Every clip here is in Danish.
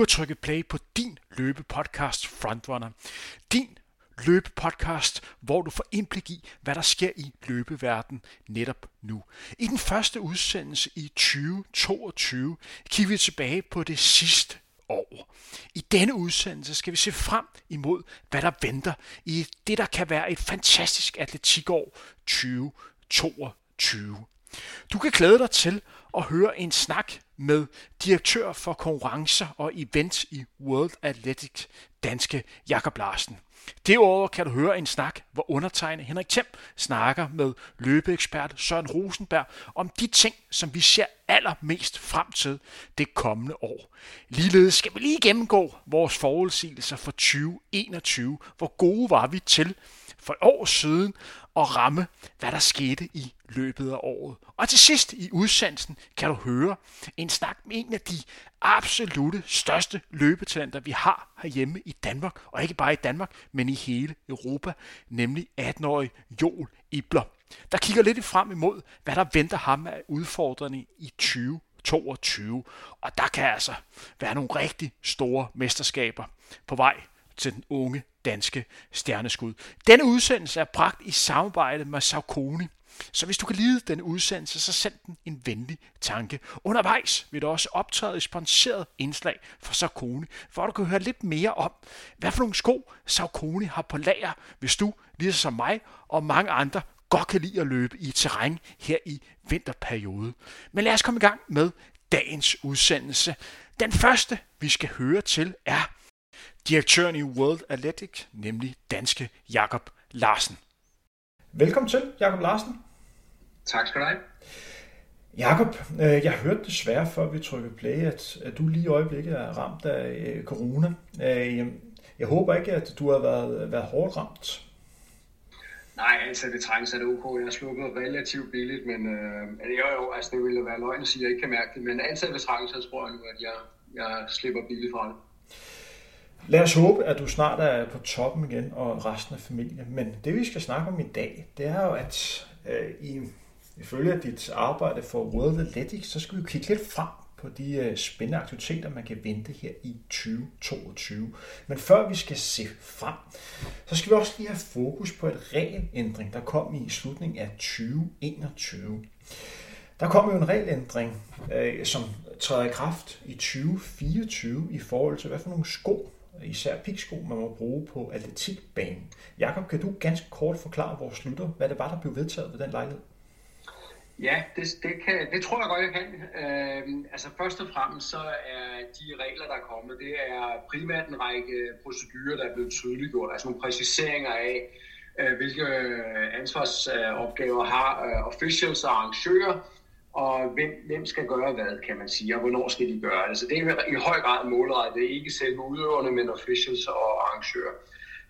har trykket play på din løbepodcast Frontrunner. Din løbepodcast, hvor du får indblik i, hvad der sker i løbeverdenen netop nu. I den første udsendelse i 2022 kigger vi tilbage på det sidste år. I denne udsendelse skal vi se frem imod, hvad der venter i det, der kan være et fantastisk atletikår 2022. Du kan glæde dig til at høre en snak med direktør for konkurrencer og events i World Athletics, danske Jakob Larsen. Derudover kan du høre en snak, hvor undertegnet Henrik Thiem snakker med løbeekspert Søren Rosenberg om de ting, som vi ser allermest frem til det kommende år. Ligeledes skal vi lige gennemgå vores forudsigelser for 2021. Hvor gode var vi til for et år siden at ramme, hvad der skete i løbet af året. Og til sidst i udsendelsen kan du høre en snak med en af de absolute største løbetalenter, vi har herhjemme i Danmark, og ikke bare i Danmark, men i hele Europa, nemlig 18-årig Joel Ibler, der kigger lidt frem imod, hvad der venter ham af udfordrende i 2022. Og der kan altså være nogle rigtig store mesterskaber på vej til den unge danske stjerneskud. Denne udsendelse er bragt i samarbejde med Saucony. Så hvis du kan lide den udsendelse, så send den en venlig tanke. Undervejs vil du også optræde et sponsoreret indslag fra Saucony, hvor du kan høre lidt mere om, hvad for nogle sko Saucony har på lager, hvis du, ligesom mig og mange andre, godt kan lide at løbe i terræn her i vinterperiode. Men lad os komme i gang med dagens udsendelse. Den første, vi skal høre til, er direktøren i World Athletics, nemlig danske Jakob Larsen. Velkommen til, Jakob Larsen. Tak skal du have. Jakob, øh, jeg hørte desværre, før vi trykkede play, at, at du lige i øjeblikket er ramt af øh, corona. Øh, jeg håber ikke, at du har været, været hårdt ramt. Nej, altså det trænges af det OK. Jeg har slukket relativt billigt, men øh, jo, jo, altså det ville være løgn at sige, at jeg ikke kan mærke det. Men altid ved trænges, så tror jeg nu, at jeg, jeg slipper billigt fra det. Lad os håbe, at du snart er på toppen igen, og resten af familien. Men det vi skal snakke om i dag, det er jo, at øh, i, ifølge dit arbejde for World Athletics, så skal vi kigge lidt frem på de øh, spændende aktiviteter, man kan vente her i 2022. Men før vi skal se frem, så skal vi også lige have fokus på et regelændring, der kom i slutningen af 2021. Der kom jo en regelændring, øh, som træder i kraft i 2024 i forhold til, hvad for nogle sko især piksko, man må bruge på atletikbanen. Jakob, kan du ganske kort forklare vores lytter, hvad det var, der blev vedtaget ved den lejlighed? Ja, det, det, kan, det tror jeg godt, jeg kan. Øh, altså først og fremmest så er de regler, der er kommet, det er primært en række procedurer, der er blevet tydeliggjort, altså nogle præciseringer af, øh, hvilke øh, ansvarsopgaver har øh, officials og arrangører, og hvem, hvem skal gøre hvad, kan man sige, og hvornår skal de gøre det. Så det er i høj grad målrettet, ikke selve udøverne, men officials og arrangører.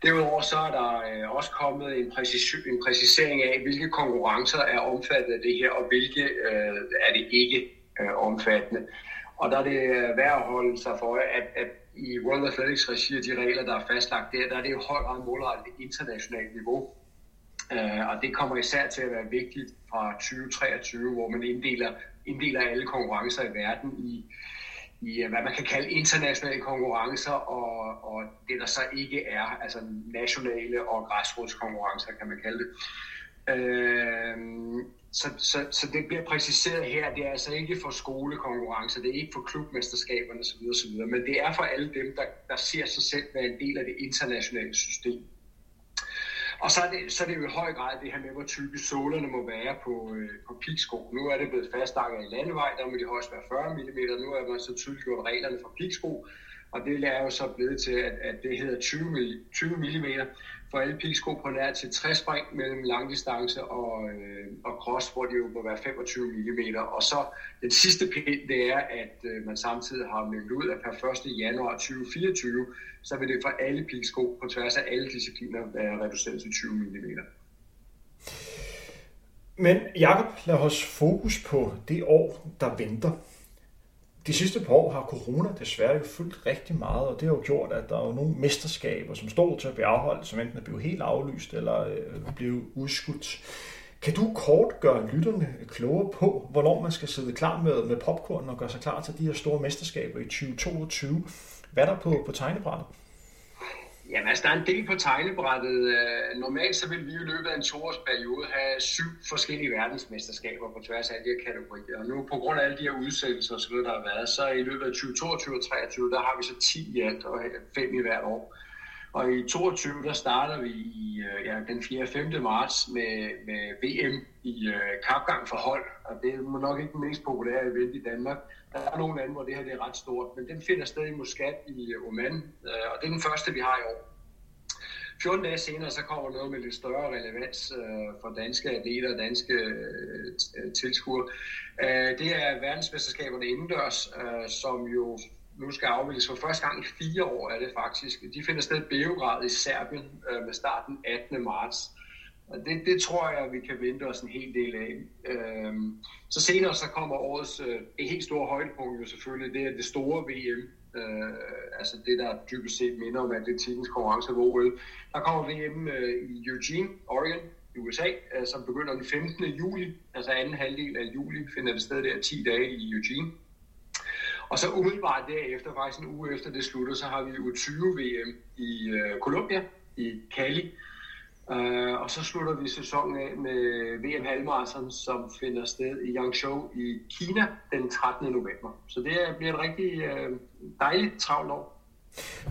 Derudover så er der øh, også kommet en, præcis, en præcisering af, hvilke konkurrencer er omfattet af det her, og hvilke øh, er det ikke øh, omfattende. Og der er det øh, værd at holde sig for, at, at i World Athletics regi af de regler, der er fastlagt der, der er det i høj grad målrettet internationalt niveau. Øh, og det kommer især til at være vigtigt fra 2023, hvor man inddeler, inddeler alle konkurrencer i verden i, i øh, hvad man kan kalde internationale konkurrencer, og, og det der så ikke er, altså nationale og græsrodskonkurrencer, kan man kalde det. Øh, så, så, så det bliver præciseret her, det er altså ikke for skolekonkurrencer, det er ikke for klubmesterskaberne osv., osv. men det er for alle dem, der, der ser sig selv være en del af det internationale system. Og så er, det, så er det jo i høj grad det her med, hvor tykke sålerne må være på, øh, på piksko. Nu er det blevet fastlagt i landevej, der må de højst være 40 mm. Nu er man så tydeligt gjort reglerne for piksko, og det er jo så blevet til, at, at det hedder 20, 20 mm for alle pigsko på nær til 60 spring mellem langdistance og, øh, og cross, hvor det jo må være 25 mm. Og så den sidste pind, det er, at øh, man samtidig har meldt ud, at per 1. januar 2024, så vil det for alle pigsko på tværs af alle discipliner være reduceret til 20 mm. Men Jakob, lad os fokus på det år, der venter. De sidste par år har corona desværre jo fyldt rigtig meget, og det har jo gjort, at der er jo nogle mesterskaber, som stod til at blive afholdt, som enten er blevet helt aflyst eller øh, blevet udskudt. Kan du kort gøre lytterne klogere på, hvornår man skal sidde klar med, med popcorn og gøre sig klar til de her store mesterskaber i 2022? Hvad er der på, på tegnebrættet? Jamen altså, der er en del på tegnebrættet. Øh, normalt så vil vi i løbet af en toårsperiode have syv forskellige verdensmesterskaber på tværs af alle de her kategorier. Og nu på grund af alle de her udsættelser og så videre, der har været, så i løbet af 2022 og 2023, der har vi så 10 i alt og fem i hvert år. Og i 22 der starter vi i øh, ja, den 4. og 5. marts med, med VM i uh, kapgang for hold. Og det er nok ikke den mest populære event i Danmark. Der er nogle lande, hvor det her det er ret stort, men den finder sted i Muscat i øh, Oman, uh, og det er den første, vi har i år. 14 dage senere, så kommer noget med lidt større relevans uh, for danske atleter og danske uh, tilskuere. Uh, det er verdensmesterskaberne indendørs, uh, som jo nu skal afvikles for første gang i fire år, er det faktisk. De finder sted i Beograd i Serbien øh, med starten 18. marts. Og det, det tror jeg, vi kan vente os en hel del af. Øhm, så senere så kommer årets øh, et helt store højdepunkt jo selvfølgelig, det er det store VM. Øh, altså det, der dybest set minder om atletikkens konkurrence ved OL. Der kommer VM øh, i Eugene, Oregon, i USA, øh, som begynder den 15. juli, altså anden halvdel af juli, finder det sted der 10 dage i Eugene. Og så umiddelbart derefter, faktisk en uge efter det slutter, så har vi U20-VM i øh, Colombia, i Cali. Øh, og så slutter vi sæsonen af med VM halvmarathon, som finder sted i Yangzhou i Kina den 13. november. Så det bliver et rigtig øh, dejligt travlt år.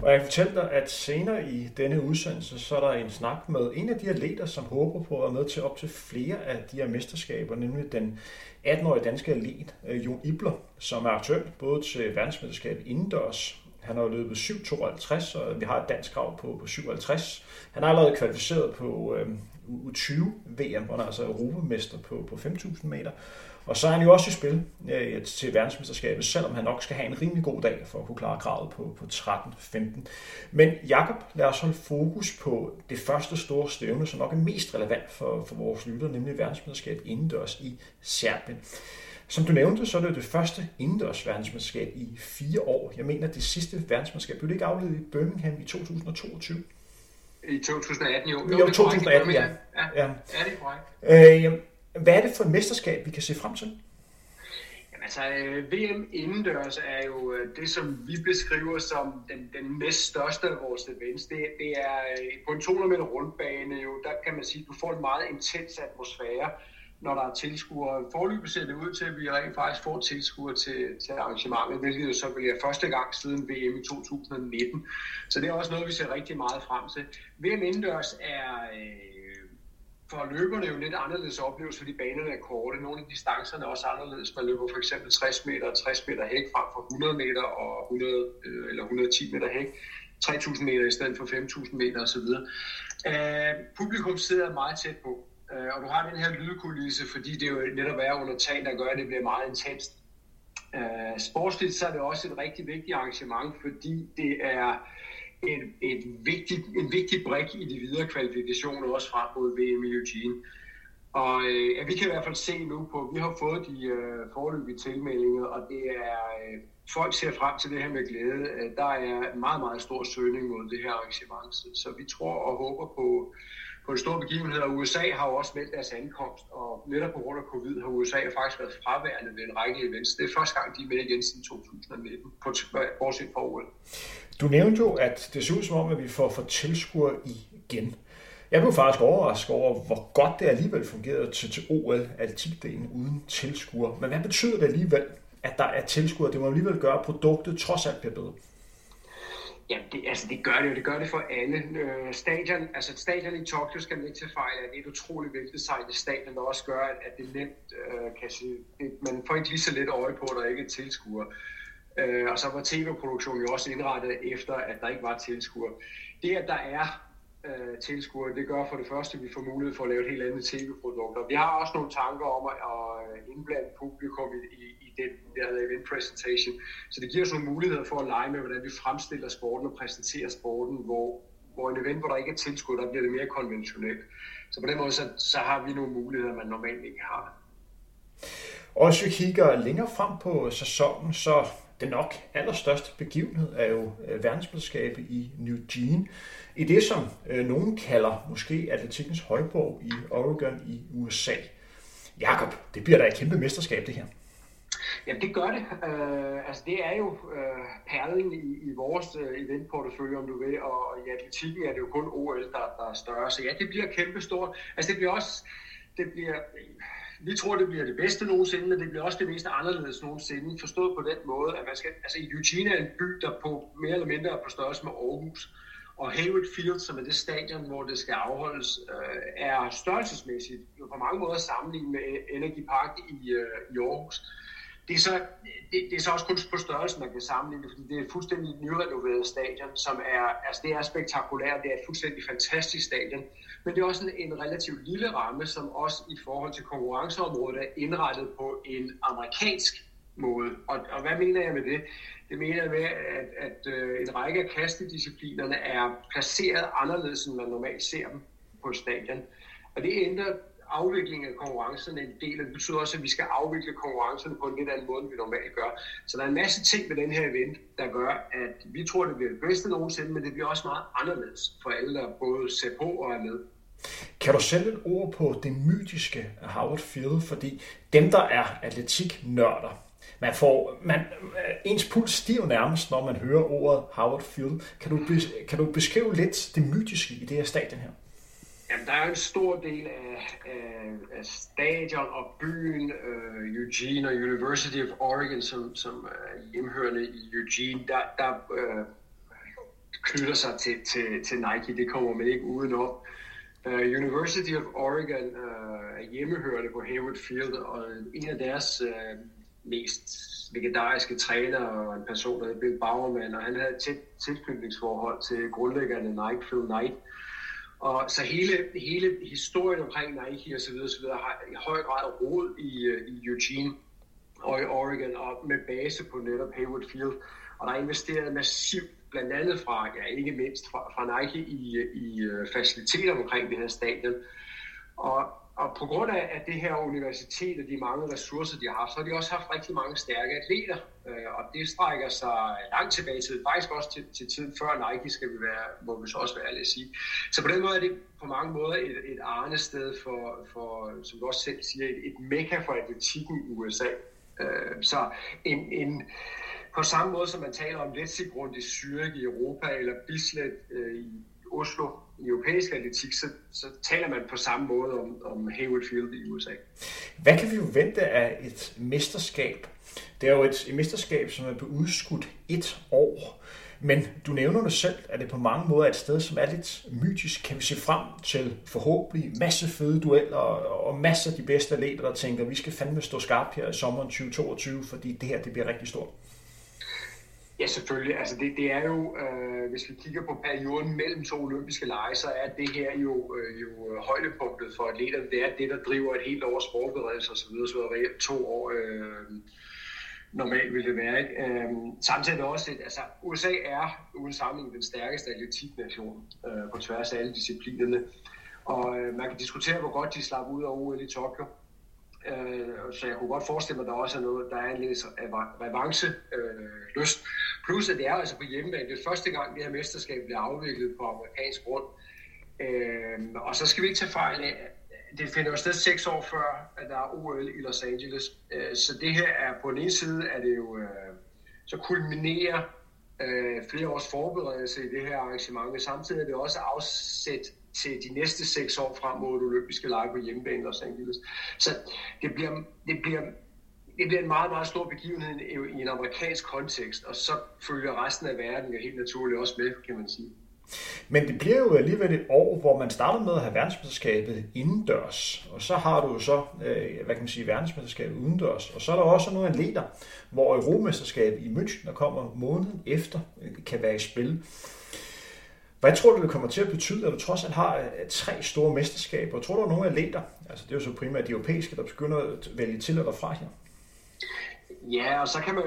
Og jeg fortæller dig, at senere i denne udsendelse, så er der en snak med en af de atleter, som håber på at være med til op til flere af de her mesterskaber, nemlig den 18-årige danske atlet, øh, Jon Ibler, som er aktuel både til verdensmesterskabet indendørs. Han har løbet 7.52, og vi har et dansk krav på, på 57. Han er allerede kvalificeret på øh, U20-VM, hvor han er altså europamester på, på 5.000 meter. Og så er han jo også i spil øh, til verdensmesterskabet, selvom han nok skal have en rimelig god dag for at kunne klare kravet på, på 13-15. Men Jakob, lad os holde fokus på det første store stævne, som nok er mest relevant for, for vores lytter, nemlig verdensmesterskabet indendørs i Serbien. Som du nævnte, så er det jo det første indendørs verdensmesterskab i fire år. Jeg mener, det sidste verdensmesterskab blev det ikke afledt i Birmingham i 2022? I 2018, jo. Jo, jo 2018, ja. Ja, ja. ja det er korrekt. Øh, hvad er det for et mesterskab, vi kan se frem til? Jamen, altså, øh, VM indendørs er jo øh, det, som vi beskriver som den, den næst største af vores events. Det, det er øh, på en 200 meter rundbane, jo, der kan man sige, at du får en meget intens atmosfære, når der er tilskuere. Forløbet ser det ud til, at vi rent faktisk får tilskuere til, til arrangementet, hvilket jo så bliver første gang siden VM i 2019. Så det er også noget, vi ser rigtig meget frem til. VM indendørs er... Øh, for løberne jo lidt anderledes oplevelse, fordi banerne er korte. Nogle af distancerne er også anderledes. Man løber for eksempel 60 meter og 60 meter hæk frem for 100 meter og 100, øh, eller 110 meter hæk. 3.000 meter i stedet for 5.000 meter osv. Uh, øh, publikum sidder meget tæt på, Øh, og du har den her lydkulisse, fordi det jo netop er under tag, der gør, at det bliver meget intenst. Øh, sportsligt så er det også et rigtig vigtigt arrangement, fordi det er et, et vigtigt, en vigtig brik i de videre kvalifikationer, også frem mod VM i Eugene. Og øh, ja, vi kan i hvert fald se nu på, vi har fået de øh, forløbige tilmeldinger, og det er, øh, folk ser frem til det her med glæde. Øh, der er meget, meget stor søgning mod det her arrangement, så, så vi tror og håber på, på en stor begivenhed, og USA har jo også meldt deres ankomst, og netop på grund af covid har USA faktisk været fraværende ved en række events. Det er første gang, de er med igen siden 2019, på, bortset fra OL. Du nævnte jo, at det ser ud som om, at vi får for tilskuere igen. Jeg blev faktisk overrasket over, hvor godt det alligevel fungerede til, til OL, atletikdelen uden tilskuere. Men hvad betyder det alligevel, at der er tilskuere? Det må alligevel gøre, at produktet trods alt bliver bedre. Ja, det, altså det gør det jo. Det gør det for alle. Øh, stadion, altså stadion i Tokyo skal man ikke til fejl af. Det er et utroligt veldesignet stadion, der også gør, at, at det nemt øh, kan se, det, man får ikke lige så lidt øje på, at der ikke er tilskuer. Øh, og så var tv-produktionen jo også indrettet efter, at der ikke var tilskuer. Det, at der er øh, tilskuere, det gør for det første, at vi får mulighed for at lave et helt andet tv-produkt. Og vi har også nogle tanker om at, at øh, indblande publikum i, i, i den der hedder event presentation. Så det giver os nogle muligheder for at lege med, hvordan vi fremstiller sporten og præsenterer sporten, hvor, hvor en event, hvor der ikke er tilskuere, der bliver det mere konventionelt. Så på den måde, så, så har vi nogle muligheder, man normalt ikke har. Og hvis vi kigger længere frem på sæsonen, så den nok allerstørste begivenhed er jo øh, verdensmesterskabet i New Jean. I det, som øh, nogen kalder måske atletikkens højborg i Oregon i USA. Jakob, det bliver da et kæmpe mesterskab, det her. Jamen det gør det. Øh, altså det er jo øh, perlen i, i vores øh, eventportefølje, om du vil, og i atletikken er det jo kun OL, der, der er større. Så ja, det bliver kæmpestort. Altså det bliver også, det bliver, vi tror, det bliver det bedste nogensinde, men det bliver også det mest anderledes nogensinde, forstået på den måde, at man skal, altså Eugene er en by, der på mere eller mindre er på størrelse med Aarhus, og Hayward Field, som er det stadion, hvor det skal afholdes, øh, er størrelsesmæssigt jo på mange måder sammenlignet med Energy Park i, øh, i Aarhus. Det er, så, det, det er så også kun på størrelsen, man kan sammenligne det, fordi det er et fuldstændig nyrenoveret stadion, som er, altså det er spektakulært, det er et fuldstændig fantastisk stadion, men det er også en, en relativt lille ramme, som også i forhold til konkurrenceområdet er indrettet på en amerikansk måde. Og, og hvad mener jeg med det? Det mener jeg med, at, at øh, en række af kastedisciplinerne er placeret anderledes, end man normalt ser dem på stadion. Og det ændrer afviklingen af konkurrencerne en del, og det betyder også, at vi skal afvikle konkurrencerne på en lidt anden måde, end vi normalt gør. Så der er en masse ting ved den her event, der gør, at vi tror, det bliver det bedste nogensinde, men det bliver også meget anderledes for alle, der både ser på og er med. Kan du sætte et ord på det mytiske Howard Field? Fordi dem, der er atletiknørder, man får, man, øh, ens puls stiger nærmest, når man hører ordet Howard Field. Kan du, kan du beskrive lidt det mytiske i det her stadion her? Jamen, der er en stor del af, af, af stadion og byen, uh, Eugene og University of Oregon, som, som er hjemhørende i Eugene, der, der uh, knytter sig til, til, til Nike. Det kommer man ikke udenom. Uh, University of Oregon uh, er hjemmehørende på Hayward Field, og en af deres uh, mest legendariske træner og en person, der hedder Bill Bowerman, og han havde et tæt tilknytningsforhold til grundlæggerne Nike, Phil Knight. Og så hele, hele historien omkring Nike og så videre, så videre har i høj grad rod i, øh, i Eugene og i Oregon, og med base på netop Hayward Field. Og der er investeret massivt, blandt andet fra, ja ikke mindst fra, fra Nike, i, i øh, faciliteter omkring det her stadion. Og og på grund af at det her universitet og de mange ressourcer, de har haft, så har de også haft rigtig mange stærke atleter. Øh, og det strækker sig langt tilbage til, faktisk også til, til tiden før Nike, skal vi være, må vi så også være ærlige at sige. Så på den måde er det på mange måder et, et arne sted for, for, som du også selv siger, et, et mekka for atletikken i USA. Øh, så en, en, på samme måde som man taler om Letzigrund i Zürich i Europa, eller Bislett øh, i Oslo i europæisk atletik, så, så taler man på samme måde om, om Hayward Field i USA. Hvad kan vi vente af et mesterskab? Det er jo et, et mesterskab, som er blevet udskudt et år. Men du nævner det selv, at det på mange måder er et sted, som er lidt mytisk. Kan vi se frem til forhåbentlig masse fede dueller og masser af de bedste atleter, der tænker, at vi skal fandme stå skarp her i sommeren 2022, fordi det her det bliver rigtig stort. Ja, selvfølgelig. Altså det, det er jo, øh, hvis vi kigger på perioden mellem to olympiske lege, så er det her jo, øh, jo øh, højdepunktet for atleterne. Det er det, der driver et helt års forberedelse osv., så, så reelt to år øh, normalt vil det være. Ikke? Øh, samtidig også, at altså USA er uden sammenligning den stærkeste atletiknation øh, på tværs af alle disciplinerne. Og øh, man kan diskutere, hvor godt de slap ud af OL i Tokyo. Øh, så jeg kunne godt forestille mig, at der også er noget, der er en lille revanche øh, lyst. Plus at det er altså på hjemmebane. Det er første gang, det her mesterskab bliver afviklet på amerikansk grund. Øh, og så skal vi ikke tage fejl af, det finder jo sted seks år før, at der er OL i Los Angeles. Øh, så det her er på den ene side, er det jo, øh, så kulminerer øh, flere års forberedelse i det her arrangement, samtidig er det også afsæt til de næste seks år frem mod olympiske lege på hjemmebane Los Angeles. Så det bliver, det bliver, det bliver en meget, meget stor begivenhed i en amerikansk kontekst, og så følger resten af verden jo helt naturligt også med, kan man sige. Men det bliver jo alligevel et år, hvor man starter med at have verdensmesterskabet indendørs, og så har du jo så, øh, hvad kan man sige, verdensmesterskabet udendørs, og så er der også nogle atleter, hvor Europamesterskabet i München, der kommer måneden efter, øh, kan være i spil. Hvad tror du, det kommer til at betyde, at du trods alt har øh, tre store mesterskaber? Tror du, der er nogle atleter, altså det er jo så primært de europæiske, der begynder at vælge til eller fra her? Ja, og så kan man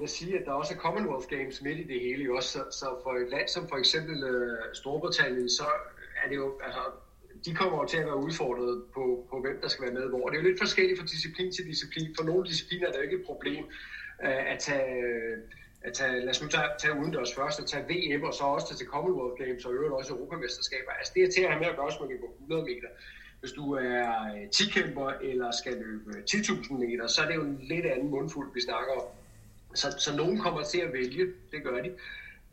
jo sige, at der også er Commonwealth Games midt i det hele. Også, så, så for et land som for eksempel uh, Storbritannien, så er det jo, altså, de kommer jo til at være udfordret på, på, hvem der skal være med hvor. Det er jo lidt forskelligt fra disciplin til disciplin. For nogle discipliner er det jo ikke et problem uh, at tage at tage, lad os nu tage, tage udendørs først, og tage VM, og så også tage til Commonwealth Games, og øvrigt også Europamesterskaber. Altså det er til at have med at gøre, hvis man kan gå 100 meter. Hvis du er øh, 10-kæmper eller skal løbe øh, 10.000 meter, så er det jo en lidt anden mundfuld, vi snakker om. Så, så nogen kommer til at vælge, det gør de.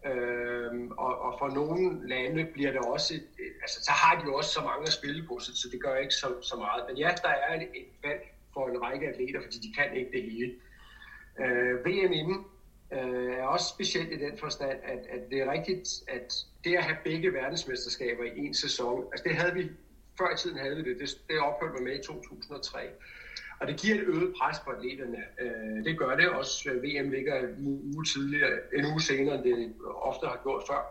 Øhm, og, og for nogle lande bliver det også, et, altså så har de jo også så mange at spille på, så, så det gør ikke så, så meget. Men ja, der er et, et valg for en række atleter, fordi de kan ikke det hele. Øh, VM inden øh, er også specielt i den forstand, at, at det er rigtigt, at det at have begge verdensmesterskaber i en sæson, altså det havde vi, før i tiden havde vi det, det, det opholdt mig med i 2003. Og det giver et øget pres på atleterne. Øh, det gør det også. Øh, VM ligger en uge, tidligere, en uge senere, end det ofte har gjort før.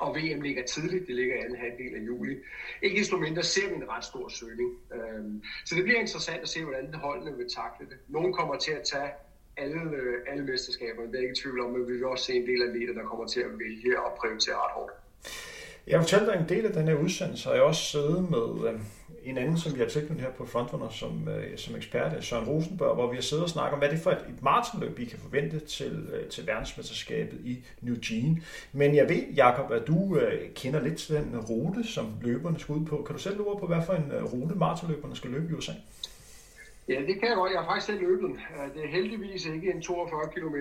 Og VM ligger tidligt, det ligger i anden halvdel af juli. Ikke desto mindre ser vi en ret stor søgning. Øh, så det bliver interessant at se, hvordan holdene vil takle det. Nogle kommer til at tage alle, øh, alle mesterskaber. det er ikke i tvivl om, men vi vil også se en del af atleter, der kommer til at vælge og prioritere ret hårdt. Jeg fortalte dig en del af den her udsendelse, og jeg har også siddet med øh, en anden, som vi har tilknyttet her på Frontrunner som, øh, som ekspert, øh, Søren Rosenberg, hvor vi har siddet og snakket om, hvad det er for et, et maratonløb, vi kan forvente til, øh, til verdensmesterskabet i New Jean. Men jeg ved, Jakob, at du øh, kender lidt til den rute, som løberne skal ud på. Kan du selv lure på, hvad for en øh, rute maratonløberne skal løbe i USA? Ja, det kan jeg godt. Jeg har faktisk selv løbet den. Øh, det er heldigvis ikke en 42 km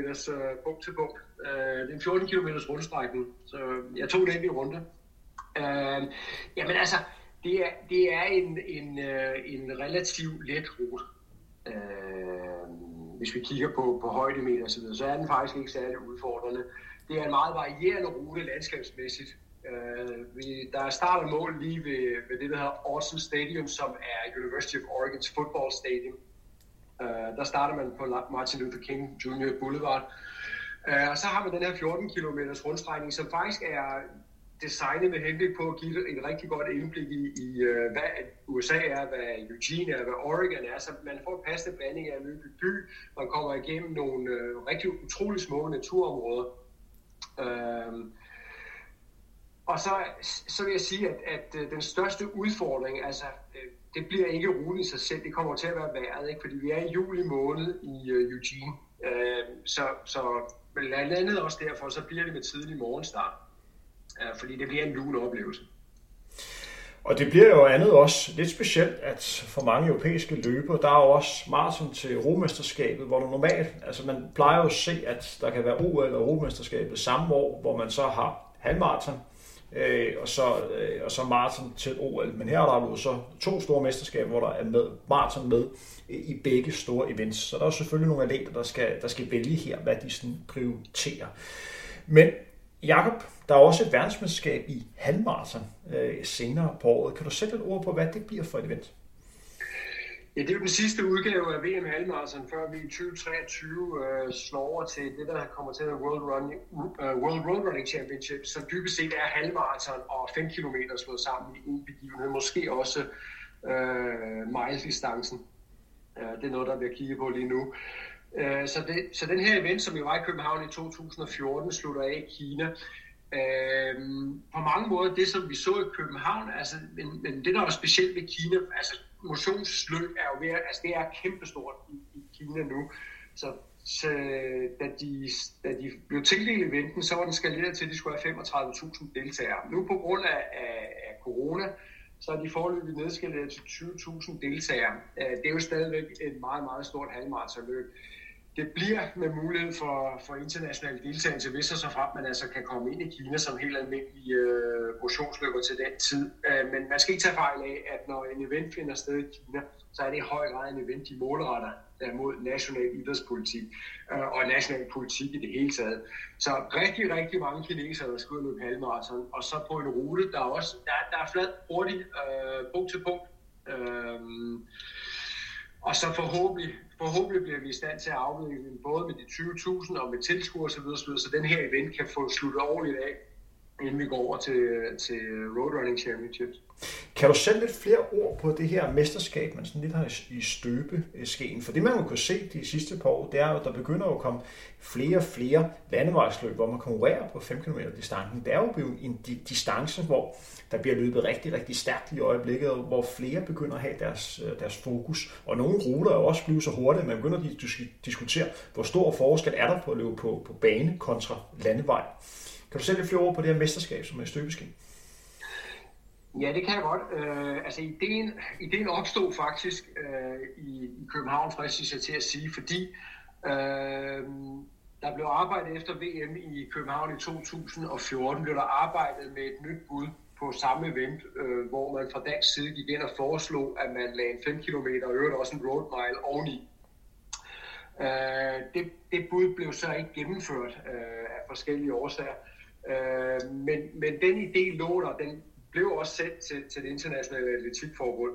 punkt til punkt. Øh, det er en 14 km rundstrækning, så øh, jeg tog den i runde. Jamen altså, det er, det er en, en, en relativt let rute. Hvis vi kigger på, på højdemeter osv., så, så er den faktisk ikke særlig udfordrende. Det er en meget varierende rute landskabsmæssigt. Uh, vi, der er start og mål lige ved, ved det, der hedder Austin Stadium, som er University of Oregon's football stadium. Uh, der starter man på Martin Luther King Jr. Boulevard. Uh, og så har man den her 14 km rundstrækning, som faktisk er designet med henblik på at give et rigtig godt indblik i, i uh, hvad USA er, hvad Eugene er, hvad Oregon er. Så man får en passende blanding af at by. Man kommer igennem nogle uh, rigtig utrolig små naturområder. Uh, og så, så vil jeg sige, at, at øh, den største udfordring, altså øh, det bliver ikke roligt i sig selv, det kommer til at være vejret, ikke? fordi vi er i juli måned i uh, Eugene. Uh, så, så blandt andet også derfor, så bliver det med tidlig morgenstart, uh, fordi det bliver en lun oplevelse. Og det bliver jo andet også lidt specielt, at for mange europæiske løbere, der er jo også maraton til Europamesterskabet, hvor du normalt, altså man plejer jo at se, at der kan være OL og Europamesterskabet samme år, hvor man så har halvmaraton, øh, og, så, øh, og så maraton til OL. Men her er der jo så to store mesterskaber, hvor der er med, maraton med i begge store events. Så der er selvfølgelig nogle atleter, der skal, der skal vælge her, hvad de sådan prioriterer. Men Jakob, der er også et verdensmesterskab i halvmaraton øh, senere på året. Kan du sætte et ord på, hvad det bliver for et event? Ja, det er jo den sidste udgave af VM Halmarathon, før vi i 2023 øh, slår over til det, der kommer til at World, Running, uh, øh, World Road Running Championship, som dybest set er halvmarathon og 5 km slået sammen i en begivenhed. Måske også øh, miles-distancen. Uh, det er noget, der bliver kigget på lige nu. Uh, så, det, så den her event, som jo var i København i 2014, slutter af i Kina. Øh, på mange måder det, som vi så i København, altså, men, men det, der er specielt ved Kina, altså motionsløb er jo ved, altså det er kæmpestort i, i Kina nu. Så, så da, de, da de blev tildelt eventen, så var den skaleret til, at de skulle have 35.000 deltagere. Nu på grund af, af, af corona, så er de forløbig nedskaleret til 20.000 deltagere. Øh, det er jo stadigvæk et meget, meget stort halvmaratonløb det bliver med mulighed for, for international deltagelse, hvis og så frem man altså kan komme ind i Kina som helt almindelig øh, motionsløber til den tid. Øh, men man skal ikke tage fejl af, at når en event finder sted i Kina, så er det i høj grad en event, de målretter øh, mod national idrætspolitik øh, og national politik i det hele taget. Så rigtig, rigtig mange kinesere, der skal ud løbe halvmarathon, og så på en rute, der er også der, der er flad, hurtigt, øh, punkt til punkt. Øh, og så forhåbentlig, forhåbentlig bliver vi i stand til at afvikle den både med de 20.000 og med tilskuer osv., så, så den her event kan få sluttet ordentligt af, inden vi går over til, til Road Running Championships. Kan du sætte lidt flere ord på det her mesterskab, man sådan lidt har i støbeskeen? Øh, For det man jo kunne se de sidste par år, det er jo, at der begynder at komme flere og flere landevejsløb, hvor man konkurrerer på 5 km distancen. Det er jo en distance, hvor der bliver løbet rigtig, rigtig stærkt i øjeblikket, hvor flere begynder at have deres, øh, deres fokus. Og nogle ruter er også blevet så hurtige, at man begynder at diskutere, hvor stor forskel er der på at løbe på, på bane kontra landevej. Kan du sætte lidt flere ord på det her mesterskab, som er i støbeskin? Ja, det kan jeg godt. Øh, altså, ideen, ideen opstod faktisk øh, i, i København, fristes jeg til at sige, fordi øh, der blev arbejdet efter VM i København i 2014, blev der arbejdet med et nyt bud på samme event, øh, hvor man fra dansk side gik ind og foreslog, at man lagde en 5 km og øvrigt også en road mile oveni. Øh, det, det bud blev så ikke gennemført øh, af forskellige årsager. Øh, men, men den idé lå der, den blev også sendt til, til det internationale atletikforbund.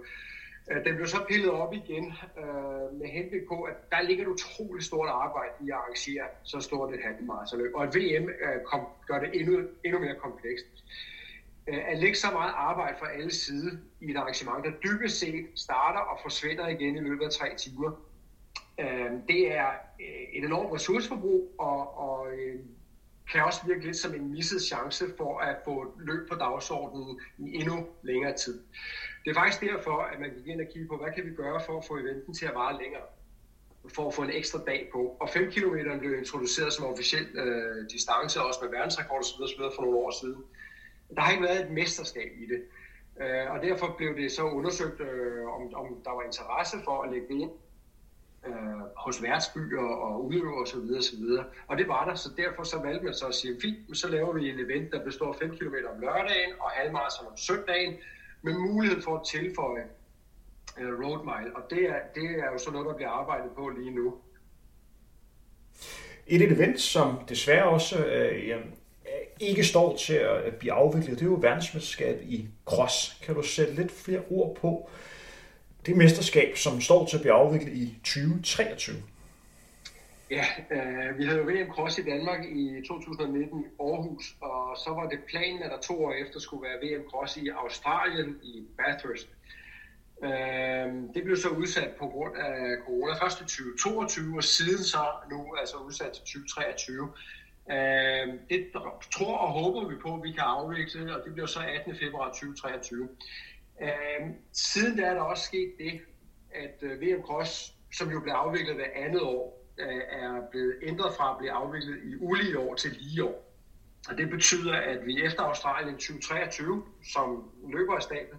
Øh, den blev så pillet op igen øh, med henblik på, at der ligger et utroligt stort arbejde i at arrangere så stort et halvmarathonløb. Og at VM øh, kom, gør det endnu, endnu mere komplekst. Øh, Øh, at lægge så meget arbejde fra alle sider i et arrangement, der dybest set starter og forsvinder igen i løbet af tre timer, øh, det er øh, et enormt ressourceforbrug og, og kan også virke lidt som en misset chance for at få løb på dagsordenen i endnu længere tid. Det er faktisk derfor, at man gik ind og kigge på, hvad kan vi gøre for at få eventen til at vare længere for at få en ekstra dag på. Og 5 km blev introduceret som officiel øh, distance, også med verdensrekord osv. for nogle år siden. Der har ikke været et mesterskab i det. Øh, og derfor blev det så undersøgt, øh, om, om der var interesse for at lægge det ind øh, hos værtsbyer og udøvere osv. osv. Og det var der, så derfor så valgte man så at sige, fint, så laver vi en event, der består af 5 km om lørdagen og halvmarathon om søndagen, med mulighed for at tilføje øh, road mile. Og det er, det er jo så noget, der bliver arbejdet på lige nu. Et event, som desværre også øh, ikke står til at blive afviklet, det er jo verdensmesterskabet i cross. Kan du sætte lidt flere ord på, det mesterskab, som står til at blive afviklet i 2023. Ja, øh, vi havde jo VM Cross i Danmark i 2019 i Aarhus, og så var det planen, at der to år efter skulle være VM Cross i Australien i Bathurst. Øh, det blev så udsat på grund af corona først i 2022, og siden så nu altså udsat til 2023. Øh, det tror og håber vi på, at vi kan afvikle, og det bliver så 18. februar 2023. Øh, siden da er der også sket det, at øh, VM Cross, som jo blev afviklet hver andet år, øh, er blevet ændret fra at blive afviklet i ulige år til lige år. Og det betyder, at vi efter Australien 2023, som løber af staten,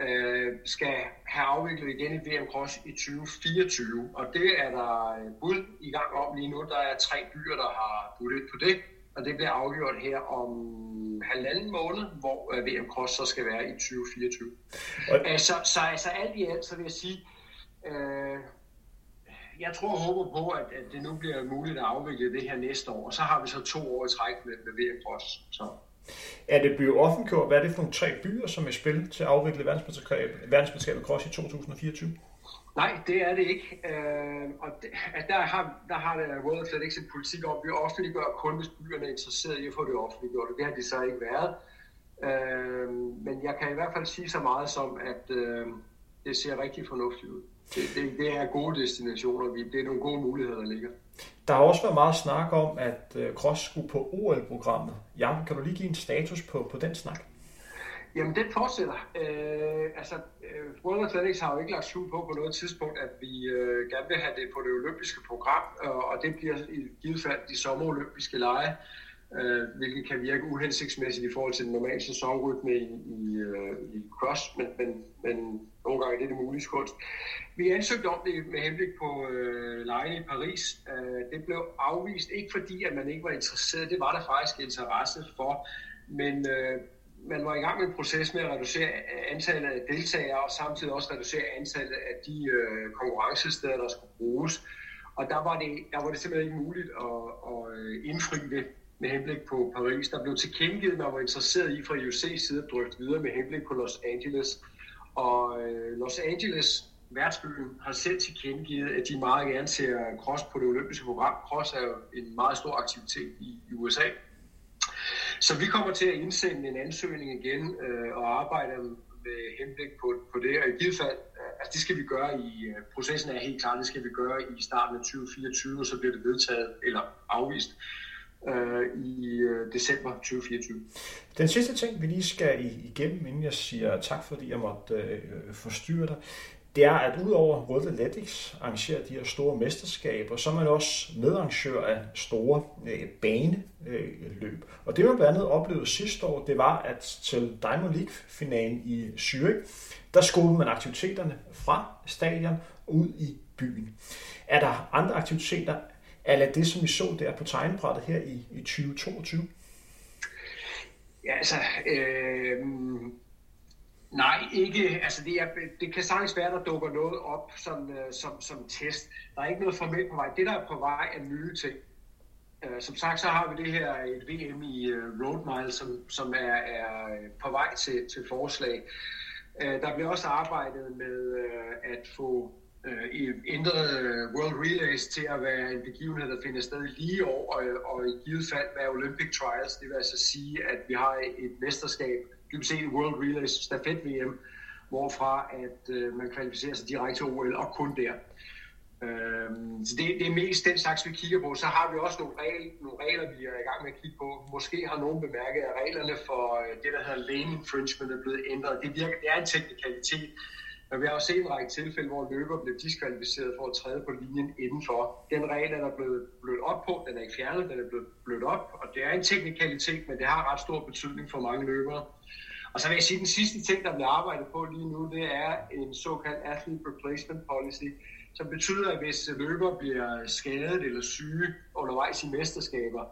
øh, skal have afviklet igen i VM Cross i 2024. Og det er der øh, bud i gang om lige nu. Der er tre byer, der har budt på det, og det bliver afgjort her om halvanden måned, hvor øh, VM Cross så skal være i 2024. Okay. Så, så altså alt i alt, så vil jeg sige, øh, jeg tror og håber på, at, at det nu bliver muligt at afvikle det her næste år, og så har vi så to år i træk med, med VM Cross. Så. Er det blevet offentliggjort, hvad er det for nogle tre byer, som er spil til at afvikle verdensmesterskabet Cross i 2024? Nej, det er det ikke. Øh, og det, at der, har, der har det World Athletics en politik om, at vi offentliggør kun, hvis byerne er interesseret i at få det offentliggjort, og det har de så ikke været. Øh, men jeg kan i hvert fald sige så meget som, at øh, det ser rigtig fornuftigt ud. Det, det, det er gode destinationer, det er nogle gode muligheder, der ligger. Der har også været meget snak om, at øh, Cross skulle på OL-programmet. Ja, kan du lige give en status på, på den snak? Jamen, den fortsætter. Øh, altså, øh, World Athletics har jo ikke lagt skjul på på noget tidspunkt, at vi øh, gerne vil have det på det olympiske program, og, og det bliver i givet fald de sommerolympiske lege, øh, øh, hvilket kan virke uhensigtsmæssigt i forhold til den normale sæsonrytme i, i, øh, i cross, men, men, men nogle gange er det det mulige kunst. Vi ansøgte om det med henblik på øh, lejene i Paris. Øh, det blev afvist, ikke fordi at man ikke var interesseret, det var der faktisk interesse for, men øh, man var i gang med en proces med at reducere antallet af deltagere og samtidig også reducere antallet af de øh, konkurrencesteder, der skulle bruges. Og der var det, der var det simpelthen ikke muligt at, at øh, indfri det med henblik på Paris. Der blev tilkendegivet, at man var interesseret i fra UC side at drøfte videre med henblik på Los Angeles. Og øh, Los Angeles, værtsbyen, har selv tilkendegivet, at de meget gerne ser cross på det olympiske program. Cross er jo en meget stor aktivitet i, i USA. Så vi kommer til at indsende en ansøgning igen øh, og arbejde med henblik på, på det, og i givet fald, øh, altså det skal vi gøre i, øh, processen er helt klar, det skal vi gøre i starten af 2024, så bliver det vedtaget eller afvist øh, i øh, december 2024. Den sidste ting, vi lige skal igennem, inden jeg siger tak, fordi jeg måtte øh, forstyrre dig, det er, at udover World Athletics arrangerer de her store mesterskaber, så er man også medarrangør af store øh, baneløb. Øh, Og det man blandt andet oplevede sidste år, det var, at til Diamond League-finalen i Zürich, der skulle man aktiviteterne fra stadion ud i byen. Er der andre aktiviteter, eller det, som vi så der på tegnbrættet her i, i 2022? Ja, altså, øh, nej, ikke. Altså, det, er, det kan sagtens være, der dukker noget op som, øh, som, som test. Der er ikke noget formelt på vej. Det, der er på vej, er nye ting. Øh, som sagt, så har vi det her et VM i uh, Road Mile, som, som er, er øh, på vej til, til forslag. Uh, der bliver også arbejdet med at få øh, ændret World Relays til at være en begivenhed, der finder sted lige år, og, og i givet fald være Olympic Trials. Det vil altså sige, at vi har et mesterskab, dybest set World Relays stafet VM, hvorfra at øh, man kvalificerer sig direkte til OL, og kun der. Øhm, så det, det er mest den slags, vi kigger på. Så har vi også nogle, regler, nogle regler, vi er i gang med at kigge på. Måske har nogen bemærket, at reglerne for øh, det, der hedder lane infringement, er blevet ændret. Det, virker, det er en teknikalitet, men vi har jo set en række tilfælde, hvor løber blev diskvalificeret for at træde på linjen indenfor. Den regel er der blevet blødt op på, den er ikke fjernet, den er blevet blødt op, og det er en teknikalitet, men det har ret stor betydning for mange løbere. Og så vil jeg sige, at den sidste ting, der bliver arbejdet på lige nu, det er en såkaldt athlete replacement policy, som betyder, at hvis løber bliver skadet eller syge undervejs i mesterskaber,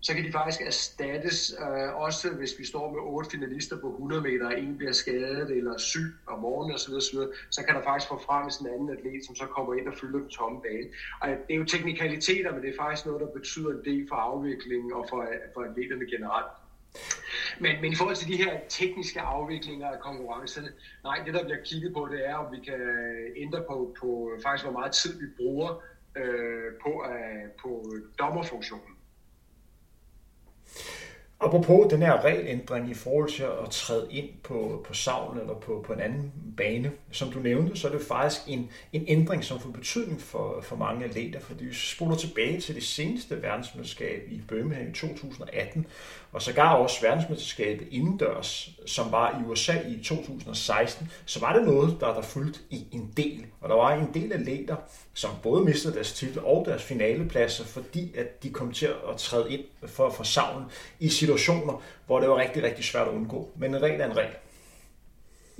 så kan de faktisk erstattes, øh, også hvis vi står med otte finalister på 100 meter, og en bliver skadet eller syg om morgenen osv., osv., så kan der faktisk få frem en anden atlet, som så kommer ind og fylder den tomme bane. Og det er jo teknikaliteter, men det er faktisk noget, der betyder en del for afviklingen og for, for atleterne generelt. Men, men i forhold til de her tekniske afviklinger af konkurrencerne, nej, det der bliver kigget på, det er, om vi kan ændre på, på faktisk, hvor meget tid vi bruger øh, på, øh, på dommerfunktionen. Apropos den her regelændring i forhold til at træde ind på, på savn eller på, på en anden bane, som du nævnte, så er det faktisk en, en ændring, som får betydning for, for mange atleter, fordi vi spoler tilbage til det seneste verdensmesterskab i Birmingham i 2018, og sågar også verdensmesterskabet indendørs, som var i USA i 2016, så var det noget, der der fyldt i en del. Og der var en del atleter, som både mistede deres titel og deres finalepladser, fordi at de kom til at træde ind for, for savn i situationer, hvor det var rigtig, rigtig svært at undgå. Men en regel er en regel.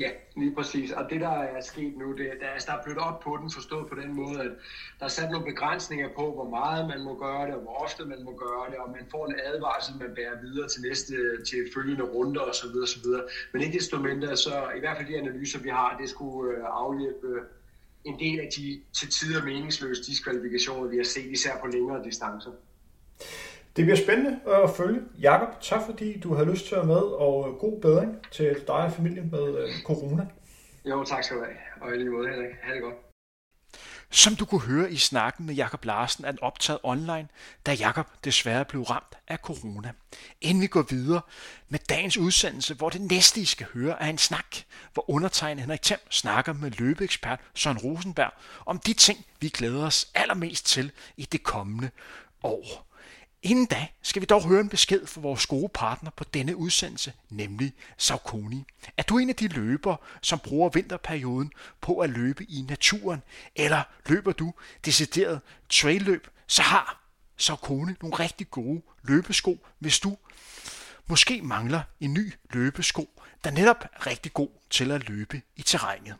Ja, lige præcis. Og det, der er sket nu, det, der, altså, der er blevet op på den, forstået på den måde, at der er sat nogle begrænsninger på, hvor meget man må gøre det, og hvor ofte man må gøre det, og man får en advarsel, man bærer videre til næste, til følgende runder osv. osv. Men ikke desto mindre, så i hvert fald de analyser, vi har, det skulle øh, afhjælpe øh, en del af de til tider meningsløse diskvalifikationer, vi har set, især på længere distancer. Det bliver spændende at følge. Jakob, tak fordi du har lyst til at være med, og god bedring til dig og familien med øh, corona. Jo, tak skal du have. Og i lige måde, Henrik. Ha' det godt. Som du kunne høre i snakken med Jakob Larsen, er den optaget online, da Jakob desværre blev ramt af corona. Inden vi går videre med dagens udsendelse, hvor det næste, I skal høre, er en snak, hvor undertegnet Henrik Thiem snakker med løbeekspert Søren Rosenberg om de ting, vi glæder os allermest til i det kommende år. Inden da skal vi dog høre en besked fra vores gode partner på denne udsendelse, nemlig Saucony. Er du en af de løbere, som bruger vinterperioden på at løbe i naturen, eller løber du decideret trailløb, så har Saucony nogle rigtig gode løbesko, hvis du måske mangler en ny løbesko, der netop er rigtig god til at løbe i terrænet.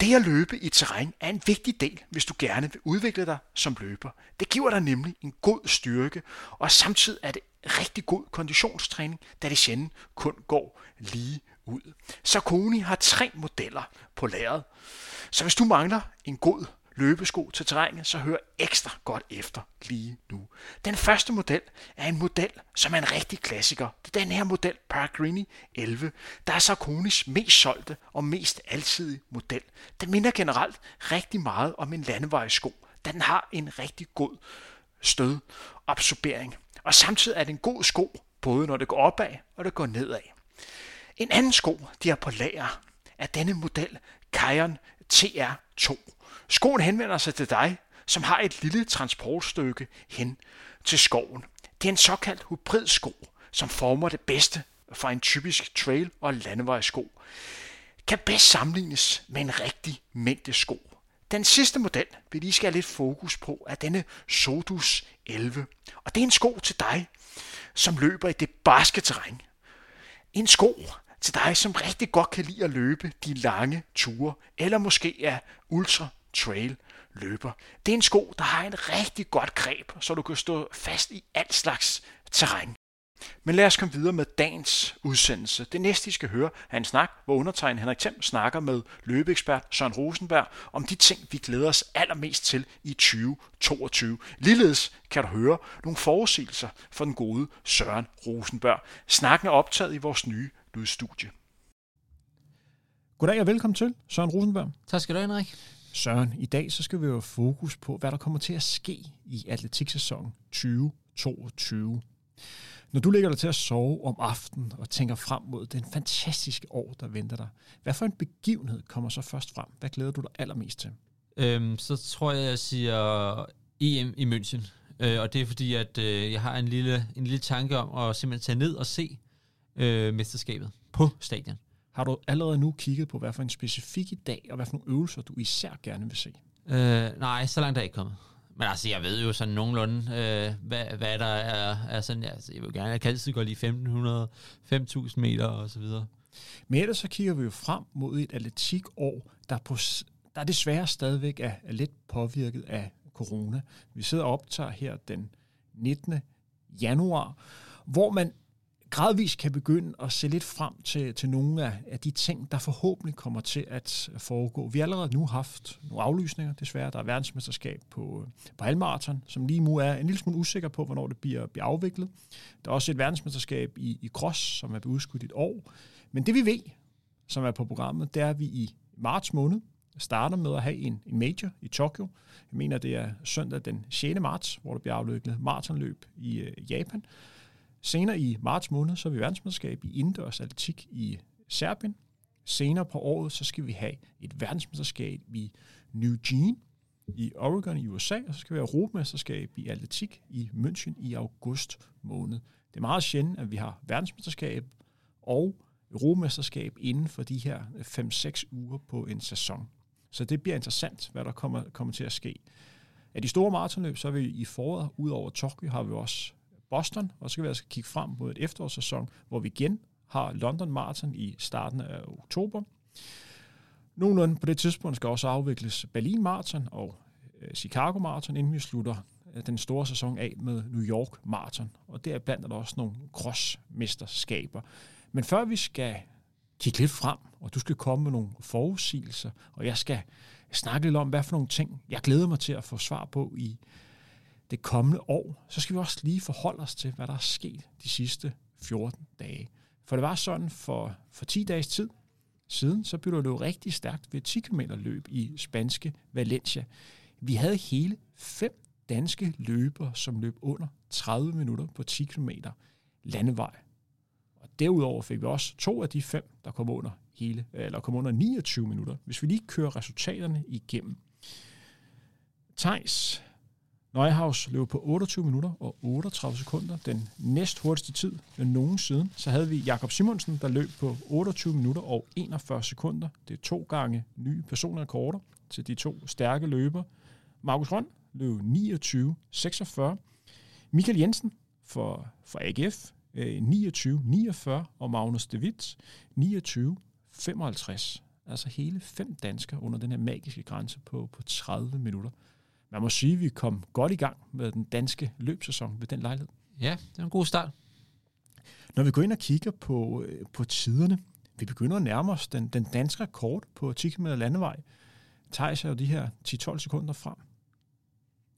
Det at løbe i terræn er en vigtig del, hvis du gerne vil udvikle dig som løber. Det giver dig nemlig en god styrke, og samtidig er det rigtig god konditionstræning, da det sjældent kun går lige ud. Sarkoni har tre modeller på lageret, så hvis du mangler en god løbesko til terrænet, så hør ekstra godt efter lige nu. Den første model er en model, som er en rigtig klassiker. Det er den her model, Paragrini 11, der er Sarkonis mest solgte og mest alsidige model. Den minder generelt rigtig meget om en landevejssko, da den har en rigtig god stødabsorbering. Og samtidig er det en god sko, både når det går opad og det går nedad. En anden sko, de har på lager, er denne model Kion TR2. Skoen henvender sig til dig, som har et lille transportstykke hen til skoven. Det er en såkaldt hybridsko, som former det bedste for en typisk trail- og landevejssko. kan bedst sammenlignes med en rigtig mængde sko. Den sidste model, vi lige skal have lidt fokus på, er denne Sodus 11. Og det er en sko til dig, som løber i det barske terræn. En sko til dig, som rigtig godt kan lide at løbe de lange ture, eller måske er ultra trail løber. Det er en sko, der har en rigtig godt greb, så du kan stå fast i alt slags terræn. Men lad os komme videre med dagens udsendelse. Det næste, I skal høre, er en snak, hvor undertegnet Henrik Thiem snakker med løbeekspert Søren Rosenberg om de ting, vi glæder os allermest til i 2022. Ligeledes kan du høre nogle forudsigelser for den gode Søren Rosenberg. Snakken er optaget i vores nye lydstudie. Goddag og velkommen til, Søren Rosenberg. Tak skal du have, Henrik. Søren, i dag så skal vi jo fokus på, hvad der kommer til at ske i atletiksæsonen 2022. Når du ligger dig til at sove om aftenen og tænker frem mod den fantastiske år, der venter dig, hvad for en begivenhed kommer så først frem? Hvad glæder du dig allermest til? Øhm, så tror jeg, jeg siger EM i München. Øh, og det er fordi, at øh, jeg har en lille, en lille tanke om at simpelthen tage ned og se øh, mesterskabet på stadion. Har du allerede nu kigget på, hvad for en specifik dag, og hvad for nogle øvelser, du især gerne vil se? Øh, nej, så langt er jeg ikke kommet. Men altså, jeg ved jo sådan nogenlunde, øh, hvad, hvad der er, er sådan, altså, jeg vil gerne, jeg kan altid gå lige 1500, 5000 meter og så videre. Men ellers så kigger vi jo frem mod et atletikår, der, på, der desværre stadigvæk er, er lidt påvirket af corona. Vi sidder og optager her den 19. januar, hvor man gradvist kan begynde at se lidt frem til, til nogle af, af de ting, der forhåbentlig kommer til at foregå. Vi har allerede nu haft nogle aflysninger, desværre. Der er verdensmesterskab på, på halvmarathon, som lige nu er en lille smule usikker på, hvornår det bliver, bliver afviklet. Der er også et verdensmesterskab i, i cross, som er blevet udskudt et år. Men det vi ved, som er på programmet, det er, at vi i marts måned starter med at have en, en major i Tokyo. Jeg mener, det er søndag den 6. marts, hvor der bliver afviklet maratonløb i øh, Japan. Senere i marts måned, så er vi verdensmesterskab i indendørs atletik i Serbien. Senere på året, så skal vi have et verdensmesterskab i New Jean i Oregon i USA, og så skal vi have europamesterskab i atletik i München i august måned. Det er meget sjældent, at vi har verdensmesterskab og europamesterskab inden for de her 5-6 uger på en sæson. Så det bliver interessant, hvad der kommer, kommer til at ske. Af de store maratonløb, så er vi i foråret, ud over Tokyo, har vi også Boston, og så skal vi altså kigge frem mod et efterårssæson, hvor vi igen har London Marathon i starten af oktober. Nogenlunde på det tidspunkt skal også afvikles Berlin Marathon og øh, Chicago Marathon, inden vi slutter øh, den store sæson af med New York Marathon. Og der blandt er der også nogle crossmesterskaber. Men før vi skal kigge lidt frem, og du skal komme med nogle forudsigelser, og jeg skal snakke lidt om, hvad for nogle ting, jeg glæder mig til at få svar på i det kommende år, så skal vi også lige forholde os til, hvad der er sket de sidste 14 dage. For det var sådan for, for 10 dages tid siden, så blev det jo rigtig stærkt ved 10 km løb i spanske Valencia. Vi havde hele fem danske løbere, som løb under 30 minutter på 10 km landevej. Og derudover fik vi også to af de fem, der kom under hele, eller kom under 29 minutter. Hvis vi lige kører resultaterne igennem. Thijs Neuhaus løb på 28 minutter og 38 sekunder, den næst hurtigste tid nogensinde. Så havde vi Jakob Simonsen, der løb på 28 minutter og 41 sekunder. Det er to gange nye personrekorder til de to stærke løber. Markus Røn løb 29-46. Michael Jensen for, for AGF øh, 29-49 og Magnus De Witt 29-55. Altså hele fem danskere under den her magiske grænse på, på 30 minutter man må sige, at vi kom godt i gang med den danske løbsæson ved den lejlighed. Ja, det er en god start. Når vi går ind og kigger på, øh, på tiderne, vi begynder at nærme os den, den danske rekord på 10 km landevej, tager sig jo de her 10-12 sekunder frem.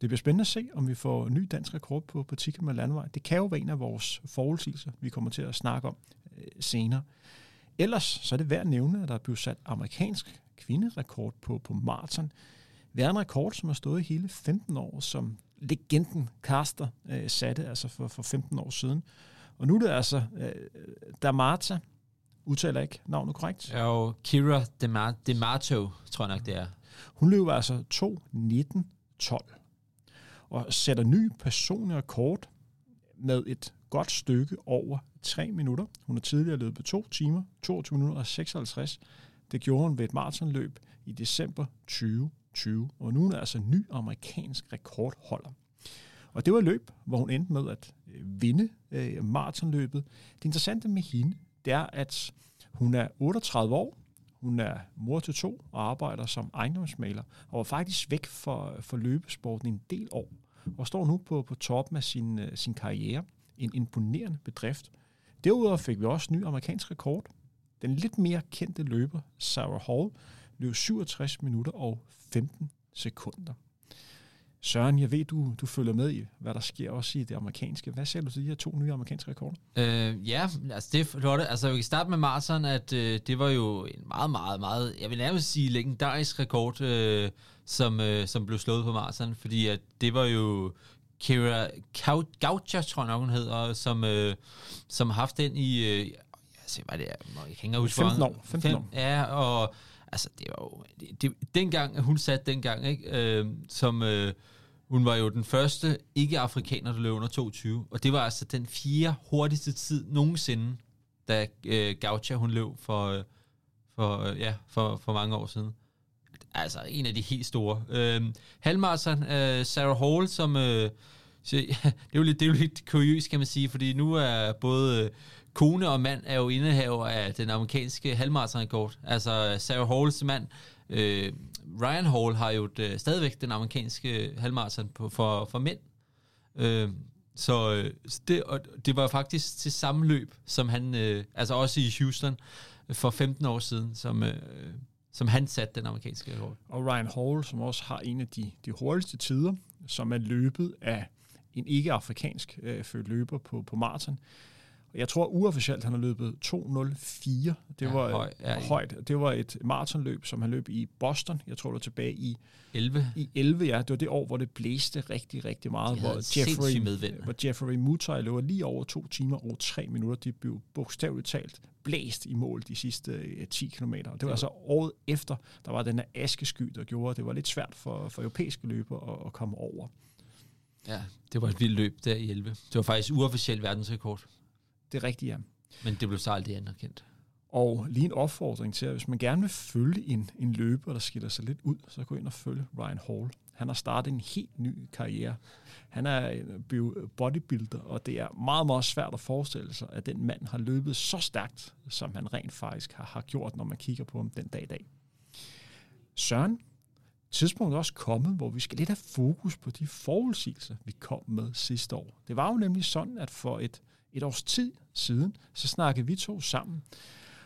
Det bliver spændende at se, om vi får ny dansk rekord på, på 10 km landevej. Det kan jo være en af vores forudsigelser, vi kommer til at snakke om øh, senere. Ellers så er det værd at nævne, at der er blevet sat amerikansk kvinderekord på, på maraton er en rekord, som har stået i hele 15 år, som legenden Carster øh, satte, altså for, for 15 år siden. Og nu er det altså øh, Damata, udtaler ikke navnet korrekt? Ja, og Kira Demato, tror jeg nok, det er. Hun løber altså 2.19.12 og sætter ny personlig rekord med et godt stykke over 3 minutter. Hun har tidligere løbet på 2 timer, 22 minutter og 56 Det gjorde hun ved et maratonløb i december 2020, og nu er hun altså ny amerikansk rekordholder. Og det var et løb, hvor hun endte med at øh, vinde øh, maratonløbet. Det interessante med hende, det er, at hun er 38 år, hun er mor til to og arbejder som ejendomsmaler, og var faktisk væk for, for løbesporten en del år, og står nu på, på toppen af sin, øh, sin karriere. En imponerende bedrift. Derudover fik vi også ny amerikansk rekord. Den lidt mere kendte løber, Sarah Hall, løb 67 minutter og 15 sekunder. Søren, jeg ved, du, du følger med i, hvad der sker også i det amerikanske. Hvad ser du til de her to nye amerikanske rekorder? Øh, ja, altså det er flot. Altså vi kan starte med maraton, at øh, det var jo en meget, meget, meget, jeg vil nærmest sige legendarisk rekord, øh, som, øh, som blev slået på maraton, fordi at det var jo Kira Gaucha, tror jeg nok hun hedder, som, øh, som har haft den i, øh, altså, hvad det er, jeg kan ikke huske, 15 år. 15 år. Ja, og altså det var jo, det, det, dengang, hun satte dengang, ikke, øh, som, øh, hun var jo den første ikke-afrikaner, der løb under 22, og det var altså den fjerde hurtigste tid nogensinde, da øh, Gaucha hun løb for, øh, for, øh, ja, for, for mange år siden. Altså en af de helt store. Øh, Halmarsen, øh, Sarah Hall, som... Øh, så, ja, det, er jo lidt, det er jo lidt kuriøst, kan man sige, fordi nu er både øh, kone og mand er jo indehaver af den amerikanske halvmarathonrekord. Altså Sarah Halls mand, øh, Ryan Hall har jo det, stadigvæk den amerikanske halvmarathon på, for, for mænd. Øh, så øh, det, og det var faktisk til samme løb, som han, øh, altså også i Houston, øh, for 15 år siden, som, øh, som han satte den amerikanske rekord. Og Ryan Hall, som også har en af de, de hurtigste tider, som er løbet af en ikke-afrikansk øh, født løber på, på maraton. Jeg tror uofficielt, han har løbet 2.04. Det ja, var høj, ja, højt. Det var et maratonløb, som han løb i Boston. Jeg tror, det var tilbage i 11. I 11, ja. Det var det år, hvor det blæste rigtig, rigtig meget. Hvor Jeffrey, hvor Jeffrey Mutai løber lige over to timer og tre minutter. De blev bogstaveligt talt blæst i mål de sidste 10 km. Det var ja. altså året efter, der var den her askesky, der gjorde, at det var lidt svært for, for europæiske løbere at, at komme over. Ja, det var et vildt løb der i 11. Det var faktisk uofficielt verdensrekord. Det er rigtigt, ja. Men det blev så aldrig anerkendt. Og lige en opfordring til, at hvis man gerne vil følge en, en løber, der skiller sig lidt ud, så gå ind og følge Ryan Hall. Han har startet en helt ny karriere. Han er bodybuilder, og det er meget, meget svært at forestille sig, at den mand har løbet så stærkt, som han rent faktisk har, har gjort, når man kigger på ham den dag i dag. Søren, tidspunktet er også kommet, hvor vi skal lidt have fokus på de forudsigelser, vi kom med sidste år. Det var jo nemlig sådan, at for et et års tid siden, så snakkede vi to sammen,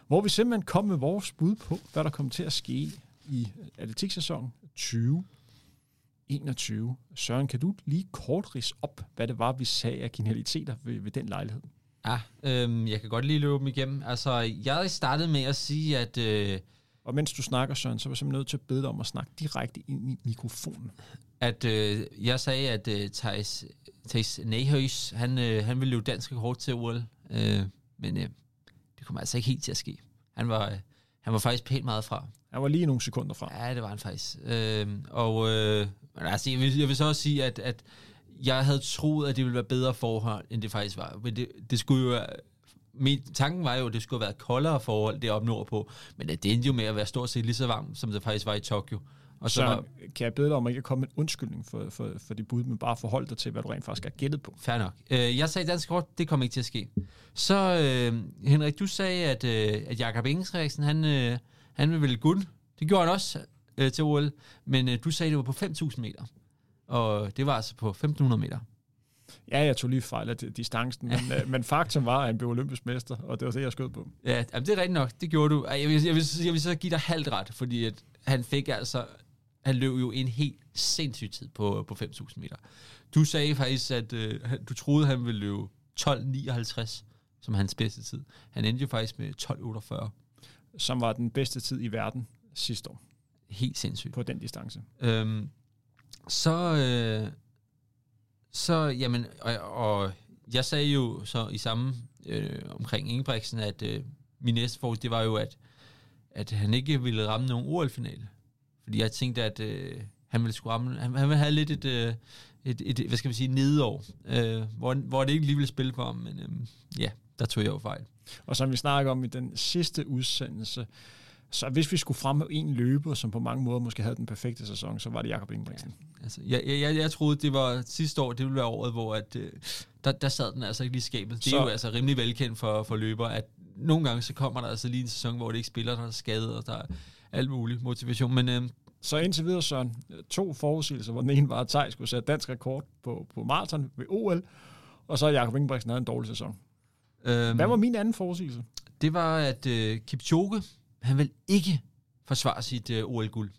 hvor vi simpelthen kom med vores bud på, hvad der kommer til at ske i atletiksæsonen 2021. Søren, kan du lige kort ris op, hvad det var, vi sagde af genialiteter ved, ved den lejlighed? Ja, øhm, jeg kan godt lige løbe dem igennem. Altså, jeg startede med at sige, at... Øh, og mens du snakker, Søren, så var jeg simpelthen nødt til at bede dig om at snakke direkte ind i mikrofonen. At øh, jeg sagde, at øh, Thijs Thijs Nehøjs, han, øh, han ville løbe dansk rekord til OL, øh, men øh, det kommer altså ikke helt til at ske. Han var, øh, han var faktisk pænt meget fra. Han var lige nogle sekunder fra. Ja, det var han faktisk. Øh, og øh, altså, jeg, vil, jeg vil så også sige, at, at jeg havde troet, at det ville være bedre forhold, end det faktisk var. Men det, det skulle jo min tanken var jo, at det skulle have været koldere forhold deroppe nordpå, men det endte jo med at være stort set lige så varmt, som det faktisk var i Tokyo. Og så, så var, kan jeg bede dig om at ikke komme med en undskyldning for, for, for de bud, men bare forholde dig til, hvad du rent faktisk har gættet på. Fair nok. Øh, jeg sagde dansk kort, det kommer ikke til at ske. Så øh, Henrik, du sagde, at, øh, at Jakob Ingesriksen, han, øh, han vil vælge guld. Det gjorde han også øh, til OL, men øh, du sagde, det var på 5.000 meter. Og det var altså på 1.500 meter. Ja, jeg tog lige fejl af distancen, men, øh, men faktum var, at han blev olympisk mester, og det var det, jeg skød på. Ja, jamen, det er rigtigt nok. Det gjorde du. Jeg vil, jeg vil, jeg vil så give dig halvt ret, fordi at han fik altså han løb jo en helt sindssyg tid på, på 5.000 meter. Du sagde faktisk, at øh, du troede, han ville løbe 12.59 som hans bedste tid. Han endte jo faktisk med 12.48. Som var den bedste tid i verden sidste år. Helt sindssygt. På den distance. Øhm, så, øh, så, jamen, og, og jeg sagde jo så i samme øh, omkring Ingebrigtsen, at øh, min næste forhold, det var jo, at, at han ikke ville ramme nogen OL-finale. Fordi jeg tænkte, at øh, han ville skulle ramme, han, han ville have lidt et, øh, et, et, hvad skal man sige, nedår, øh, hvor, hvor det ikke lige ville spille for ham, men øh, ja, der tog jeg jo fejl. Og som vi snakker om i den sidste udsendelse, så hvis vi skulle frem med en løber, som på mange måder måske havde den perfekte sæson, så var det Jakob Ingebrigtsen. Ja, altså, jeg, jeg, jeg troede, det var sidste år, det ville være året, hvor at, øh, der, der sad den altså ikke lige skabet. Det er Så- jo altså rimelig velkendt for, for løber, at nogle gange så kommer der altså lige en sæson, hvor det ikke spiller, der er skadet, og der er alt muligt motivation. Men øh, Så indtil videre, Søren, to forudsigelser, hvor den ene var, at Thijs skulle sætte dansk rekord på, på maraton ved OL, og så Jakob Ingebrigtsen havde en dårlig sæson. øh, Hvad var min anden forudsigelse? det var, at øh, Kipchoge, han vil ikke forsvare sit øh, OL-guld.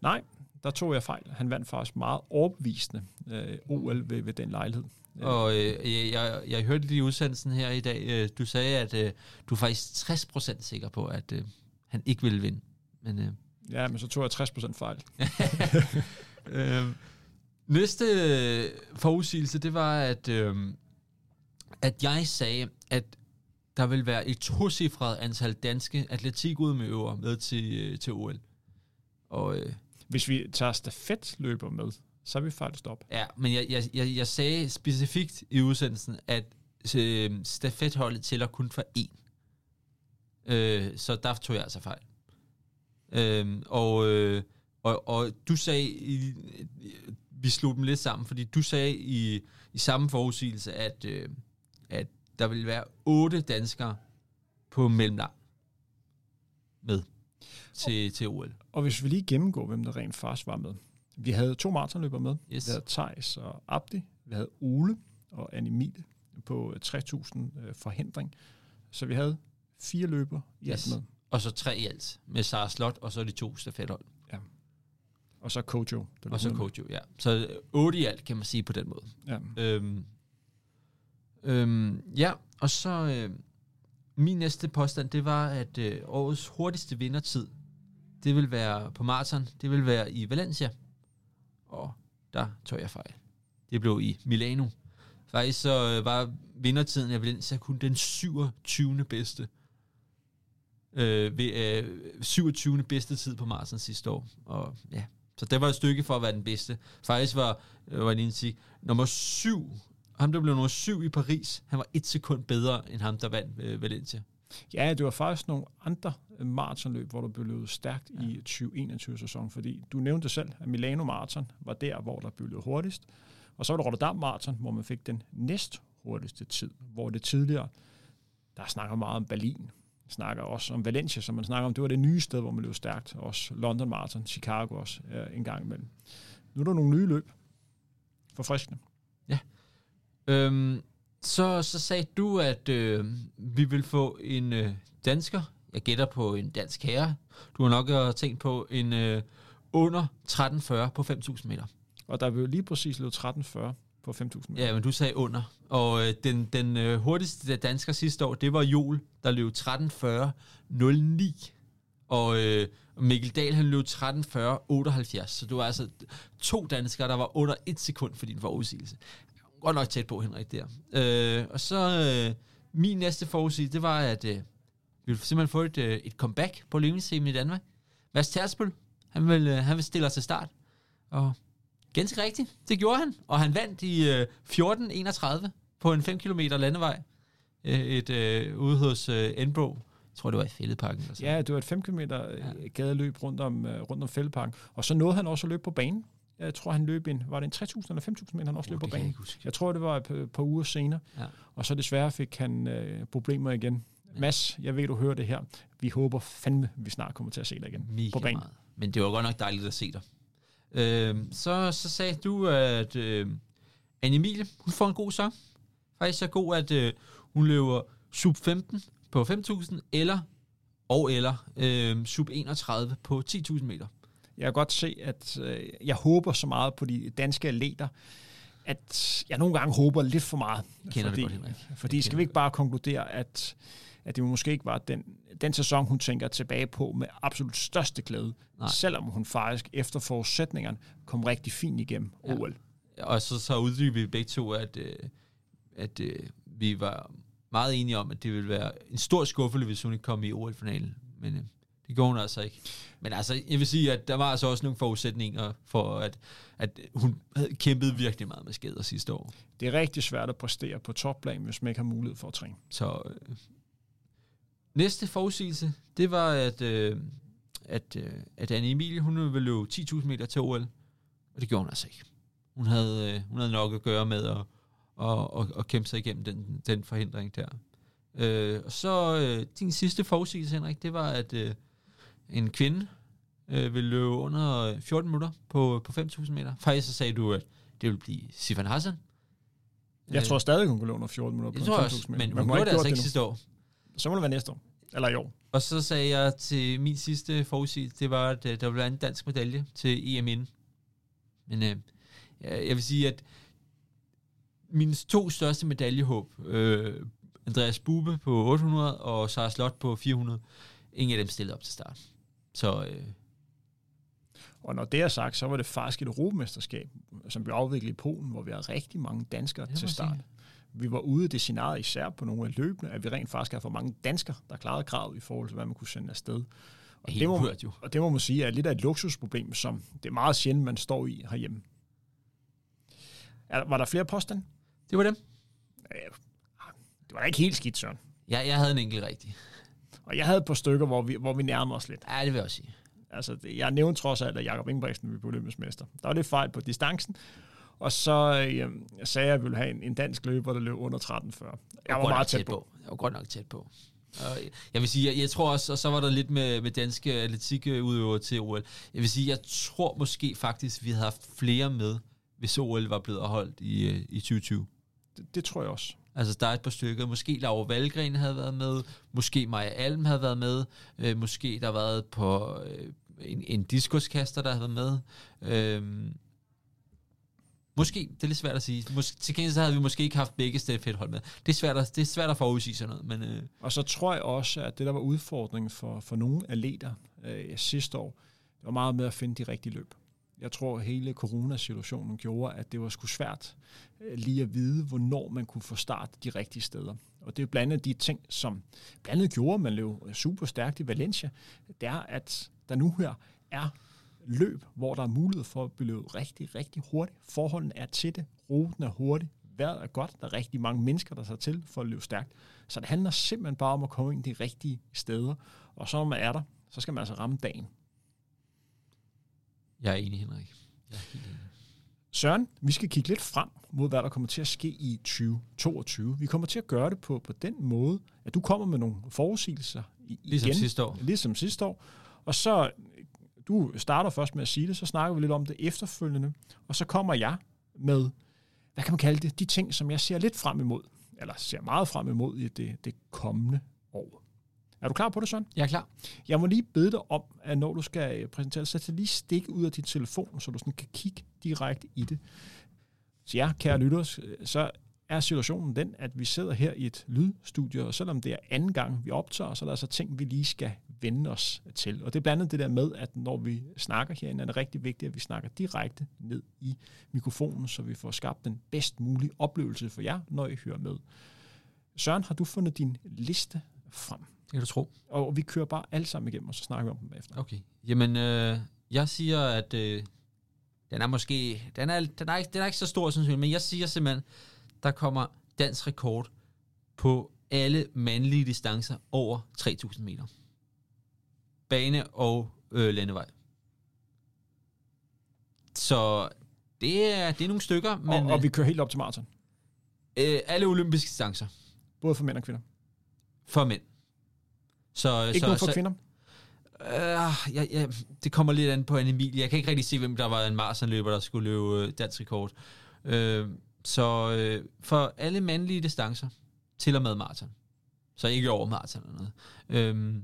Nej, der tog jeg fejl. Han vandt faktisk meget overbevisende øh, OL ved, ved den lejlighed. Og øh, jeg, jeg, hørte lige udsendelsen her i dag, øh, du sagde, at øh, du er faktisk 60% sikker på, at øh, han ikke ville vinde. Men øh, Ja, men så tog jeg 60% fejl. øh, næste øh, forudsigelse, det var, at, øh, at jeg sagde, at der vil være et tocifret antal danske atletikudøvere med til, øh, til OL. Og øh, Hvis vi tager stafetløber med, så er vi faktisk op. ja, men jeg, jeg, jeg, jeg sagde specifikt i udsendelsen, at øh, stafetholdet tæller kun for én. Øh, så der tog jeg altså fejl. Øh, og, øh, og, og du sagde, i, vi slog dem lidt sammen, fordi du sagde i, i samme forudsigelse, at, øh, at der ville være otte danskere på mellemlang med til, til OL. Og hvis vi lige gennemgår, hvem der rent faktisk var med. Vi havde to maratonløbere med. Yes. Vi havde Thijs og Abdi. Vi havde Ole og Anne Mille på 3000 øh, forhindring. Så vi havde fire løber i alt Yes. med. Og så tre i alt, med Sara Slot, og så de to stafethold. Og så Kojo. der Og så. Kojo, ja. Så øh, otte i alt, kan man sige på den måde. Ja. Øhm, øhm, ja, og så øh, min næste påstand, det var, at øh, årets hurtigste vindertid, det vil være på maraton, det vil være i Valencia. Og der tog jeg fejl. Det blev i Milano. Faktisk så øh, var vindertiden af Valencia kun den 27. bedste. Øh, ved, øh, 27. bedste tid på maraton sidste år. Og ja, så det var et stykke for at være den bedste. Faktisk var, øh, var jeg lige nummer at sige, nummer syv, ham der blev nummer syv i Paris, han var et sekund bedre end ham, der vandt øh, Valencia. Ja, det var faktisk nogle andre øh, maratonløb, hvor der blev løbet stærkt ja. i 2021-sæsonen, fordi du nævnte selv, at Milano Marathon var der, hvor der blev løbet hurtigst, og så var der Rotterdam Marathon, hvor man fik den næst hurtigste tid, hvor det tidligere, der snakker meget om Berlin, snakker også om Valencia, som man snakker om, det var det nye sted, hvor man løb stærkt, også London Marathon, Chicago også øh, en gang imellem. Nu er der nogle nye løb, forfriskende. Øhm, så, så sagde du, at øh, vi vil få en øh, dansker. Jeg gætter på en dansk herre. Du har nok øh, tænkt på en øh, under 13.40 på 5.000 meter. Og der blev lige præcis løbet 13.40 på 5.000 meter. Ja, men du sagde under. Og øh, den, den øh, hurtigste dansker sidste år, det var Jol, der løb 13.40.09. Og øh, Mikkel Dahl, han løb 13.40.78. Så du var altså to danskere, der var under et sekund for din forudsigelse. Godt nok tæt på, Henrik, der. Øh, og så øh, min næste forudsigelse, det var, at øh, vi vil simpelthen få et, øh, et comeback på løbningsscenen i Danmark. Mads Tersbøl, han vil, øh, han vil stille os til start. Og Ganske rigtigt. Det gjorde han. Og han vandt i øh, 14.31 på en 5 km landevej. Øh, et øh, ude hos øh, Enbro. Jeg tror, det var i Fældeparken. Eller sådan. Ja, det var et 5 km ja. gadeløb rundt om, uh, rundt om Fældeparken. Og så nåede han også at løbe på banen. Jeg tror, han løb en, var det en 3.000 eller 5.000 meter, han også Oh, løb på jeg banen. huske. Jeg tror, det var et par, par uger senere. Ja. Og så desværre fik han uh, problemer igen. Mads, jeg ved, du hører det her. Vi håber fandme, vi snart kommer til at se dig igen Mega på banen. meget. Men det var godt nok dejligt at se dig. Øh, så, så sagde du, at øh, Anne Emilie, hun får en god sang. Faktisk så god, at øh, hun løber sub 15 på 5.000, eller og eller øh, sub 31 på 10.000 meter. Jeg kan godt se, at øh, jeg håber så meget på de danske atleter, at jeg nogle gange håber lidt for meget. Kender det fordi, godt, Henrik. Fordi Jeg skal vi ikke bare konkludere, at, at det måske ikke var den, den sæson, hun tænker tilbage på med absolut største glæde, Nej. selvom hun faktisk efter forudsætningerne kom rigtig fint igennem Ja. OL. Og så, så uddybede vi begge to, at, øh, at øh, vi var meget enige om, at det ville være en stor skuffelse, hvis hun ikke kom i OL-finalen. Men øh, det gjorde hun altså ikke. Men altså, jeg vil sige, at der var altså også nogle forudsætninger for, at, at hun havde kæmpet virkelig meget med skader sidste år. Det er rigtig svært at præstere på topplan, hvis man ikke har mulighed for at træne. Så øh, næste forudsigelse, det var, at øh, at, øh, at Anne Emilie, hun ville løbe 10.000 meter til OL, og det gjorde hun altså ikke. Hun havde, øh, hun havde nok at gøre med at, og, og, og kæmpe sig igennem den, den forhindring der. Øh, og så øh, din sidste forudsigelse, Henrik, det var, at øh, en kvinde øh, ville løbe under 14 minutter på, på 5.000 meter. Faktisk så sagde du, at det ville blive Sifan Hassan. Jeg tror stadig, hun kunne løbe under 14 minutter på 5.000 meter. Men hun, gjorde det altså ikke sidste år. Så må det være næste år. Eller i år. Og så sagde jeg til min sidste forudsigelse, det var, at øh, der ville være en dansk medalje til EM inden. Men øh, jeg vil sige, at mine to største medaljehåb, øh, Andreas Bube på 800 og Sara Slot på 400, ingen af dem stillede op til start. Så... Øh, og når det er sagt, så var det faktisk et europamesterskab, som blev afviklet i Polen, hvor vi havde rigtig mange danskere til start. Sige. Vi var ude i det scenarie især på nogle af løbene, at vi rent faktisk har for mange danskere, der klarede kravet i forhold til, hvad man kunne sende afsted. Og det, må, hørt, jo. og det må man sige er lidt af et luksusproblem, som det er meget sjældent, man står i herhjemme. Er, var der flere påstande? Det var dem. Det var ikke helt skidt, Søren. Ja, jeg havde en enkelt rigtig. Og jeg havde et par stykker, hvor vi, hvor vi nærmer os lidt. Ja, det vil jeg også sige. Altså, jeg nævnte trods alt, at Jakob Ingebrigtsen blive olympisk mester. Der var lidt fejl på distancen, og så øh, sagde jeg, at jeg ville have en, en dansk løber, der løb under 13.40. Jeg, jeg var, var meget tæt, tæt på. på. Jeg var godt nok tæt på. Og jeg vil sige, jeg, jeg tror også, og så var der lidt med, med danske atletikudøvere til OL. Jeg vil sige, jeg tror måske faktisk, vi havde haft flere med, hvis OL var blevet holdt i, øh, i 2020. Det, det tror jeg også. Altså, der er et par stykker. Måske Laura Valgren havde været med. Måske Maja Alm havde været med. Øh, måske der har været på øh, en, en diskuskaster, der havde været med. Øh, Måske, det er lidt svært at sige. Måske, til gengæld så havde vi måske ikke haft begge hold med. Det er svært at, det er svært at forudsige sådan noget. Men, øh. Og så tror jeg også, at det der var udfordringen for, for nogle atleter øh, sidste år, det var meget med at finde de rigtige løb. Jeg tror, at hele coronasituationen gjorde, at det var sgu svært øh, lige at vide, hvornår man kunne få start de rigtige steder. Og det er blandt andet de ting, som blandt andet gjorde, at man løb super stærkt i Valencia, det er, at der nu her er løb, hvor der er mulighed for at blive rigtig, rigtig hurtigt. Forholdene er til det, ruten er hurtig, vejret er godt, der er rigtig mange mennesker, der tager til for at løbe stærkt. Så det handler simpelthen bare om at komme ind de rigtige steder, og så når man er der, så skal man altså ramme dagen. Jeg er enig, Henrik. Jeg er helt enig. Søren, vi skal kigge lidt frem mod, hvad der kommer til at ske i 2022. Vi kommer til at gøre det på, på den måde, at du kommer med nogle forudsigelser i, ligesom igen, sidste år. Ligesom sidste år. Og så, du starter først med at sige det, så snakker vi lidt om det efterfølgende, og så kommer jeg med, hvad kan man kalde det, de ting, som jeg ser lidt frem imod, eller ser meget frem imod i det, det kommende år. Er du klar på det, Søren? Jeg er klar. Jeg må lige bede dig om, at når du skal præsentere, så tag lige stik ud af din telefon, så du sådan kan kigge direkte i det. Så ja, kære lytter, så er situationen den, at vi sidder her i et lydstudie, og selvom det er anden gang, vi optager, så er der altså ting, vi lige skal vende os til. Og det er blandt andet det der med, at når vi snakker herinde, er det rigtig vigtigt, at vi snakker direkte ned i mikrofonen, så vi får skabt den bedst mulige oplevelse for jer, når I hører med. Søren, har du fundet din liste frem? Det kan du tro. Og vi kører bare alle sammen igennem, og så snakker vi om dem efter. Okay. Jamen, øh, jeg siger, at øh, den er måske... Den er, den, er ikke, den er ikke så stor, synes jeg, men jeg siger simpelthen, der kommer dansk rekord på alle mandlige distancer over 3.000 meter. Bane og øh, landevej. Så det er, det er nogle stykker. Men, og, og vi kører helt op til maraton? Øh, alle olympiske distancer. Både for mænd og kvinder? For mænd. Så, ikke så, noget for så, kvinder? Øh, ja, ja, det kommer lidt an på en Emil. Jeg kan ikke rigtig se, hvem der var en maratonløber, der skulle løbe øh, dansk rekord. Øh, så øh, for alle mandlige distancer, til og med maraton. Så ikke over maraton eller noget. Øh,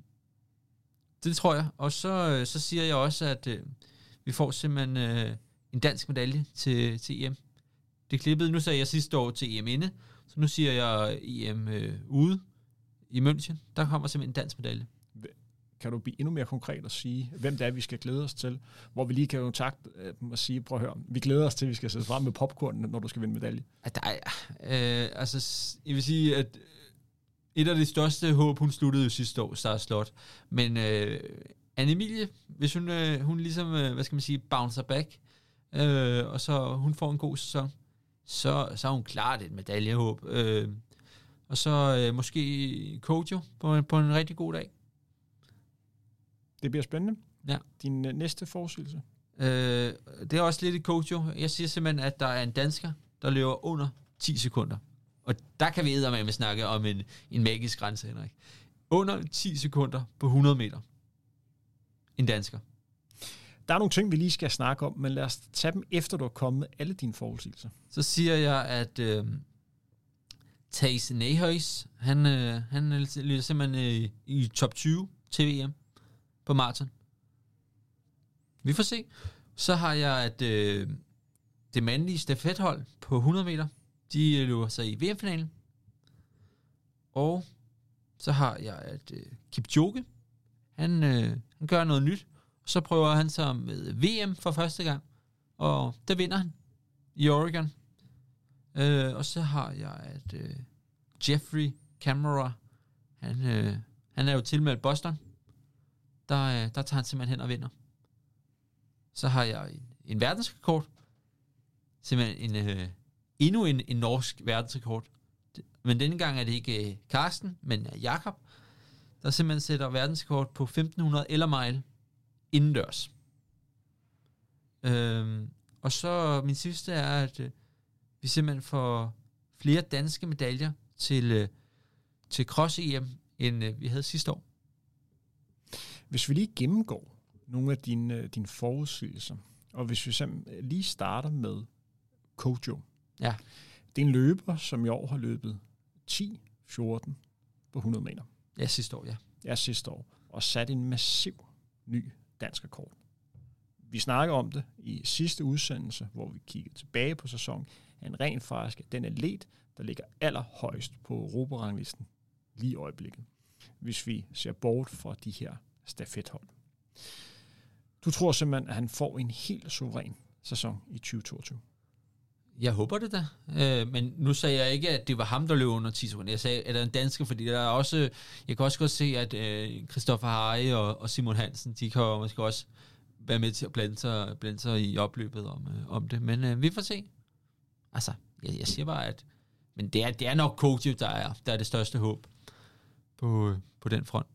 det tror jeg. Og så, øh, så siger jeg også, at øh, vi får simpelthen øh, en dansk medalje til, til EM. Det klippede, nu sagde jeg sidste år til EM inde, så nu siger jeg EM øh, ude i München. Der kommer simpelthen en dansk medalje. Kan du blive endnu mere konkret og sige, hvem det er, vi skal glæde os til? Hvor vi lige kan kontakte dem og sige, prøv at høre, vi glæder os til, at vi skal sætte frem med popcorn, når du skal vinde medalje. At der er, øh, altså, jeg vil sige, at et af de største håb, hun sluttede jo sidste år, Star Slot. Men øh, Anne Emilie, hvis hun, øh, hun ligesom, øh, hvad skal man sige, bouncer back, øh, og så hun får en god sæson, så, så er hun klart et medaljehåb. Øh, og så øh, måske Kojo på, på en rigtig god dag. Det bliver spændende. Ja. Din øh, næste forudsigelse? Øh, det er også lidt et coach, jo. Jeg siger simpelthen, at der er en dansker, der løber under 10 sekunder. Og der kan vi med snakke om en, en magisk grænse, Henrik. Under 10 sekunder på 100 meter. En dansker. Der er nogle ting, vi lige skal snakke om, men lad os tage dem, efter du har kommet med alle dine forudsigelser. Så siger jeg, at øh, Thijs Nehøjs, han, øh, han lyder simpelthen øh, i top 20 til VM på maraton. Vi får se. Så har jeg, at øh, det mandlige stafethold på 100 meter, de øh, løber sig i VM-finalen. Og så har jeg, at øh, Kipchoge, han, øh, han gør noget nyt. Og så prøver han sig med VM for første gang. Og der vinder han i Oregon. Øh, og så har jeg, at øh, Jeffrey Camera, han, øh, han er jo tilmeldt Boston. Der, øh, der tager han simpelthen hen og vinder. Så har jeg en, en verdensrekord. Simpelthen en, øh, endnu en, en norsk verdensrekord. Men denne gang er det ikke øh, Karsten, men øh, Jakob, der simpelthen sætter verdensrekord på 1500 eller mile indendørs. Øhm, og så min sidste er, at øh, vi simpelthen får flere danske medaljer til, øh, til Cross-EM, end øh, vi havde sidste år. Hvis vi lige gennemgår nogle af dine, øh, dine forudsigelser, og hvis vi simpelthen lige starter med Kojo. Ja. Det er en løber, som i år har løbet 10-14 på 100 meter. Ja, sidste år, ja. Ja, sidste år. Og sat en massiv ny dansk rekord. Vi snakker om det i sidste udsendelse, hvor vi kiggede tilbage på sæsonen. Han rent faktisk den atlet, der ligger allerhøjst på Europaranglisten lige i øjeblikket, hvis vi ser bort fra de her stafethold. Du tror simpelthen, at han får en helt suveræn sæson i 2022? Jeg håber det da. Øh, men nu sagde jeg ikke, at det var ham, der løb under 10 sekunder. Jeg sagde, at der er en dansker, fordi der er også... Jeg kan også godt se, at øh, Christoffer Harry og, og Simon Hansen, de kan måske også være med til at blande sig, blande sig i opløbet om, øh, om det. Men øh, vi får se. Altså, jeg, jeg siger bare, at... Men det er, det er nok Koji, der er, der er det største håb på, øh, på den front.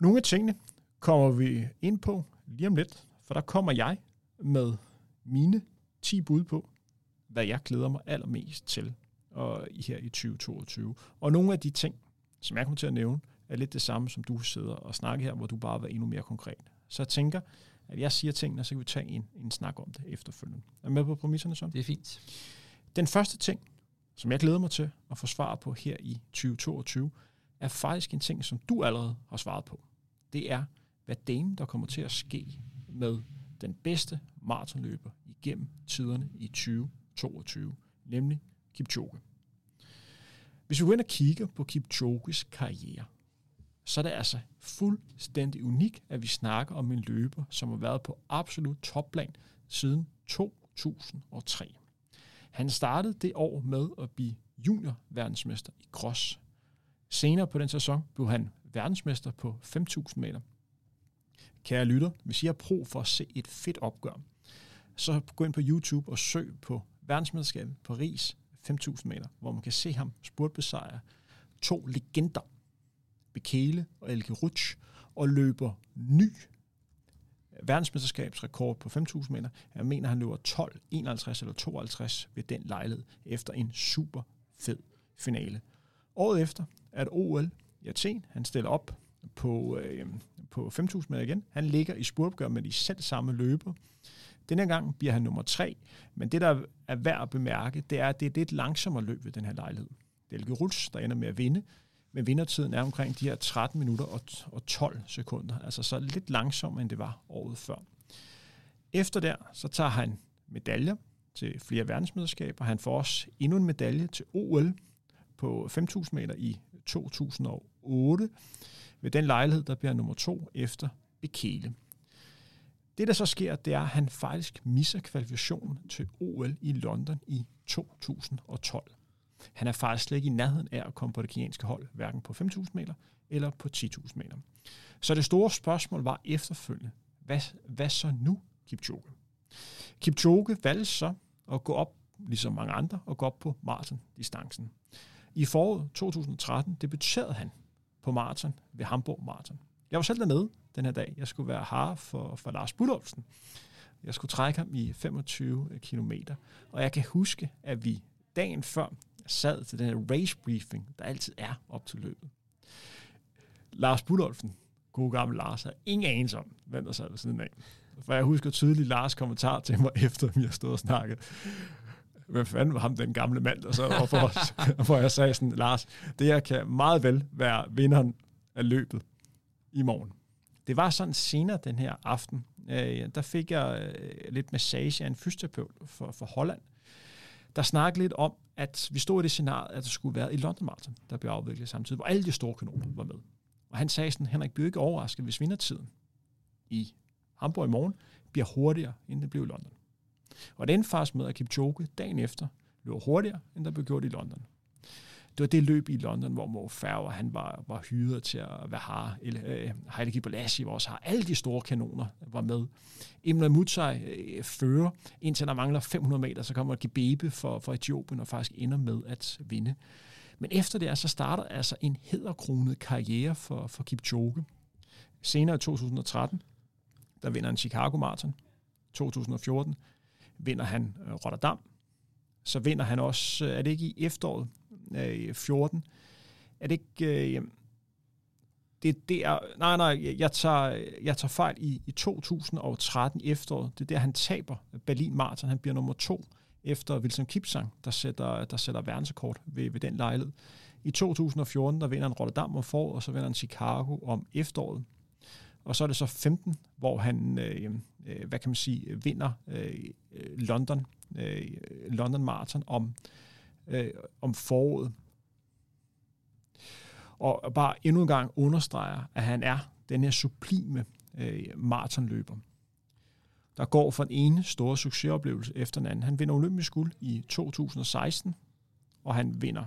Nogle af tingene kommer vi ind på lige om lidt, for der kommer jeg med mine 10 bud på, hvad jeg glæder mig allermest til og her i 2022. Og nogle af de ting, som jeg kommer til at nævne, er lidt det samme, som du sidder og snakker her, hvor du bare var endnu mere konkret. Så jeg tænker, at jeg siger tingene, så kan vi tage en, en snak om det efterfølgende. Er med på præmisserne sådan? Det er fint. Den første ting, som jeg glæder mig til at få svar på her i 2022, er faktisk en ting, som du allerede har svaret på. Det er, hvad det der kommer til at ske med den bedste maratonløber igennem tiderne i 2022, nemlig Kipchoge. Hvis vi går ind og kigger på Kipchoges karriere, så er det altså fuldstændig unikt, at vi snakker om en løber, som har været på absolut topplan siden 2003. Han startede det år med at blive junior verdensmester i cross. Senere på den sæson blev han verdensmester på 5.000 meter. Kære lytter, hvis I har brug for at se et fedt opgør, så gå ind på YouTube og søg på verdensmesterskabet Paris 5.000 meter, hvor man kan se ham spurtbesejre to legender, Bekele og Elke Rutsch, og løber ny verdensmesterskabsrekord på 5.000 meter. Jeg mener, han løber 12, 51 eller 52 ved den lejlighed efter en super fed finale. Året efter er det OL i Athen. Han stiller op på, øh, på 5.000 meter igen. Han ligger i spurtopgør med de selv samme løber. Denne gang bliver han nummer tre, men det, der er værd at bemærke, det er, at det er lidt langsommere løb ved den her lejlighed. Det er Elke Ruls, der ender med at vinde, men vindertiden er omkring de her 13 minutter og, og 12 sekunder, altså så lidt langsommere, end det var året før. Efter der, så tager han medaljer til flere verdensmesterskaber. Han får også endnu en medalje til OL på 5.000 meter i 2008. Ved den lejlighed, der bliver nummer to efter Bekele. Det, der så sker, det er, at han faktisk misser kvalifikationen til OL i London i 2012. Han er faktisk slet ikke i nærheden af at komme på det kenyanske hold, hverken på 5.000 meter eller på 10.000 meter. Så det store spørgsmål var efterfølgende, hvad, hvad så nu, Kipchoge? Kipchoge valgte så at gå op, ligesom mange andre, og gå op på maratondistancen. I foråret 2013 debuterede han på maraton ved Hamburg Maraton. Jeg var selv dernede den her dag. Jeg skulle være har for, for Lars Budolfsen. Jeg skulle trække ham i 25 km. Og jeg kan huske, at vi dagen før sad til den her race briefing, der altid er op til løbet. Lars Budolfsen, god gammel Lars, har ingen anelse om, hvem der sad ved siden af. For jeg husker tydeligt Lars kommentar til mig, efter vi har stået og snakket. Hvad fanden var ham, den gamle mand, der sad overfor os? Hvor jeg sagde sådan, Lars, det her kan meget vel være vinderen af løbet i morgen. Det var sådan senere den her aften, øh, der fik jeg øh, lidt massage af en fysioterapeut for, for Holland, der snakkede lidt om, at vi stod i det scenarie, at der skulle være i London Marathon, der blev afviklet samtidig, hvor alle de store kanoner var med. Og han sagde sådan, Henrik, bliver ikke overrasket, hvis vindertiden i Hamburg i morgen bliver hurtigere, end det blev i London. Og det endte faktisk med, at Kipchoge dagen efter løb hurtigere, end der blev gjort i London. Det var det løb i London, hvor Mo Farah, han var, var hyret til at være har. Øh, Heide Gibalassi var også har. Alle de store kanoner var med. Emre Mutsai øh, fører, indtil der mangler 500 meter, så kommer Gebebe for, for Etiopien og faktisk ender med at vinde. Men efter det, så starter altså en hederkronet karriere for, for Kipchoge. Senere i 2013, der vinder han Chicago Marathon. 2014 vinder han øh, Rotterdam. Så vinder han også, øh, er det ikke i efteråret øh, 14, er det ikke... Øh, det, er der... nej, nej, jeg tager, jeg tager fejl i, i 2013 efteråret. Det er der, han taber Berlin Marathon. Han bliver nummer to efter Wilson Kipsang, der sætter, der sætter verdensrekord ved, ved den lejlighed. I 2014, der vinder han Rotterdam om foråret, og så vinder han Chicago om efteråret. Og så er det så 15, hvor han, øh, øh, hvad kan man sige, vinder øh, øh London, øh, London Marathon om, øh, om foråret. Og bare endnu en gang understreger, at han er den her sublime øh, maratonløber der går fra den ene store succesoplevelse efter den anden. Han vinder olympisk guld i 2016, og han vinder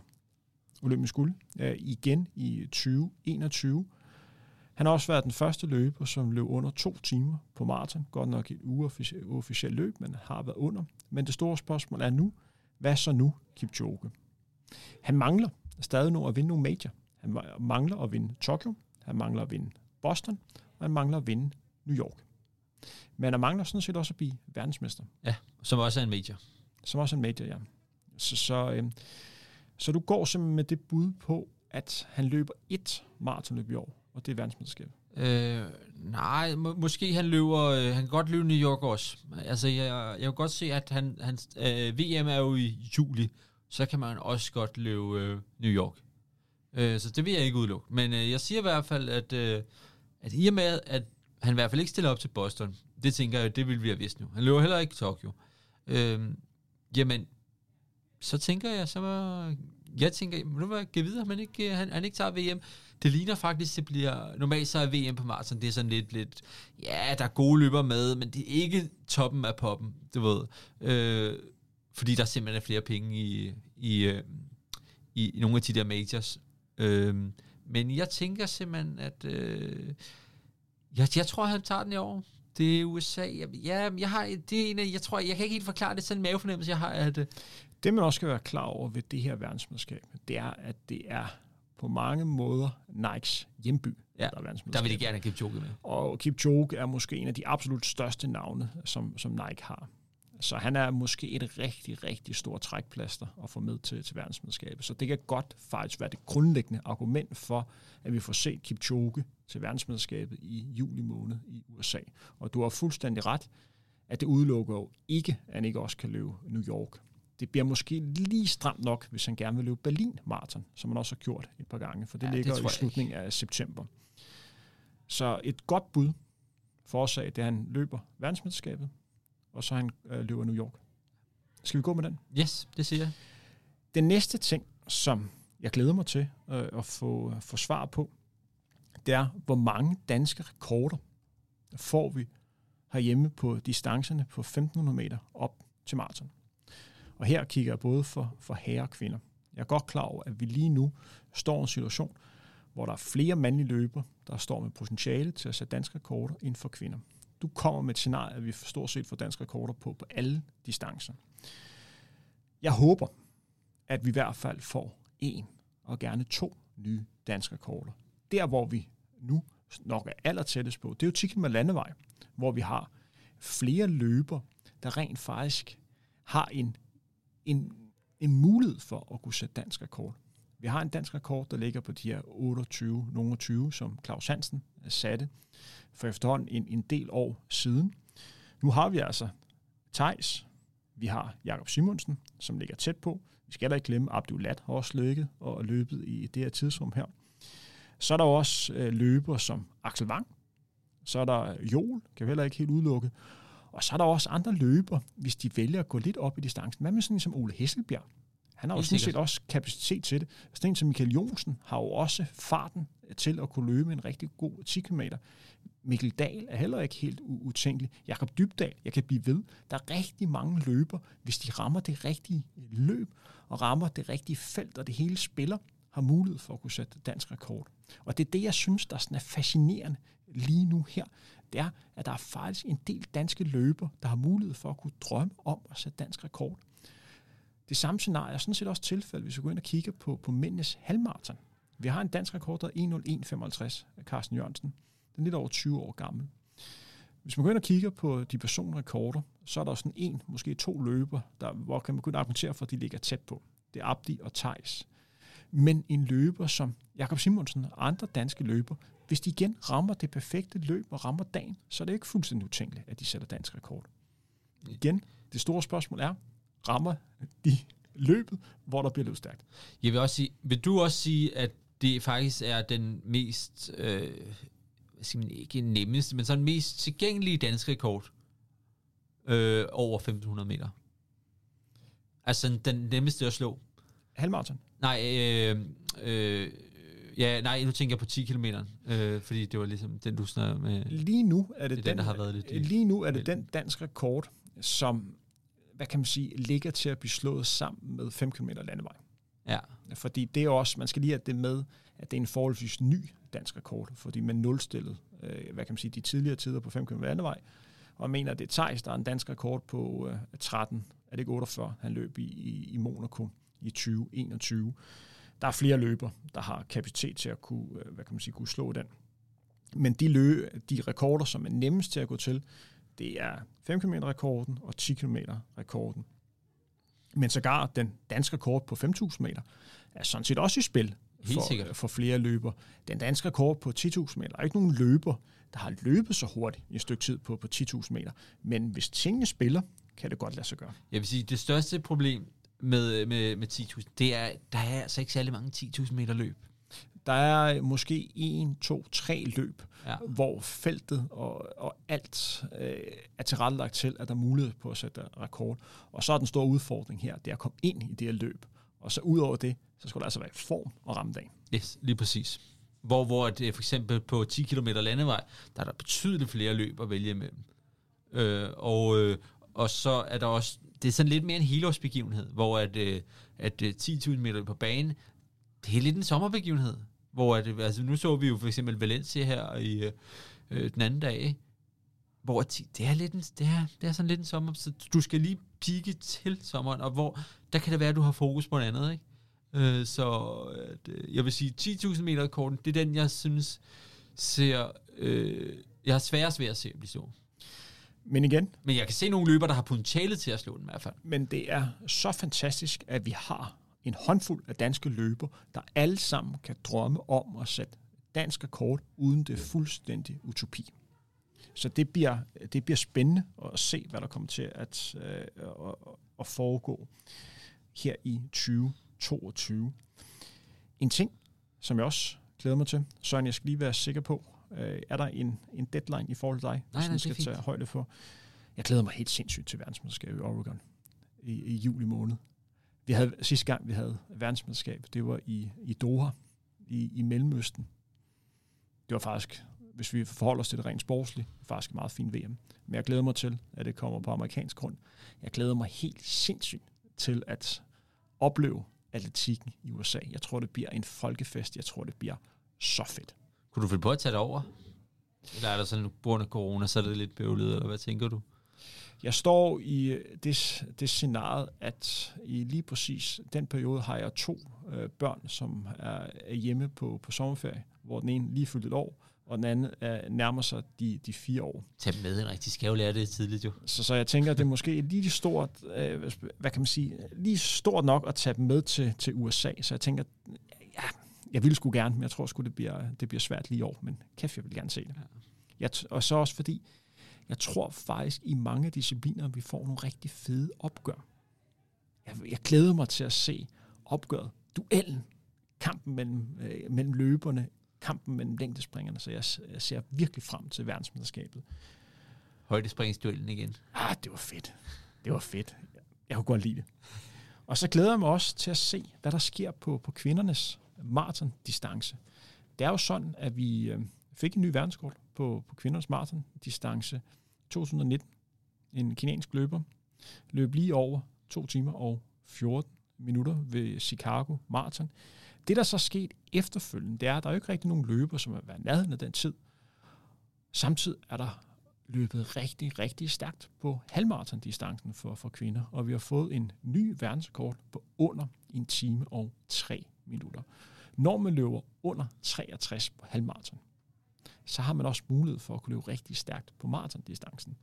olympisk guld øh, igen i 2021. Han har også været den første løber, som løb under to timer på maraton. Godt nok et uofficielt løb, men har været under. Men det store spørgsmål er nu, hvad så nu, Kipchoge? Han mangler stadig nu at vinde nogle major. Han mangler at vinde Tokyo, han mangler at vinde Boston, og han mangler at vinde New York. Men han mangler sådan set også at blive verdensmester. Ja, som også er en major. Som også er en major, ja. Så, så, øh, så du går simpelthen med det bud på, at han løber et maratonløb i år, og det er verdensmesterskabet. Øh, nej, må, måske han løber, øh, han kan godt løbe New York også. Altså, jeg, jeg kan godt se, at han, han, øh, VM er jo i juli, så kan man også godt løbe øh, New York. Øh, så det vil jeg ikke udelukke. Men øh, jeg siger i hvert fald, at, øh, at i og med, at han i hvert fald ikke stiller op til Boston. Det tænker jeg, det vil vi have vidst nu. Han løber heller ikke Tokyo. Øh, jamen, så tænker jeg, så var, jeg tænker, nu var jeg videre, men ikke, øh, han, han ikke tager VM. Det ligner faktisk, det bliver, normalt så er VM på maraton, det er sådan lidt, lidt, ja, der er gode løber med, men det er ikke toppen af poppen, du ved. Øh, fordi der simpelthen er flere penge i, i, øh, i, i nogle af de der majors. Øh, men jeg tænker simpelthen, at øh, jeg, jeg tror, han tager den i år. Det er USA. Jeg, ja, jeg har, det er en af, jeg tror, jeg kan ikke helt forklare det, sådan en mavefornemmelse, jeg har. At, øh, det, man også skal være klar over ved det her verdensmesterskab, det er, at det er på mange måder Nikes hjemby, ja, der er Der vil de gerne have Kipchoge med. Og Kipchoge er måske en af de absolut største navne, som, som Nike har. Så han er måske et rigtig, rigtig stort trækplaster at få med til, til verdensmesterskabet. Så det kan godt faktisk være det grundlæggende argument for, at vi får set Kipchoge til verdensmesterskabet i juli måned i USA. Og du har fuldstændig ret, at det udelukker jo ikke, at han ikke også kan løbe New York. Det bliver måske lige stramt nok, hvis han gerne vil løbe Berlin Marathon, som han også har gjort et par gange, for det ja, ligger det i slutningen af september. Så et godt bud for os af, det han løber verdensmesterskabet, og så han øh, løber New York. Skal vi gå med den? Yes, det siger jeg. Den næste ting, som jeg glæder mig til øh, at få, få svar på, det er, hvor mange danske rekorder får vi herhjemme på distancerne på 1500 meter op til maraton. Og her kigger jeg både for, for herre og kvinder. Jeg er godt klar over, at vi lige nu står i en situation, hvor der er flere mandlige løber, der står med potentiale til at sætte danske rekorder ind for kvinder. Du kommer med et scenarie, at vi stort set får danske rekorder på på alle distancer. Jeg håber, at vi i hvert fald får en og gerne to nye danske rekorder. Der, hvor vi nu nok er aller tættest på, det er jo Tikken med landevej, hvor vi har flere løber, der rent faktisk har en, en, en mulighed for at kunne sætte dansk rekord. Vi har en dansk rekord, der ligger på de her 28, nogle 20, som Claus Hansen øh, satte for efterhånden en, en del år siden. Nu har vi altså Tejs, vi har Jakob Simonsen, som ligger tæt på. Vi skal da ikke glemme, Abdulat har også løbet og løbet i det her tidsrum her. Så er der også øh, løber som Axel Wang. Så er der Jol, kan vi heller ikke helt udelukke. Og så er der også andre løber, hvis de vælger at gå lidt op i distancen. Hvad med sådan en som Ole Hesselbjerg? Han har jo sådan set også kapacitet til det. Sådan en som Michael Jonsen har jo også farten til at kunne løbe en rigtig god 10 km. Mikkel Dahl er heller ikke helt utænkelig. Jakob Dybdal, jeg kan blive ved. Der er rigtig mange løber, hvis de rammer det rigtige løb, og rammer det rigtige felt, og det hele spiller, har mulighed for at kunne sætte dansk rekord. Og det er det, jeg synes, der sådan er fascinerende lige nu her. Det er, at der er faktisk en del danske løber, der har mulighed for at kunne drømme om at sætte dansk rekord. Det samme scenarie er sådan set også tilfældet, hvis vi går ind og kigger på, på mændenes halvmarathon. Vi har en dansk rekord, der er 1.01.55 af Carsten Jørgensen. Den er lidt over 20 år gammel. Hvis man går ind og kigger på de personrekorder, så er der sådan en, måske to løber, der, hvor kan man kunne argumentere for, at de ligger tæt på. Det er Abdi og Tejs. Men en løber som Jakob Simonsen og andre danske løber, hvis de igen rammer det perfekte løb og rammer dagen, så er det ikke fuldstændig utænkeligt, at de sætter dansk rekord. Igen, det store spørgsmål er, rammer de løbet, hvor der bliver løbet stærkt? Jeg vil også sige, vil du også sige, at det faktisk er den mest, øh, skal man ikke nemmeste, men sådan mest tilgængelige danske rekord øh, over 1500 meter? Altså den nemmeste at slå. Halvmarathon? Nej, øh, øh, ja, nej, nu tænker jeg på 10 km, øh, fordi det var ligesom den, du snakkede med. Lige nu er det, det den, den, der har været lidt... Lige nu er det den dansk rekord, som, hvad kan man sige, ligger til at blive slået sammen med 5 km landevej. Ja. Fordi det er også, man skal lige have det med, at det er en forholdsvis ny dansk rekord, fordi man nulstillede, øh, hvad kan man sige, de tidligere tider på 5 km landevej, og mener, at det er Thijs, der er en dansk rekord på øh, 13, er det ikke 48, han løb i, i, i Monaco i 2021. Der er flere løber, der har kapacitet til at kunne, øh, hvad kan man sige, kunne slå den. Men de, løb, de rekorder, som er nemmest til at gå til, det er 5 km rekorden og 10 km rekorden. Men sågar den danske rekord på 5.000 meter er sådan set også i spil for, for flere løber. Den danske rekord på 10.000 meter, der er ikke nogen løber, der har løbet så hurtigt i et stykke tid på, på 10.000 meter. Men hvis tingene spiller, kan det godt lade sig gøre. Jeg vil sige, det største problem med, med, med 10.000, det er, der er altså ikke særlig mange 10.000 meter løb. Der er måske en, to, tre løb, ja. hvor feltet og, og alt øh, er tilrettelagt til, at der er mulighed på at sætte rekord. Og så er den store udfordring her, det er at komme ind i det her løb. Og så ud over det, så skal der altså være form og ramme dagen. Yes, lige præcis. Hvor, hvor det for eksempel på 10 km landevej, der er der betydeligt flere løb at vælge imellem. Øh, og, øh, og så er der også, det er sådan lidt mere en helårsbegivenhed, hvor at, øh, at øh, 10.000 meter på banen, det er lidt en sommerbegivenhed. Hvor at, øh, altså nu så vi jo for eksempel Valencia her i øh, øh den anden dag, hvor det er, lidt en, det, er, det er sådan lidt en sommer, så du skal lige pike til sommeren, og hvor der kan det være, at du har fokus på noget andet, ikke? Øh, så at, jeg vil sige, 10.000 meter korten, det er den, jeg synes ser, øh, jeg har sværest ved at se at blive så. Men igen... Men jeg kan se nogle løber, der har potentiale til at slå den i hvert fald. Men det er så fantastisk, at vi har en håndfuld af danske løber, der alle sammen kan drømme om at sætte dansk rekord, uden det fuldstændig utopi. Så det bliver, det bliver spændende at se, hvad der kommer til at, øh, at, at foregå her i 2022. En ting, som jeg også glæder mig til, Søren, jeg skal lige være sikker på, øh, er der en, en deadline i forhold til dig, nej, nej, skal tage højde for? Jeg glæder mig helt sindssygt til verdensmesterskabet i Oregon i, i juli måned. Vi havde, sidste gang, vi havde verdensmesterskab, det var i, i Doha, i, i Mellemøsten. Det var faktisk, hvis vi forholder os til det rent sportsligt, faktisk et meget fint VM. Men jeg glæder mig til, at det kommer på amerikansk grund. Jeg glæder mig helt sindssygt til at opleve atletikken i USA. Jeg tror, det bliver en folkefest. Jeg tror, det bliver så fedt. Kunne du finde på at tage det over? Eller er der sådan, på grund af corona, så er det lidt bøvlet, eller hvad tænker du? Jeg står i det, det scenarie, at i lige præcis den periode har jeg to øh, børn, som er, er hjemme på, på sommerferie, hvor den ene lige fyldt et år, og den anden er, nærmer sig de, de fire år. Tag dem med, Henrik. De skal jo lære det tidligt, jo. Så, så jeg tænker, det er måske lige stort, øh, hvad kan man sige, lige stort nok at tage dem med til, til USA. Så jeg tænker, ja, jeg ville sgu gerne, men jeg tror sgu, det bliver, det bliver svært lige i år. Men kæft, jeg vil gerne se det. Jeg, og så også fordi, jeg tror faktisk, i mange discipliner, vi får nogle rigtig fede opgør. Jeg, jeg glæder mig til at se opgøret, duellen, kampen mellem, øh, mellem løberne, kampen mellem længdespringerne, så jeg, jeg ser virkelig frem til verdensmesterskabet. Højdespringsduellen igen. Ah, det var fedt. Det var fedt. Jeg kunne godt lide det. Og så glæder jeg mig også til at se, hvad der sker på, på kvindernes maraton-distance. Det er jo sådan, at vi øh, fik en ny verdenskort på, på kvindernes maraton-distance 2019. En kinesisk løber løb lige over 2 timer og 14 minutter ved Chicago Marathon. Det, der så skete sket efterfølgende, det er, at der er jo ikke rigtig nogen løber, som har været nærheden af den tid. Samtidig er der løbet rigtig, rigtig stærkt på halvmarathon-distancen for, for kvinder, og vi har fået en ny verdensrekord på under en time og tre minutter. Når man løber under 63 på halvmarathon, så har man også mulighed for at kunne løbe rigtig stærkt på maratondistancen.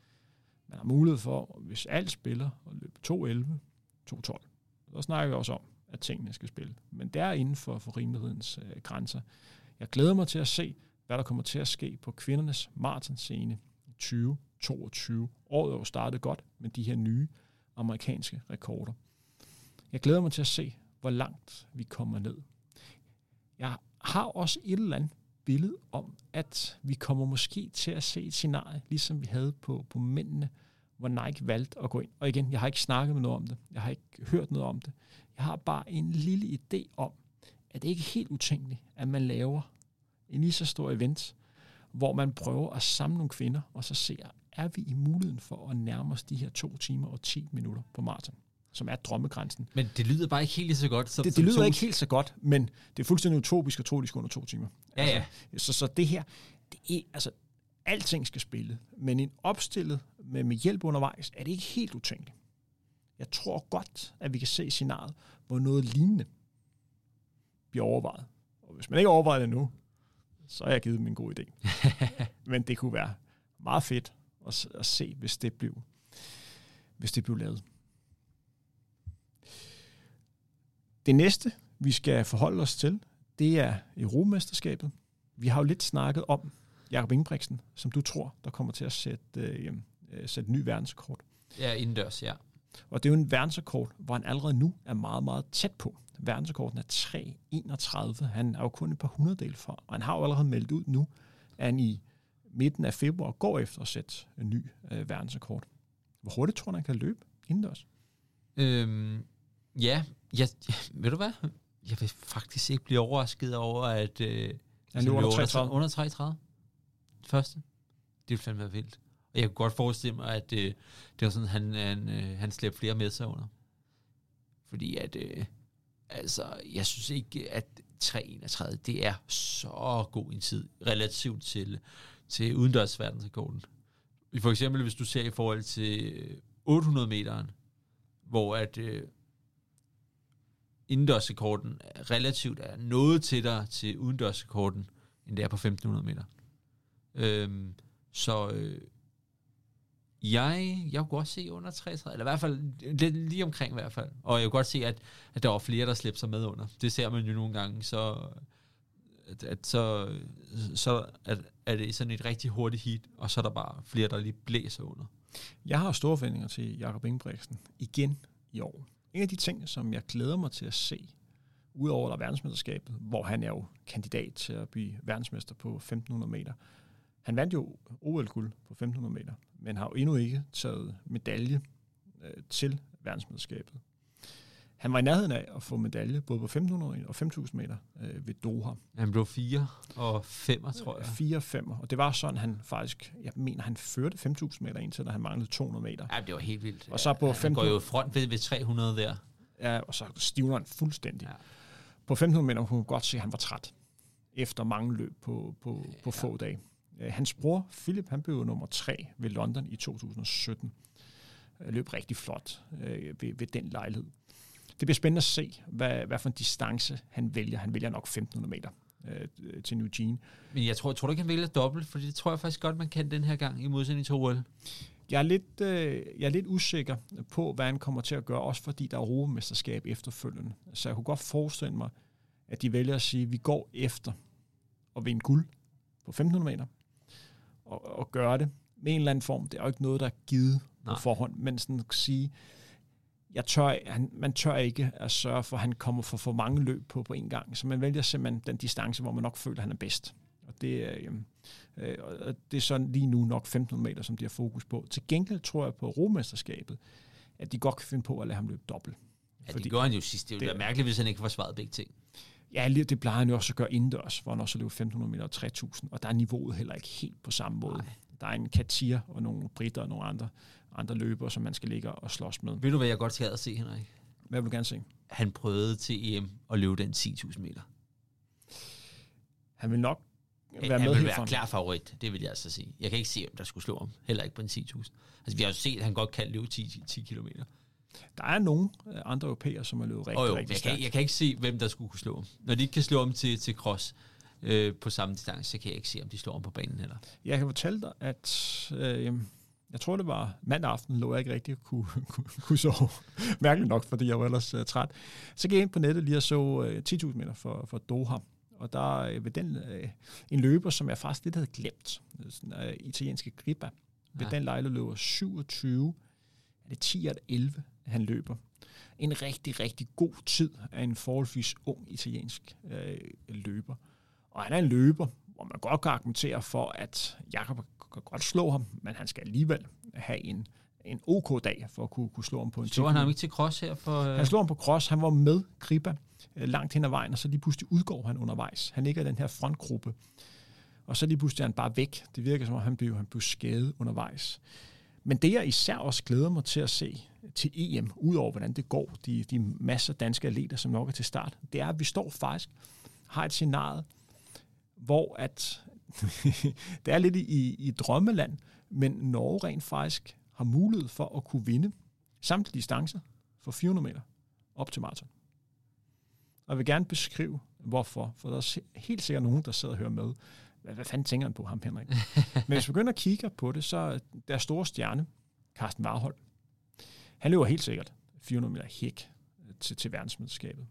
Man har mulighed for, hvis alt spiller, at løbe 2.11, 2.12. Så snakker vi også om, at tingene skal spille. Men det er inden for, for rimelighedens øh, grænser. Jeg glæder mig til at se, hvad der kommer til at ske på kvindernes maratonscene i 2022. Året er jo startet godt med de her nye amerikanske rekorder. Jeg glæder mig til at se, hvor langt vi kommer ned. Jeg har også et eller andet billede om, at vi kommer måske til at se et scenarie, ligesom vi havde på, på mændene, hvor Nike valgte at gå ind. Og igen, jeg har ikke snakket med noget om det. Jeg har ikke hørt noget om det. Jeg har bare en lille idé om, at det ikke er helt utænkeligt, at man laver en lige så stor event, hvor man prøver at samle nogle kvinder, og så ser, er vi i muligheden for at nærme os de her to timer og 10 minutter på maraton, som er drømmegrænsen. Men det lyder bare ikke helt så godt. Som, Det, som det lyder to- ikke helt så godt, men det er fuldstændig utopisk at tro, de skal under to timer. Ja, ja. Altså, så, så det her, det er, altså, alting skal spille, men en opstillet med, med hjælp undervejs, er det ikke helt utænkeligt. Jeg tror godt, at vi kan se scenariet, hvor noget lignende bliver overvejet. Og hvis man ikke overvejer det nu, så har jeg givet dem en god idé. men det kunne være meget fedt at, at se, hvis det blev, hvis det blev lavet. Det næste, vi skal forholde os til, det er Europamesterskabet. Vi har jo lidt snakket om Jakob Ingebrigtsen, som du tror, der kommer til at sætte, øh, øh, sætte ny verdenskort. Ja, indendørs, ja. Og det er jo en verdensrekord, hvor han allerede nu er meget, meget tæt på. Verdensrekorden er 3.31. Han er jo kun et par hundreddel fra, og han har jo allerede meldt ud nu, at han i midten af februar går efter at sætte en ny øh, verdensrekord. Hvor hurtigt tror du, han kan løbe indendørs? Øhm, ja, jeg, ved du hvad? Jeg vil faktisk ikke blive overrasket over, at øh, Han løber under under 33. Under 33. Første. Det ville fandme være vildt. Og jeg kunne godt forestille mig, at øh, det var sådan, han, han, øh, han slæbte flere med sig under. Fordi at, øh, altså, jeg synes ikke, at 3.31, det er så god en tid, relativt til, til udendørs verdensrekorden. For eksempel, hvis du ser i forhold til øh, 800 meteren, hvor at øh, indendørsrekorden relativt er noget tættere til udendørsrekorden, end det er på 1500 meter. Øhm, så øh, jeg, jeg kunne godt se under 33, eller i hvert fald lidt lige omkring i hvert fald. Og jeg kunne godt se, at, at der var flere, der slæbte sig med under. Det ser man jo nogle gange, så, at, at så, så at, er det sådan et rigtig hurtigt heat, og så er der bare flere, der lige blæser under. Jeg har store forventninger til Jakob Ingebrigtsen igen i år. En af de ting, som jeg glæder mig til at se, udover der verdensmesterskabet, hvor han er jo kandidat til at blive verdensmester på 1500 meter. Han vandt jo OL-guld på 1500 meter, men har jo endnu ikke taget medalje øh, til verdensmesterskabet. Han var i nærheden af at få medalje både på 1500 og 5000 meter øh, ved Doha. Han blev 4 og 5, tror jeg. 4 5 og det var sådan, han faktisk, jeg mener, han førte 5000 meter indtil, da han manglede 200 meter. Ja, det var helt vildt. Og så på han 15 går jo front ved, ved 300 der. Ja, og så stivner han fuldstændig. Ja. Ja. På 1500 meter kunne man godt se, at han var træt efter mange løb på, på, på få dage. Øh, Hans bror, Philip, han blev nummer tre ved London i 2017. Øh, Løb rigtig flot øh, ved, ved den lejlighed. Det bliver spændende at se, hvad, hvad for en distance han vælger. Han vælger nok 1500 meter. øh, til New Jean. Men jeg tror, tror du ikke, han vælger dobbelt? Fordi det tror jeg faktisk godt, man kan den her gang, i modsætning til OL. Jeg er, lidt, øh, jeg er lidt usikker på, hvad han kommer til at gøre, også fordi der er europamesterskab efterfølgende. Så jeg kunne godt forestille mig, at de vælger at sige, at vi går efter at vinde guld på 1500 meter, og, og gøre det med en eller anden form. Det er jo ikke noget, der er givet Nej. på forhånd, men sådan at sige, jeg tør, han, man tør ikke at sørge for, at han kommer for for mange løb på på en gang. Så man vælger simpelthen den distance, hvor man nok føler, at han er bedst. Og det, øh, øh, og det er sådan lige nu nok 1500 meter, som de har fokus på. Til gengæld tror jeg på romesterskabet, at de godt kan finde på at lade ham løbe dobbelt. Ja, Fordi det gør han jo sidst. Det er jo det, mærkeligt, hvis han ikke får svaret begge ting. Ja, det plejer han jo også at gøre indendørs, hvor han også løber 1500 meter og 3000, og der er niveauet heller ikke helt på samme måde. Nej. Der er en Katir og nogle britter og nogle andre, andre løbere, som man skal ligge og slås med. Ved du, hvad jeg godt skal at se, Henrik? Hvad vil du gerne se? Han prøvede til EM at løbe den 10.000 meter. Han vil nok være han med vil være klar favorit, det vil jeg altså sige. Jeg kan ikke se, om der skulle slå ham. Heller ikke på en 10.000. Altså, vi har jo set, at han godt kan løbe 10, 10 km. Der er nogle øh, andre europæere, som har løbet rigtig, oh, jo, rigtig jeg kan, jeg kan ikke se, hvem der skulle kunne slå ham. Når de ikke kan slå ham til, til cross øh, på samme distance, så kan jeg ikke se, om de slår ham på banen heller. Jeg kan fortælle dig, at øh, jeg tror, det var mandag aften, lå jeg ikke rigtig kunne, kunne, kunne sove. Mærkeligt nok, fordi jeg var ellers uh, træt. Så gik jeg ind på nettet lige og så uh, 10.000 meter for, for Doha. Og der er ved den, uh, en løber, som jeg faktisk lidt havde glemt, sådan, uh, italienske Grippa. Ved ja. den lejle løber 27, er det 10 eller 11, han løber. En rigtig, rigtig god tid af en forholdsvis ung italiensk uh, løber. Og han er en løber, hvor man godt kan argumentere for, at Jakob kan godt slå ham, men han skal alligevel have en, en OK dag for at kunne, kunne slå ham på en Så han ham ikke til cross her? For, øh... Han slår ham på cross. Han var med Kriba øh, langt hen ad vejen, og så lige pludselig udgår han undervejs. Han ligger i den her frontgruppe, og så lige pludselig er han bare væk. Det virker som om, han blev, han blev skadet undervejs. Men det, jeg især også glæder mig til at se til EM, udover hvordan det går, de, de masser af danske atleter, som nok er til start, det er, at vi står faktisk, har et scenarie, hvor at det er lidt i, i drømmeland, men Norge rent faktisk har mulighed for at kunne vinde samtlige distancer for 400 meter op til maraton. Og jeg vil gerne beskrive, hvorfor, for der er helt sikkert nogen, der sidder og hører med. Hvad, hvad fanden tænker han på ham, Henrik? Men hvis vi begynder at kigge på det, så er der store stjerne, Carsten Warhold, han løber helt sikkert 400 meter hæk til, til verdensmesterskabet.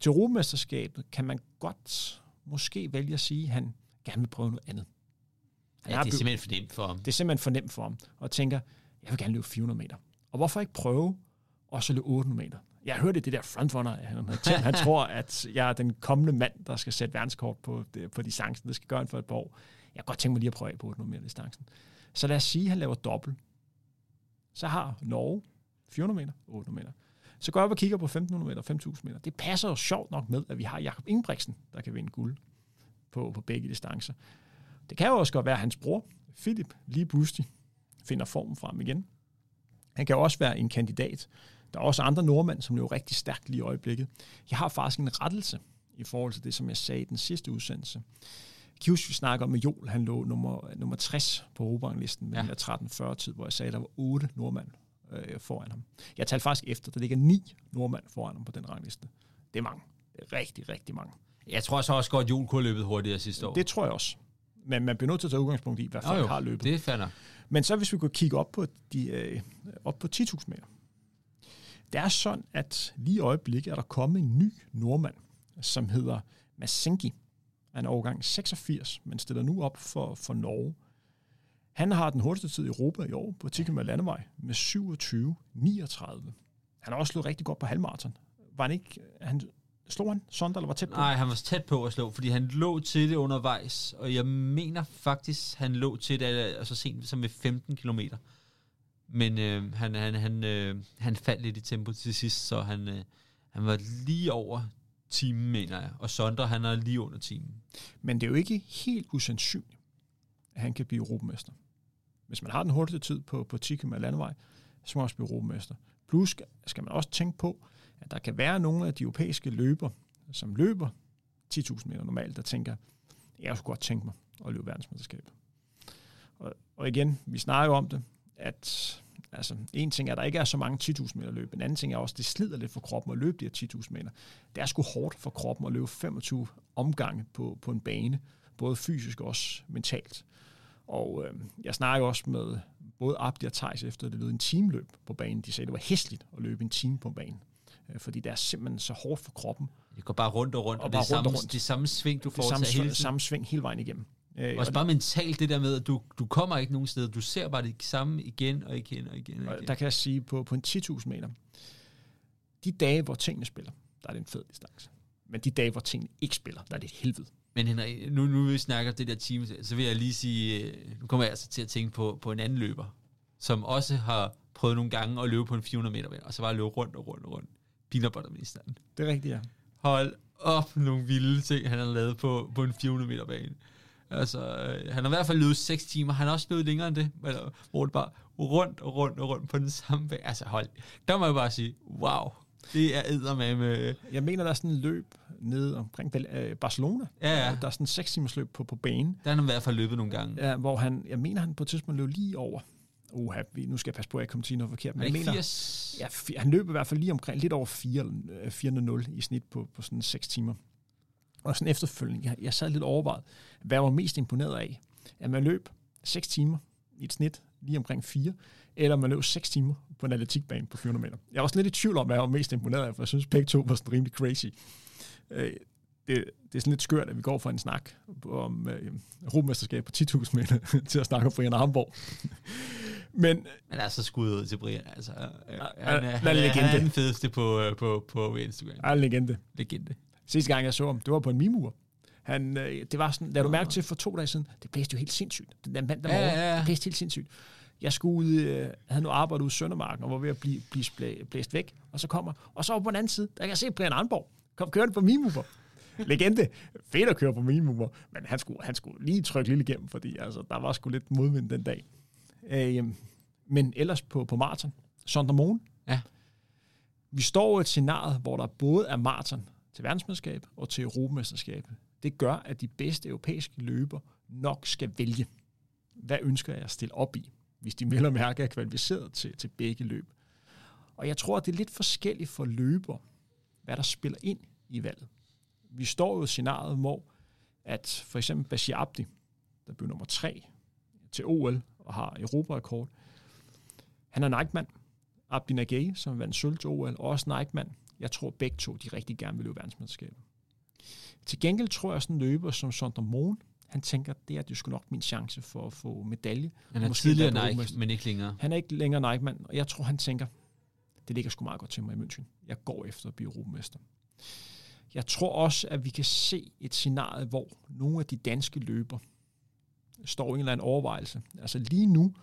Til Europamesterskabet kan man godt måske vælge at sige, at han gerne vil prøve noget andet. Han ja, det er simpelthen for nemt for ham. Det er simpelthen for nemt for ham, og tænker, jeg vil gerne løbe 400 meter. Og hvorfor ikke prøve også at løbe 800 meter? Jeg hørte det der frontrunner, han, han tror, at jeg er den kommende mand, der skal sætte verdenskort på, på distancen. Det skal gøre han for et par år. Jeg kan godt tænke mig lige at prøve på 800 meter distancen. Så lad os sige, at han laver dobbelt. Så har Norge 400 meter, 800 meter. Så går jeg op og kigger på 1500 meter, 5000 meter. Det passer jo sjovt nok med, at vi har Jakob Ingebrigtsen, der kan vinde guld på, på begge distancer. Det kan jo også godt være, at hans bror, Philip, lige pludselig finder formen frem igen. Han kan også være en kandidat. Der er også andre nordmænd, som løber rigtig stærkt lige i øjeblikket. Jeg har faktisk en rettelse i forhold til det, som jeg sagde i den sidste udsendelse. Kan vi snakker om, at Joel han lå nummer, nummer 60 på Europaranglisten med ja. 13.40 tid, hvor jeg sagde, at der var otte nordmænd øh, foran ham. Jeg talte faktisk efter, der ligger ni nordmænd foran ham på den rangliste. Det er mange. Det er rigtig, rigtig mange. Jeg tror så også godt, at Joel kunne løbet hurtigere sidste år. Det tror jeg også. Men man bliver nødt til at tage udgangspunkt i, hvad folk jo, har løbet. det er fair Men så hvis vi kunne kigge op på, de, øh, op på 10.000 meter. Det er sådan, at lige i øjeblikket er der kommet en ny nordmand, som hedder Masenki. Han er overgang 86, men stiller nu op for, for Norge. Han har den hurtigste tid i Europa i år på 10 km landevej med 27.39. Han har også slået rigtig godt på halvmarathon. Var han ikke, han Slog han Sonder, eller var tæt på? Nej, han var tæt på at slå, fordi han lå til det undervejs, og jeg mener faktisk, han lå til det altså sent som med 15 km. Men øh, han, han, han, øh, han faldt lidt i tempo til sidst, så han, øh, han var lige over timen, mener jeg. Og Sonder, han er lige under timen. Men det er jo ikke helt usandsynligt, at han kan blive europamester. Hvis man har den hurtigste tid på, på 10 km landevej, så må man også blive europamester. Plus skal man også tænke på, at der kan være nogle af de europæiske løber, som løber 10.000 meter normalt, der tænker, jeg skulle godt tænke mig at løbe verdensmesterskabet. Og, og igen, vi snakker om det, at Altså, en ting er, at der ikke er så mange 10.000 meter løb. En anden ting er også, at det slider lidt for kroppen at løbe de her 10.000 meter. Det er sgu hårdt for kroppen at løbe 25 omgange på, på en bane, både fysisk og også mentalt. Og øh, jeg snakker også med både Abdi og Thijs efter, det lød en teamløb på banen. De sagde, det var hæsligt at løbe en time på banen. Øh, fordi det er simpelthen så hårdt for kroppen. Det går bare rundt og rundt, og, og det, rundt samme, og rundt. det samme sving, du får Det samme, hele tiden. samme sving hele vejen igennem. Øh, Også og bare mentalt det der med, at du, du kommer ikke nogen steder. Du ser bare det samme igen og igen og igen. Og Og igen. der kan jeg sige, på, på en 10.000 meter, de dage, hvor tingene spiller, der er det en fed distance. Men de dage, hvor tingene ikke spiller, der er det et helvede. Men Henrik, nu, nu vi snakker det der team, så vil jeg lige sige, øh, nu kommer jeg altså til at tænke på, på en anden løber, som også har prøvet nogle gange at løbe på en 400 meter bane, og så bare løbe rundt og rundt og rundt. Peanutbutterministeren. Det er rigtigt, ja. Hold op nogle vilde ting, han har lavet på, på en 400 meter bane. Altså, øh, han har i hvert fald løbet 6 timer. Han har også løbet længere end det, eller, hvor det bare rundt og rundt og rundt på den samme bane. Altså, hold. Der må jeg bare sige, wow. Det er eddermame med... Jeg mener, der er sådan en løb nede omkring øh, Barcelona. Ja, ja. Der er sådan en 6 timers løb på, på banen, Der har han i hvert fald løbet nogle gange. ja, hvor han, jeg mener, han på et tidspunkt løb lige over. Uha, nu skal jeg passe på, at jeg kommer til noget forkert. Er Men jeg mener, 80? ja, han løb i hvert fald lige omkring lidt over 4, øh, 400 i snit på, på sådan 6 timer. Og sådan efterfølgende, jeg, jeg sad lidt overvejet, hvad jeg var mest imponeret af. At man løb 6 timer i et snit, lige omkring 4, eller man løb 6 timer på en atletikbane på 400 meter. Jeg var også lidt i tvivl om, hvad jeg var mest imponeret af, for jeg synes begge to var sådan rimelig crazy. Øh, det, det er sådan lidt skørt, at vi går fra en snak om øh, Europamesterskab på 10.000 meter til at snakke om Brian Armborg. Men Men altså skud ud til Brian. Altså, øh, han, er, han, er, han er den fedeste på, øh, på, på Instagram. er en legende. Legende. Sidste gang, jeg så ham, det var på en mimur. Han, øh, det var sådan, lad du mærke til for to dage siden, det blæste jo helt sindssygt. Den der mandag Ja, morgen, ja, ja. det blæste helt sindssygt. Jeg skulle ud, øh, havde nu arbejdet ude i Søndermarken, og var ved at blive, blive blæst væk, og så kommer, og så over på den anden side, der kan jeg se Brian Arnborg, kom kørende på mimur. Legende. Fedt at køre på mimur, men han skulle, han skulle lige trykke lidt igennem, fordi altså, der var sgu lidt modvind den dag. Øh, men ellers på, på maraton, Sondermoen, Ja. vi står i et scenarie, hvor der både er maraton til verdensmesterskab og til Europamesterskab. Det gør, at de bedste europæiske løber nok skal vælge. Hvad ønsker jeg at stille op i, hvis de vel og mærke er kvalificeret til, til begge løb? Og jeg tror, at det er lidt forskelligt for løber, hvad der spiller ind i valget. Vi står jo i et scenarie, hvor at for eksempel Bashir Abdi, der blev nummer tre til OL og har Europarekord, han er Nike-mand. Abdi Nagay, som vandt sølv til OL, og også Nike-mand. Jeg tror begge to, de rigtig gerne vil løbe verdensmesterskabet. Til gengæld tror jeg, sådan en løber som Sondre Mohn, han tænker, det er det sgu nok min chance for at få medalje. Han er Måske tidligere Nike, men ikke længere. Han er ikke længere Nike-mand, og jeg tror, han tænker, det ligger sgu meget godt til mig i München. Jeg går efter at blive europamester. Jeg tror også, at vi kan se et scenarie, hvor nogle af de danske løber står i en eller anden overvejelse. Altså lige nu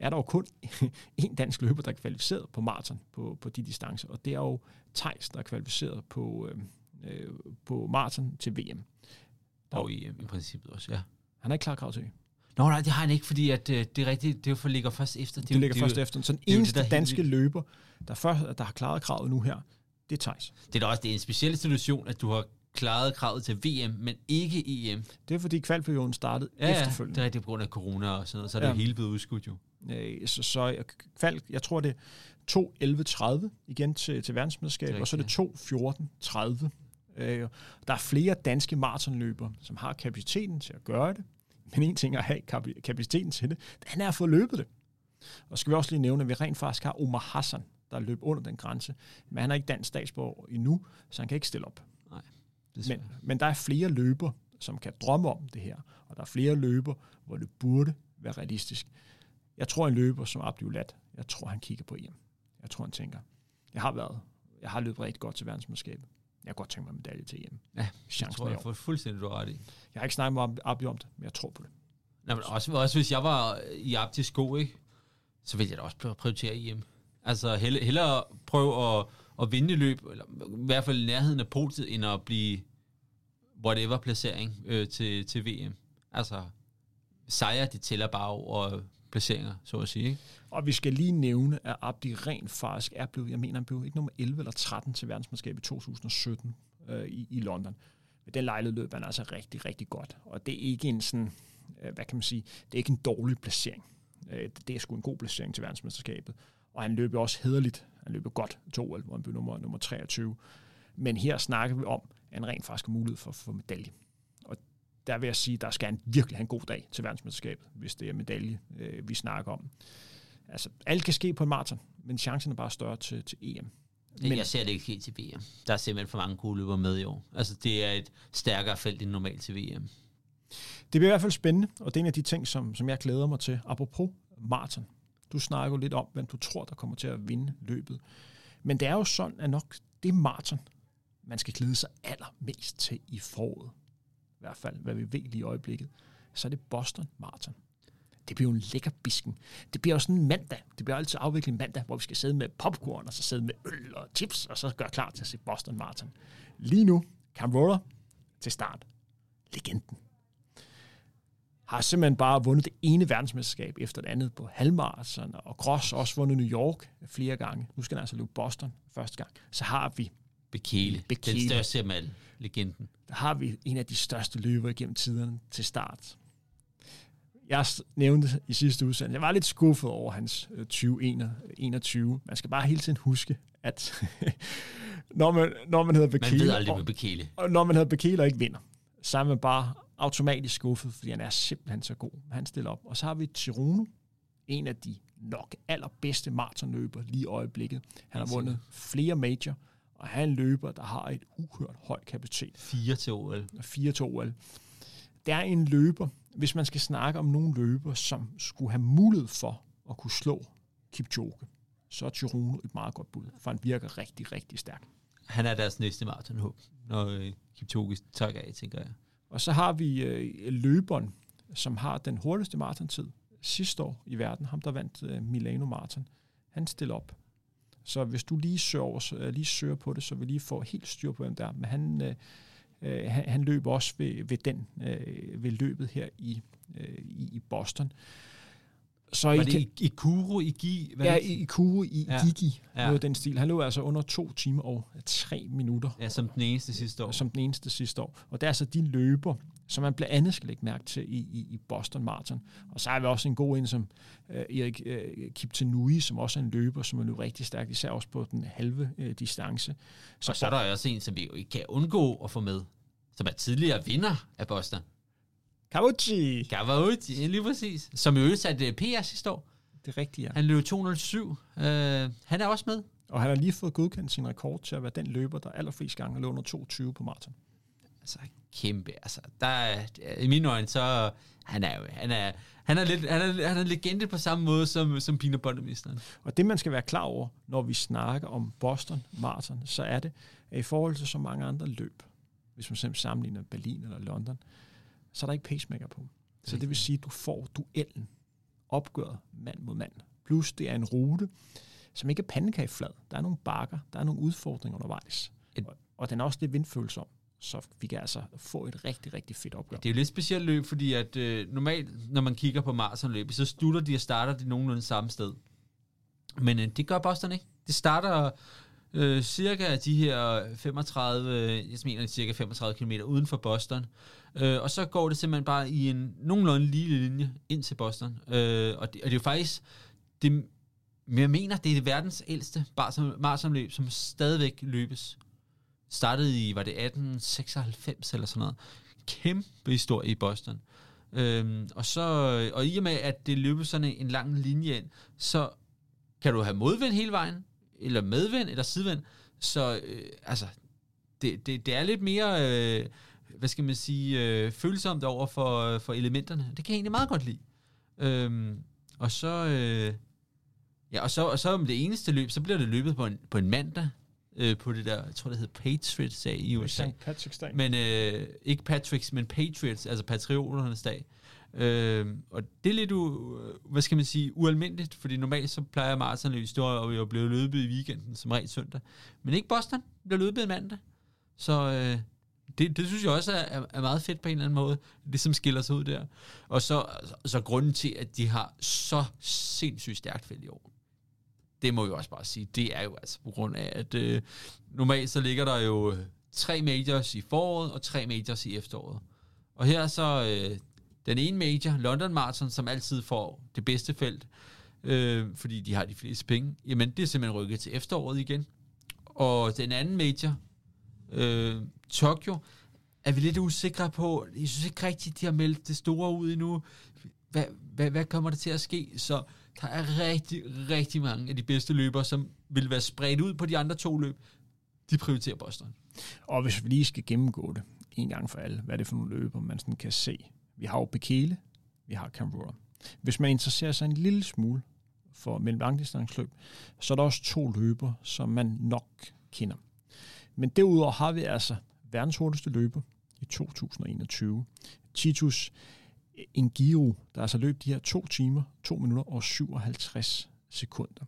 er der jo kun en dansk løber, der er kvalificeret på maraton på, på de distancer, og det er jo Tejs, der er kvalificeret på, øh, øh, på maraton til VM. Og i, i princippet også, ja. Han er ikke klar krav til. Nå nej, det har han ikke, fordi at, øh, det er rigtigt, det for ligger først efter. Det, det ligger er jo- først efter. Så den det det, eneste helt danske vildt. løber, der, først, der har klaret kravet nu her, det er Tejs. Det er da også det er en speciel situation, at du har klaret kravet til VM, men ikke EM. Det er fordi kvalperioden startede Ja, ja, efterfølgende. det er rigtigt på grund af corona og sådan noget, så er det Ja. hele blevet udskudt jo. Øh, så, så jeg- kval, jeg tror, det er 2.11.30 igen til, til verdensmesterskab, Det er og så er det 2.14.30. Øh, der er flere danske maratonløbere, som har kapaciteten til at gøre det, men en ting er at have kap- kapaciteten til det, den er at få løbet det. Og skal vi også lige nævne, at vi rent faktisk har Omar Hassan, der løb under den grænse, men han er ikke dansk statsborger endnu, så han kan ikke stille op. desværre. Men, men der er flere løber, som kan drømme om det her, og der er flere løber, hvor det burde være realistisk. Jeg tror, en løber som Abdul Lat, jeg tror, han kigger på EM. Jeg tror, han tænker, jeg har været, jeg har løbet rigtig godt til verdensmesterskabet. Jeg kan godt tænke mig en medalje til EM. Ja, Chancen tror jeg, jeg år. får fuldstændig ret i. Jeg har ikke snakket med Abdi om det, men jeg tror på det. Nå, men også, også hvis jeg var i Abtis sko, ikke, så ville jeg da også prøve at prioritere EM. Altså hellere, hellere prøve at, at vinde løb, eller i hvert fald nærheden af podiet, end at blive whatever placering øh, til, til VM. Altså, sejre, det tæller bare over placeringer, så at sige. Ikke? Og vi skal lige nævne, at Abdi rent faktisk er blevet, jeg mener, han blev ikke nummer 11 eller 13 til verdensmesterskabet i 2017 øh, i, i London. Men den lejlighed løb han altså rigtig, rigtig godt. Og det er ikke en sådan, øh, hvad kan man sige, det er ikke en dårlig placering. Øh, det er sgu en god placering til verdensmesterskabet. Og han løb jo også hederligt. Han løb godt to OL, hvor han blev nummer, nummer 23. Men her snakker vi om, at han rent faktisk har mulighed for at få medalje. Der vil jeg sige, der skal han virkelig have en god dag til verdensmesterskabet, hvis det er medalje, øh, vi snakker om. Altså, alt kan ske på en maraton, men chancen er bare større til, til EM. Men, jeg ser det ikke helt til VM. Der er simpelthen for mange gode løbere med i år. Altså, det er et stærkere felt end normalt til VM. Det bliver i hvert fald spændende, og det er en af de ting, som, som jeg glæder mig til. Apropos maraton. Du snakker jo lidt om, hvem du tror, der kommer til at vinde løbet. Men det er jo sådan, at nok det maraton, man skal glæde sig allermest til i foråret. I hvert fald, hvad vi ved lige i øjeblikket. Så er det Boston Marathon. Det bliver jo en lækker bisken. Det bliver også sådan en mandag. Det bliver altid afviklet en mandag, hvor vi skal sidde med popcorn, og så sidde med øl og chips, og så gøre klar til at se Boston Marathon. Lige nu, Cam Roller til start. Legenden har simpelthen bare vundet det ene verdensmesterskab efter det andet på halvmarathon, og Cross også vundet New York flere gange. Nu skal han altså løbe Boston første gang. Så har vi Bekele, Bekele. den største af alle, legenden. Der har vi en af de største løbere gennem tiderne til start. Jeg nævnte i sidste udsendelse, jeg var lidt skuffet over hans 2021. Øh, man skal bare hele tiden huske, at når, man, når man hedder Bekele, man ved aldrig med Bekele. Og, og når man hedder Bekele og ikke vinder, så er man bare automatisk skuffet, fordi han er simpelthen så god. Han stiller op. Og så har vi Tirono, en af de nok allerbedste maratonløber lige i øjeblikket. Han har vundet flere major, og han er en løber, der har et uhørt højt kapacitet. 4 til OL. 4 til OL. Der er en løber, hvis man skal snakke om nogle løber, som skulle have mulighed for at kunne slå Kipchoge, så er Tirono et meget godt bud, for han virker rigtig, rigtig stærk. Han er deres næste maratonhåb, når øh, Kipchoge tager af, tænker jeg. Og så har vi øh, løberen, som har den hurtigste maratontid sidste år i verden, ham der vandt øh, Milano Marathon. Han stiller op. Så hvis du lige søger, øh, lige søger på det, så vil lige få helt styr på, hvem der er. Men han, øh, øh, han, han løber også ved, ved, den, øh, ved løbet her i, øh, i, Boston. Så var I det i, Kuro, i Gi? Ja, i Kuro, i ja. Gigi, ja. noget den stil. Han løb altså under to timer og tre minutter. Ja, som den eneste sidste år. Som den eneste sidste år. Og det er altså de løber, som man blandt andet skal lægge mærke til i, i, i Boston Marathon. Og så har vi også en god en som uh, Erik uh, Kiptenui, som også er en løber, som er løbet rigtig stærkt, især også på den halve uh, distance. Så, og så er der også en, som vi jo ikke kan undgå at få med, som er tidligere vinder af Boston. Kawauchi. Kawauchi, lige præcis. Som jo satte PR sidste år. Det er rigtigt, ja. Han løb 207. Uh, han er også med. Og han har lige fået godkendt sin rekord til at være den løber, der allerflest gange løber under 22 på maraton. Altså, kæmpe. Altså, der er, I mine øjne, så han er jo, han er, han er, lidt, han er, han er legende på samme måde som, som Pina Buttermisteren. Og det, man skal være klar over, når vi snakker om Boston Marathon, så er det, at i forhold til så mange andre løb, hvis man simpelthen sammenligner Berlin eller London, så er der ikke pacemaker på. Så det vil sige, at du får duellen opgøret mand mod mand. Plus det er en rute, som ikke er pandekageflad. Der er nogle bakker, der er nogle udfordringer undervejs. Et, og den er også lidt vindfølsom. Så vi kan altså få et rigtig, rigtig fedt opgør. Det er jo lidt specielt løb, fordi at øh, normalt, når man kigger på maratonløb, så slutter de og starter de nogenlunde samme sted. Men øh, det gør Boston ikke. Det starter øh, cirka de her 35, jeg mener cirka 35 km uden for Boston. Øh, og så går det simpelthen bare i en nogenlunde lille linje ind til Boston. Øh, og, det, og det er jo faktisk, det, jeg mener, det er det verdens ældste maratonløb, som stadigvæk løbes. Startede i, var det 1896 eller sådan noget. Kæmpe historie i Boston. Øhm, og, så, og i og med, at det løber sådan en lang linje ind, så kan du have modvind hele vejen, eller medvind, eller sidevind. Så øh, altså, det, det, det er lidt mere, øh, hvad skal man sige, øh, følsomt over for, for elementerne. Det kan jeg egentlig meget godt lide. Øhm, og så, øh, ja, og så, og så om det eneste løb, så bliver det løbet på en, på en mandag, øh, på det der, jeg tror det hedder Patriots dag i USA. Patrick's dag. Men øh, ikke Patricks, men Patriots, altså patrioternes dag. Øh, og det er lidt, u, hvad skal man sige, ualmindeligt, fordi normalt så plejer maratonløb og jo blive løbet i weekenden, som regel søndag. Men ikke Boston, bliver løbet mandag. Så øh, det, det synes jeg også er, er meget fedt på en eller anden måde, det som skiller sig ud der. Og så, så grunden til, at de har så sindssygt stærkt felt i år, det må vi også bare sige, det er jo altså på grund af, at øh, normalt så ligger der jo øh, tre majors i foråret og tre majors i efteråret. Og her så øh, den ene major, London Marathon, som altid får det bedste felt, øh, fordi de har de fleste penge, jamen det er simpelthen rykket til efteråret igen. Og den anden major, øh, Tokyo, er vi lidt usikre på. Jeg synes ikke rigtigt, de har meldt det store ud endnu. Hvad, hvad, hvad kommer der til at ske? Så der er rigtig, rigtig mange af de bedste løbere, som vil være spredt ud på de andre to løb. De prioriterer Boston. Og hvis vi lige skal gennemgå det en gang for alle, hvad er det for nogle løber, man sådan kan se? Vi har jo Bekele, vi har Cambrora. Hvis man interesserer sig en lille smule for mellemlangdistanceløb, så er der også to løber, som man nok kender. Men derudover har vi altså verdens hurtigste løber i 2021. Titus Ngiro, der altså løb de her 2 timer, 2 minutter og 57 sekunder.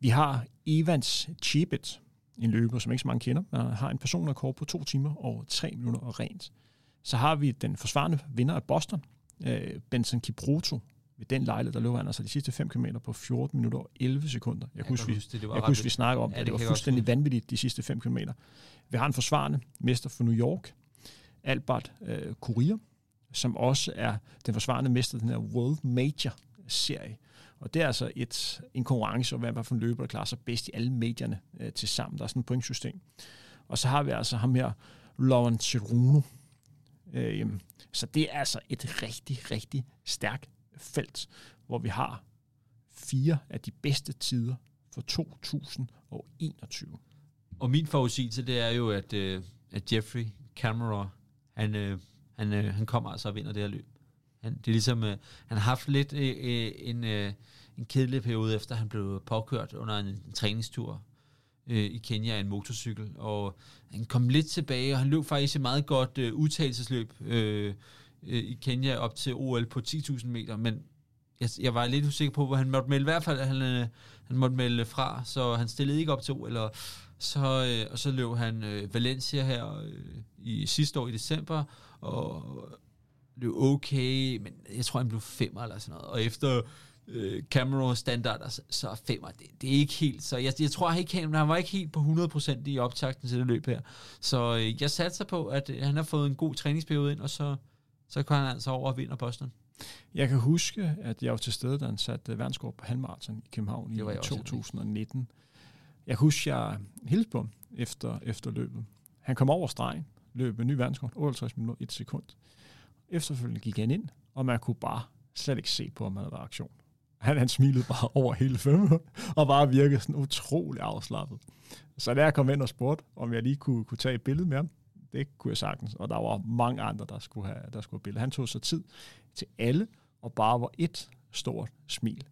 Vi har Evans Chibet, en løber, som ikke så mange kender, der har en personrekord på 2 timer og 3 minutter og rent. Så har vi den forsvarende vinder af Boston, øh, Benson Kipruto, ved den lejlighed, der løb han altså de sidste 5 km på 14 minutter og 11 sekunder. Jeg, jeg kunne huske, vi, det, det var jeg huske, vi snakker om, ja, det, det var fuldstændig vanvittigt de sidste 5 km. Vi har en forsvarende mester for New York, Albert øh, Courier, som også er den forsvarende mester den her World Major-serie. Og det er altså et, en konkurrence, om hvad for en løber, der klarer sig bedst i alle medierne øh, til sammen. Der er sådan et pointsystem. Og så har vi altså ham her, Lauren Ceruno. Øh, så det er altså et rigtig, rigtig stærkt felt, hvor vi har fire af de bedste tider for 2021. Og min forudsigelse, det er jo, at, øh, at Jeffrey Cameron, han, øh, han, øh, han kommer altså og vinder det her løb. Han, det er ligesom, øh, han har haft lidt øh, øh en, øh, en kedelig periode, efter han blev påkørt under en, en træningstur øh, i Kenya af en motorcykel, og han kom lidt tilbage, og han løb faktisk et meget godt øh, udtagelsesløb øh, øh, i Kenya op til OL på 10.000 meter, men jeg, jeg var lidt usikker på, hvor han måtte melde, i hvert fald han, øh, han måtte melde fra, så han stillede ikke op til OL, og så, øh, og så løb han øh, Valencia her øh, i sidste år i december, og løb okay, men jeg tror, han blev femmer eller sådan noget. Og efter øh, Cameron standard, så, så er femmer, det, det er ikke helt, så jeg, jeg tror ikke, han, han var ikke helt på 100% i optakten til det løb her. Så øh, jeg satser på, at øh, han har fået en god træningsperiode ind, og så, så kan han altså over og vinder Boston. Jeg kan huske, at jeg var til stede, da han satte verdenskort på halvmarathon i København i 2019. Jeg kan huske, jeg hilste på ham efter, efter løbet. Han kom over stregen, løb en ny verdenskort, 58 minutter, 1 sekund. Efterfølgende gik han ind, og man kunne bare slet ikke se på, om han havde aktion. Han, han smilede bare over hele fem og bare virkede sådan utrolig afslappet. Så da jeg kom ind og spurgte, om jeg lige kunne, kunne tage et billede med ham, det kunne jeg sagtens. Og der var mange andre, der skulle have, der skulle have billede. Han tog sig tid til alle, og bare var et stort smil.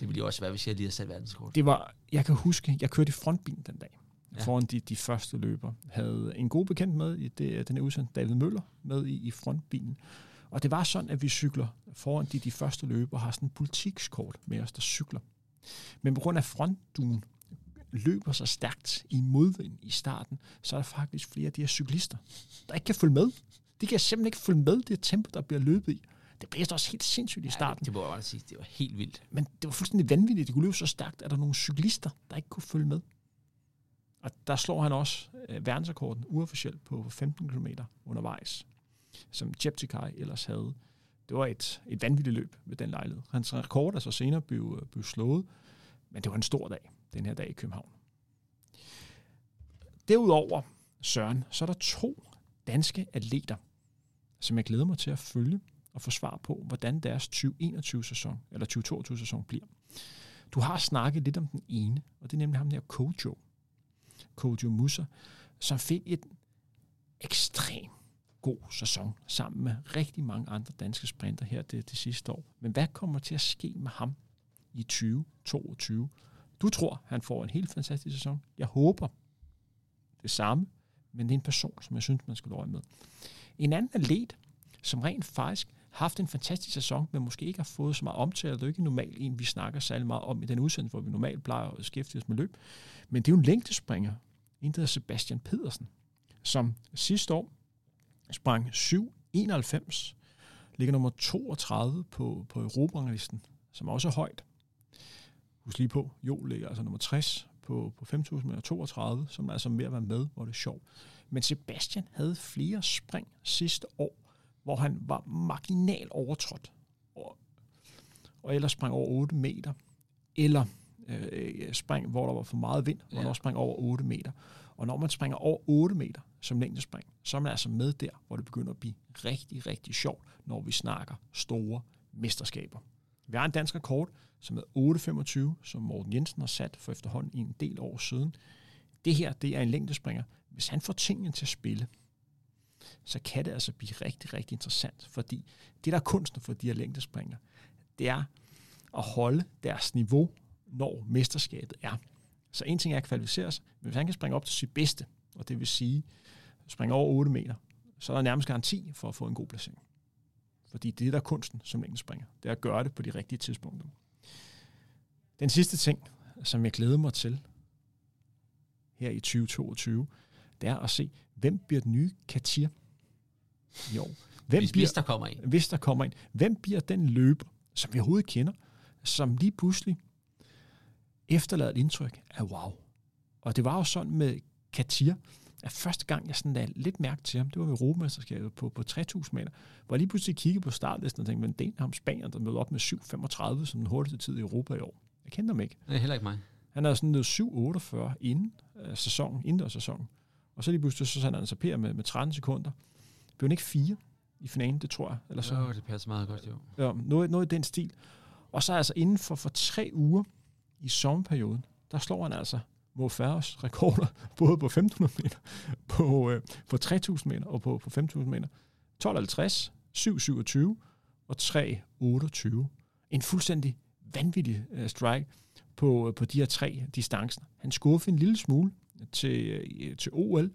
Det ville jo også være, hvis jeg lige havde sat verdenskort. Det var, jeg kan huske, jeg kørte i frontbilen den dag, ja. foran de, de første løber. Havde en god bekendt med i det, den her udsendelse, David Møller, med i, i frontbilen. Og det var sådan, at vi cykler foran de, de første løber, har sådan en politikskort med os, der cykler. Men på grund af frontduen løber så stærkt i modvind i starten, så er der faktisk flere af de her cyklister, der ikke kan følge med. De kan simpelthen ikke følge med det tempo, der bliver løbet i. Det blæste også helt sindssygt i starten. Ja, det, må jeg sige. Det var helt vildt. Men det var fuldstændig vanvittigt. De kunne løbe så stærkt, at der er nogle cyklister, der ikke kunne følge med. Og der slår han også øh, verdensrekorden uofficielt på 15 km undervejs, som Jeptikai ellers havde. Det var et, et vanvittigt løb ved den lejlighed. Hans rekord er så senere blev, øh, blev slået, men det var en stor dag, den her dag i København. Derudover, Søren, så er der to danske atleter, som jeg glæder mig til at følge og få svar på, hvordan deres 2021-sæson, eller 2022-sæson bliver. Du har snakket lidt om den ene, og det er nemlig ham der Kojo. Kojo Musa, som fik et ekstrem god sæson sammen med rigtig mange andre danske sprinter her det, det sidste år. Men hvad kommer til at ske med ham i 2022? Du tror, han får en helt fantastisk sæson. Jeg håber det samme, men det er en person, som jeg synes, man skal løje med. En anden atlet, som rent faktisk haft en fantastisk sæson, men måske ikke har fået så meget omtale. Det er jo ikke normalt en, vi snakker særlig meget om i den udsendelse, hvor vi normalt plejer at beskæftige os med løb. Men det er jo en længdespringer, en der hedder Sebastian Pedersen, som sidste år sprang 7,91, ligger nummer 32 på, på Europaranglisten, som også er højt. Husk lige på, Jo ligger altså nummer 60 på, på 5.000 meter 32, som er altså mere at være med, hvor det er sjovt. Men Sebastian havde flere spring sidste år, hvor han var marginal overtrådt. Og, og ellers sprang over 8 meter, eller øh, spring, hvor der var for meget vind, hvor Ja. man sprang over 8 meter. Og når man springer over 8 meter som længdespring, så er man altså med der, hvor det begynder at blive rigtig, rigtig sjovt, når vi snakker store mesterskaber. Vi har en dansk rekord, som er 8,25, som Morten Jensen har sat for efterhånden en del år siden. Det her, det er en længdespringer. Hvis han får tingene til at spille, så kan det altså blive rigtig, rigtig interessant, fordi det, der er kunsten for de her længdespringer, det er at holde deres niveau, når mesterskabet er. Så en ting er at kvalificere sig, men hvis han kan springe op til sit bedste, og det vil sige springe over 8 meter, så er der nærmest garanti for at få en god placering. Fordi det er det, der er kunsten som længdespringer. Det er at gøre det på de rigtige tidspunkter. Den sidste ting, som jeg glæder mig til her i 2022, det er at se, hvem bliver den nye Katir i år. Hvem Hvis, bliver, hvis der kommer en. hvis der kommer ind, hvem bliver den løber, som vi overhovedet kender, som lige pludselig efterlader et indtryk af wow. Og det var jo sådan med Katir, at første gang jeg sådan lagde lidt mærke til ham, det var ved Europamesterskabet på, på 3000 meter, hvor jeg lige pludselig kiggede på startlisten og tænkte, men det er ham Spanier, der mødte op med 7.35 som den hurtigste tid i Europa i år. Jeg kendte ham ikke. Det er heller ikke mig. Han havde sådan noget 7.48 inden øh, sæsonen, inden sæsonen. Og så lige pludselig så satte han sig per med, med 13 sekunder. Blev han ikke fire i finalen, det tror jeg. Eller så. Så det passer meget godt, jo. Ja, noget, noget i den stil. Og så altså inden for, for tre uger i sommerperioden, der slår han altså Mo Farahs rekorder, både på 1500 meter, på, øh, på 3000 meter og på, på 5000 meter. 12.50, 7.27 og 3.28. En fuldstændig vanvittig øh, strike på, på de her tre distancer. Han skuffede en lille smule til, øh, til OL,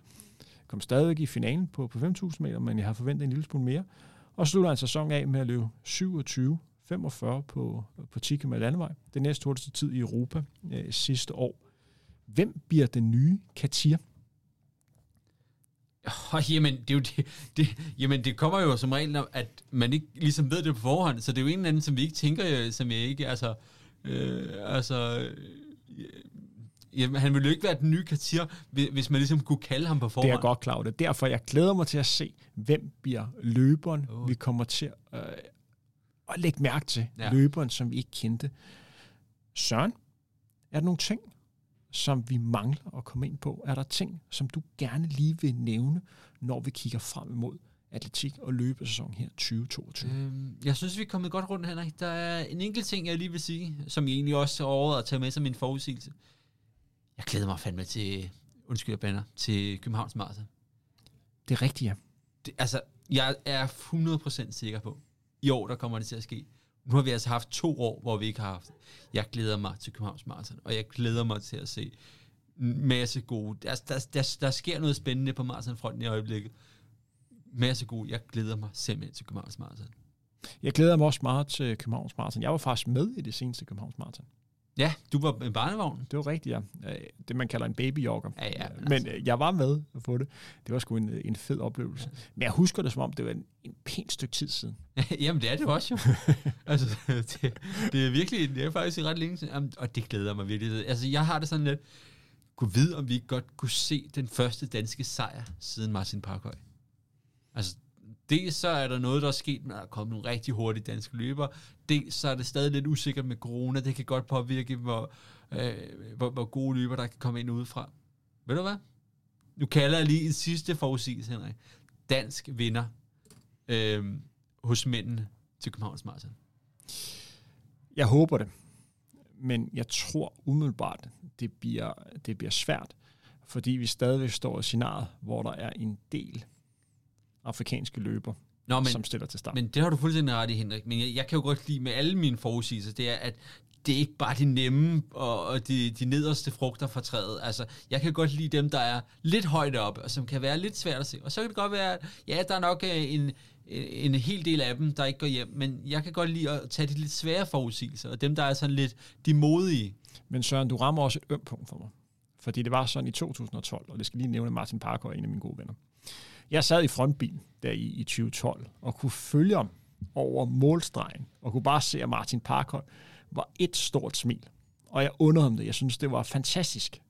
kom stadigvæk i finalen på, på 5.000 meter, men jeg har forventet en lille smule mere. Og så slutter en sæson af med at løbe 27 45 på, på 10 km landevej. Det næste hurtigste tid i Europa øh, sidste år. Hvem bliver den nye Katir? Oh, jamen, det er jo det, det, jamen, det kommer jo som regel, at man ikke ligesom ved det på forhånd, så det er jo en eller anden, som vi ikke tænker, øh, som jeg ikke, altså, øh, altså, øh, jamen, han ville jo ikke være den nye Katir, hvis man ligesom kunne kalde ham på Det forhånd. er jeg godt klar over det. Derfor jeg glæder mig til at se, hvem bliver løberen, oh. vi kommer til øh, at lægge mærke til. Ja. Løberen, som vi ikke kendte. Søren, er der nogle ting, som vi mangler at komme ind på? Er der ting, som du gerne lige vil nævne, når vi kigger frem imod atletik og løbesæson her 2022? Øhm, jeg synes, vi er kommet godt rundt, Henrik. Der er en enkelt ting, jeg lige vil sige, som jeg egentlig også har overvejet at tage med som min forudsigelse. Jeg glæder mig fandme til, undskyld jeg bander, til Københavns Marathon. Det er rigtigt, ja. Det, altså, jeg er 100% sikker på, i år, der kommer det til at ske. Nu har vi altså haft to år, hvor vi ikke har haft. Jeg glæder mig til Københavns Marathon, og jeg glæder mig til at se en masse gode. Der, der, der, der sker noget spændende på maratonfronten i øjeblikket. Masse gode. Jeg glæder mig simpelthen til Københavns Marathon. Jeg glæder mig også meget til Københavns Marathon. Jeg var faktisk med i det seneste Københavns Marathon. Ja, du var en barnevogn. Det var rigtigt, ja. Øh, Det, man kalder en babyjogger. Ja, ja, Men altså. øh, jeg var med på det. Det var sgu en, en fed oplevelse. Men jeg husker det, som om det var en, en pænt stykke tid siden. Jamen, det er det også jo. altså, det, det, er virkelig, det er faktisk ret længe siden, Jamen, og det glæder mig virkelig. Altså, jeg har det sådan lidt, kunne vide, om vi godt kunne se den første danske sejr siden Martin Parkhøj. Altså, dels så er der noget, der er sket, når der er kommet nogle rigtig hurtige danske løbere. Dels så er det stadig lidt usikkert med corona. Det kan godt påvirke, hvor, øh, hvor, hvor gode løber, der kan komme ind udefra. Ved du hvad? Nu kalder jeg lige en sidste forudsigelse, Henrik. Dansk vinder øh, hos mændene til Københavns Marathon. Jeg håber det. Men jeg tror umiddelbart, det bliver, det bliver svært. Fordi vi stadigvæk står i scenariet, hvor der er en del afrikanske løber, Nå, men, som stiller til start. men det har du fuldstændig ret i, Henrik. Men jeg, jeg kan jo godt lide med alle mine forudsigelser, det er, at det er ikke bare de nemme og, og de, de nederste frugter fra træet. Altså, jeg kan godt lide dem, der er lidt højt oppe, og som kan være lidt svært at se. Og så kan det godt være, at ja, der er nok øh, en, en hel del af dem, der ikke går hjem, men jeg kan godt lide at tage de lidt svære forudsigelser, og dem, der er sådan lidt de modige. Men Søren, du rammer også et ømt punkt for mig. Fordi det var sådan i 2012, og det skal lige nævne Martin Parker, en af mine gode venner. Jeg sad i frontbilen der i, i 2012, og kunne følge ham over målstregen, og kunne bare se, at Martin Parker var et stort smil. Og jeg undrede ham det. Jeg synes, det var fantastisk.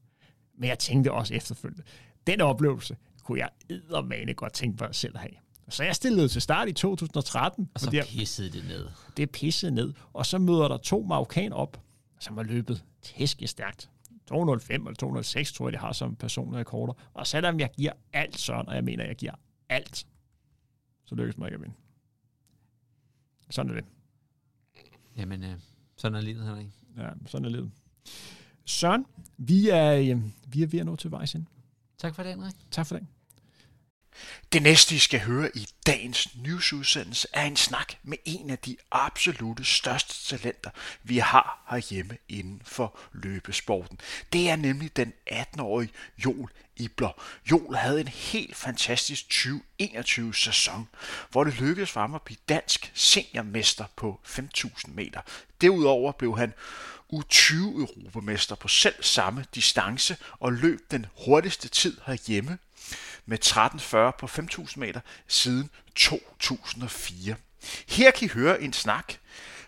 Men jeg tænkte også efterfølgende, den oplevelse kunne jeg eddermane godt tænke mig selv at have. Så jeg stillede til start i 2013. Og så pissede det ned. det pisset ned. Og så møder der to marokkan op, som har løbet tæskestærkt. 205 eller 206, tror jeg, det har som personrekorder. Og selvom jeg giver alt sådan, og jeg mener, jeg giver alt, så lykkes mig ikke at vinde. Sådan er det. Jamen, øh, sådan er livet, Henrik. Ja, sådan er livet. Søren, vi er, øh, vi er ved at nå til vejs ind. Tak for det, Henrik. Tak for det. Det næste, I skal høre i dagens nyhedsudsendelse, er en snak med en af de absolute største talenter, vi har herhjemme inden for løbesporten. Det er nemlig den 18-årige Joel Ibler. Joel havde en helt fantastisk 2021-sæson, hvor det lykkedes for ham at blive dansk seniormester på 5.000 meter. Derudover blev han U20-europamester på selv samme distance og løb den hurtigste tid herhjemme med 13.40 på 5.000 meter siden 2004. Her kan I høre en snak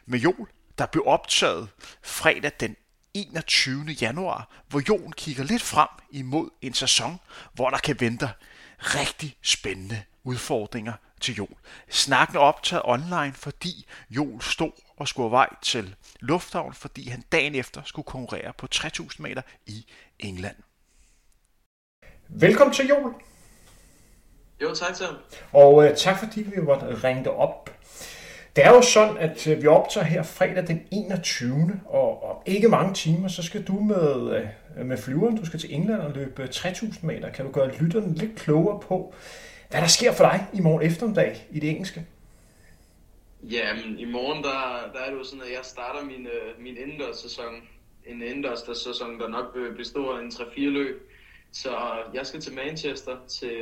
med Jol, der blev optaget fredag den 21. januar, hvor Jon kigger lidt frem imod en sæson, hvor der kan vente rigtig spændende udfordringer til Jol. Snakken er optaget online, fordi Jol stod og skulle vej til lufthavn, fordi han dagen efter skulle konkurrere på 3000 meter i England. Velkommen til Joel. Jo, tak til Og øh, tak fordi vi måtte ringe dig op. Det er jo sådan, at øh, vi optager her fredag den 21. Og om ikke mange timer, så skal du med, øh, med flyveren, du skal til England og løbe 3000 meter. Kan du gøre lytterne lidt klogere på, hvad der sker for dig i morgen eftermiddag i det engelske? Jamen, i morgen der, der er det jo sådan, at jeg starter min, øh, min indendørs-sæson. En indendørs-sæson, der nok består af en 3-4 løb. Så jeg skal til Manchester til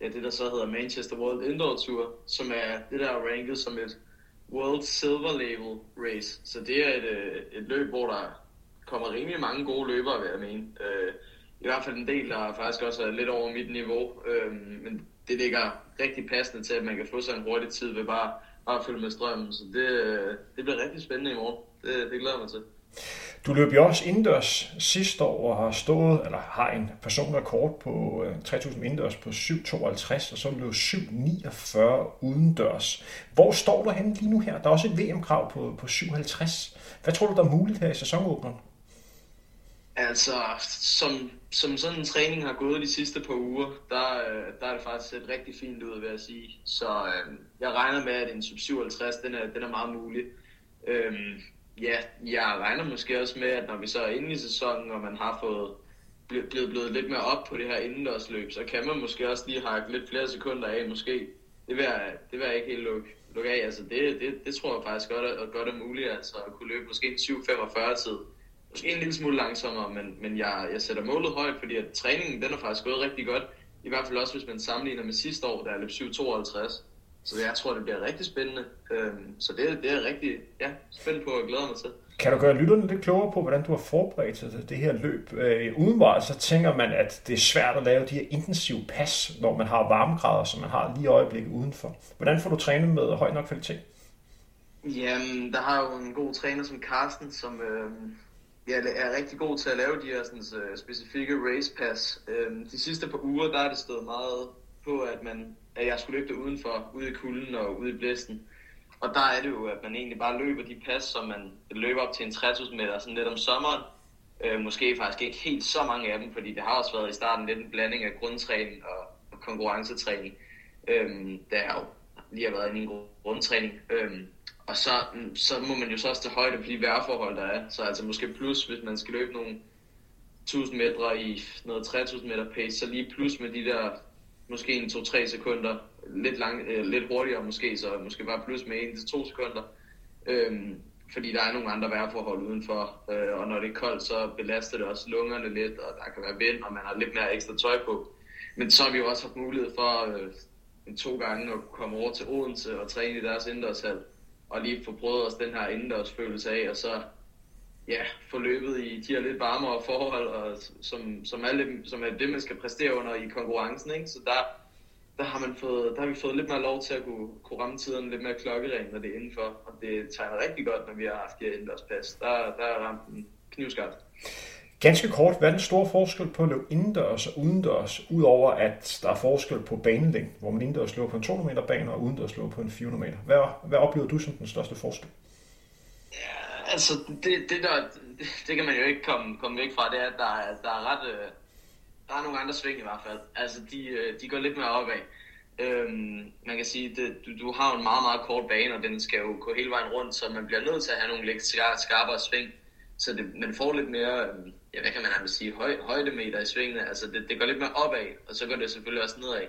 ja, det, der så hedder Manchester World Indoor Tour, som er det, der er ranket som et World Silver Label Race. Så det er et, øh, et løb, hvor der kommer rimelig mange gode løbere, vil jeg mene. Øh, I hvert fald en del, der faktisk også er lidt over mit niveau. Øh, men det ligger rigtig passende til, at man kan få sig en hurtig tid ved bare, bare at følge med strømmen. Så det, øh, det bliver rigtig spændende i morgen. Det, det glæder jeg mig til. Du løb jo også indendørs sidste år og har stået, eller har en personrekord på øh, 3000 indendørs på 7.52, og så løb 7.49 udendørs. Hvor står du henne lige nu her? Der er også et VM-krav på, på 7.50. Hvad tror du, der er muligt her i sæsonåbneren? Altså, som, som sådan en træning har gået de sidste par uger, der, øh, der er det faktisk set rigtig fint ud, vil jeg sige. Så øh, jeg regner med, at en sub 57, den er, den er meget mulig. Øh, ja, jeg regner måske også med, at når vi så er inde i sæsonen, og man har fået blevet, blevet lidt mere op på det her indendørsløb, så kan man måske også lige hakke lidt flere sekunder af, måske. Det vil jeg, det vil jeg ikke helt lukke, lukke af. Altså det, det, det tror jeg faktisk godt er, godt er muligt, altså at kunne løbe måske en 7.45 tid. Måske en lille smule langsommere, men, men jeg, jeg sætter målet højt, fordi at træningen den er faktisk gået rigtig godt. I hvert fald også, hvis man sammenligner med sidste år, der er løb 7.52. Så jeg tror, det bliver rigtig spændende. Øhm, så det, det er rigtig ja, spændt på og glæder mig til. Kan du gøre lytterne lidt klogere på, hvordan du har forberedt sig til det her løb? Øh, udenbart så tænker man, at det er svært at lave de her intensive pas, når man har varmegrader, som man har lige i øjeblikket udenfor. Hvordan får du trænet med høj nok kvalitet? Jamen, der har jo en god træner som Carsten, som øh, ja, er rigtig god til at lave de her sådan, uh, specifikke race pass. Øh, de sidste par uger, der er det stået meget på, at, man, at jeg skulle løbe det udenfor, ude i kulden og ude i blæsten. Og der er det jo, at man egentlig bare løber de pas, som man løber op til en 3000 meter, sådan lidt om sommeren. Øh, måske faktisk ikke helt så mange af dem, fordi det har også været i starten lidt en blanding af grundtræning og, og konkurrencetræning. Øh, der er jo lige har været i en grundtræning. Øh, og så, mm, så må man jo så også tage højde på de vejrforhold, der er. Så altså måske plus, hvis man skal løbe nogle 1000 meter i noget 3000 meter pace, så lige plus med de der måske en 2-3 sekunder, lidt, lang, øh, lidt hurtigere måske, så måske bare plus med 1-2 sekunder. Øhm, fordi der er nogle andre vejrforhold udenfor, øh, og når det er koldt, så belaster det også lungerne lidt, og der kan være vind, og man har lidt mere ekstra tøj på. Men så har vi jo også haft mulighed for øh, to gange at komme over til Odense og træne i deres indendørshal, og lige få prøvet os den her indendørsfølelse af, og så ja, forløbet i de her lidt varmere forhold, og som, som, er, lidt, som er det, man skal præstere under i konkurrencen. Ikke? Så der, der, har man fået, der har vi fået lidt mere lov til at kunne, kunne ramme tiden lidt mere klokkeren, når det er indenfor. Og det tegner rigtig godt, når vi har haft de her indendørspas. Der, der er ramt en knivskarpt. Ganske kort, hvad er den store forskel på at løbe indendørs og udendørs, udover at der er forskel på banelængden, hvor man indendørs løber på en 200 meter bane og udendørs løber på en 400 meter? Hvad, hvad oplever du som den største forskel? Altså det, det, der, det, det kan man jo ikke komme, komme væk fra, det er, at der, er, der er ret, øh, der er nogle andre sving i hvert fald. Altså de, øh, de går lidt mere opad. Øhm, man kan sige, det, du, du har en meget, meget kort bane, og den skal jo gå hele vejen rundt, så man bliver nødt til at have nogle lidt skarpere sving, så det, man får lidt mere, øhm, ja, hvad kan man sige, høj, højdemeter i svingene. Altså det, det går lidt mere opad, og så går det selvfølgelig også nedad.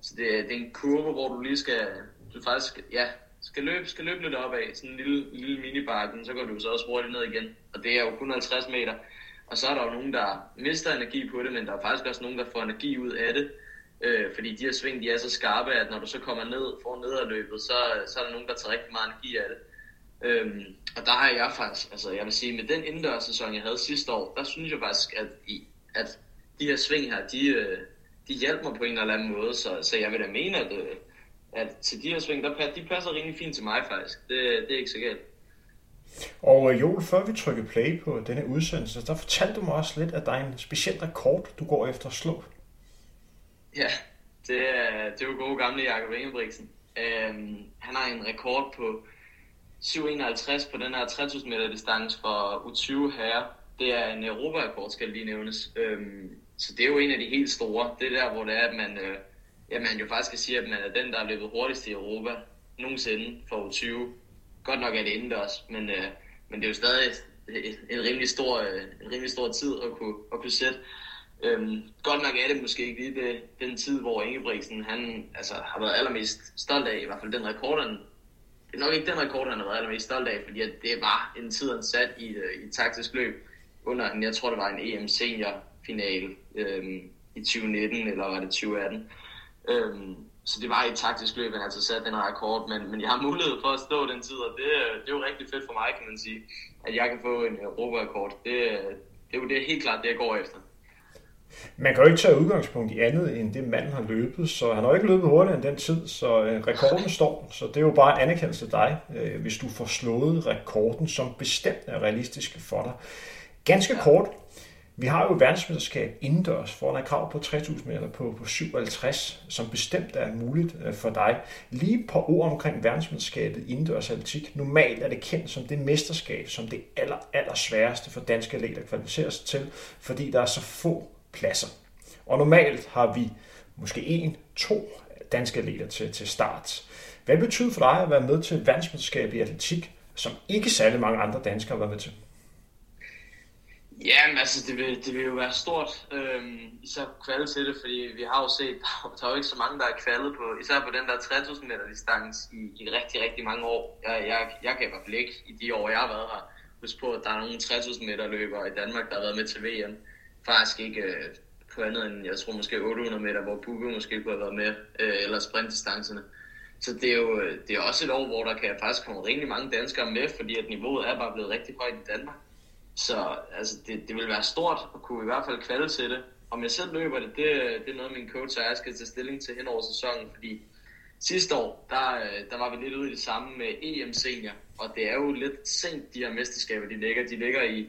Så det, det er en kurve, hvor du lige skal, du faktisk, ja, skal løbe, skal løbe lidt opad, sådan en lille, lille minibakken, så går du så også hurtigt ned igen. Og det er jo kun 50 meter. Og så er der jo nogen, der mister energi på det, men der er faktisk også nogen, der får energi ud af det. Øh, fordi de her sving, de er så skarpe, at når du så kommer ned, får nederløbet, så, så er der nogen, der tager rigtig meget energi af det. Øhm, og der har jeg faktisk, altså jeg vil sige, med den indendørssæson, jeg havde sidste år, der synes jeg faktisk, at, i, at de her sving her, de, øh, de hjælper mig på en eller anden måde, så, så jeg vil da mene, at, øh, at til de her sving, der, de passer rimelig fint til mig faktisk. Det, det er ikke så galt. Og øh, Joel, før vi trykker play på denne udsendelse, der fortalte du mig også lidt, at der er en speciel rekord, du går efter at slå. Ja, det er, det er jo gode gamle Jakob Ingebrigtsen. Øhm, han har en rekord på 751 på den her 3000 meter distance for U20 herre. Det er en Europa-rekord, skal lige nævnes. Øhm, så det er jo en af de helt store. Det er der, hvor det er, at man, øh, ja, han jo faktisk kan sige, at man er den, der er løbet hurtigst i Europa nogensinde for 20. Godt nok er det indendørs, men, øh, men det er jo stadig en rimelig stor, øh, en rimelig stor tid at kunne, at kunne sætte. Øhm, godt nok er det måske ikke lige det, den tid, hvor Ingebrigtsen han, altså, har været allermest stolt af, i hvert fald den rekord, han, det er nok ikke den rekord, han har været allermest stolt af, fordi at det var en tid, han sat i, øh, i taktisk løb under jeg tror det var en EM senior final øhm, i 2019, eller var det 2018. Øhm, så det var et taktisk løb, han altså satte den rekord, men, men jeg har mulighed for at stå den tid, og det, øh, det er jo rigtig fedt for mig, kan man sige, at jeg kan få en øh, Europa-rekord. Det, øh, det er jo det, helt klart det, jeg går efter. Man kan jo ikke tage udgangspunkt i andet end det, manden har løbet, så han har jo ikke løbet hurtigere end den tid, så rekorden står. Så det er jo bare en anerkendelse af dig, hvis du får slået rekorden, som bestemt er realistisk for dig. Ganske kort, vi har jo verdensmesterskab indendørs foran et krav på 3000 meter på, på 57, som bestemt er muligt øh, for dig. Lige på ord omkring verdensmesterskabet indendørs atletik. Normalt er det kendt som det mesterskab, som det aller, aller sværeste for danske atleter at kvalificere sig til, fordi der er så få pladser. Og normalt har vi måske en, to danske atleter til, til start. Hvad betyder for dig at være med til verdensmesterskabet i atletik, som ikke særlig mange andre danskere har været med til? Ja, men altså, det vil, det vil jo være stort, øhm, især kvalde til det, fordi vi har jo set, der er jo ikke så mange, der er kvalet på, især på den der 3000 meter distance i, i rigtig, rigtig mange år. Jeg, jeg, jeg kan i hvert fald ikke i de år, jeg har været her, huske på, at der er nogle 3000 meter løbere i Danmark, der har været med til VM. Faktisk ikke øh, på andet end, jeg tror måske 800 meter, hvor Bugge måske kunne have været med, øh, eller sprintdistancerne. Så det er jo øh, det er også et år, hvor der kan faktisk komme rigtig mange danskere med, fordi at niveauet er bare blevet rigtig højt i Danmark. Så altså, det, det vil være stort at kunne i hvert fald kvalde til det. Om jeg selv løber det, det, det er noget, min coach og jeg skal tage stilling til hen over sæsonen, fordi sidste år, der, der var vi lidt ude i det samme med EM senior, og det er jo lidt sent, de her mesterskaber, de ligger. De ligger i,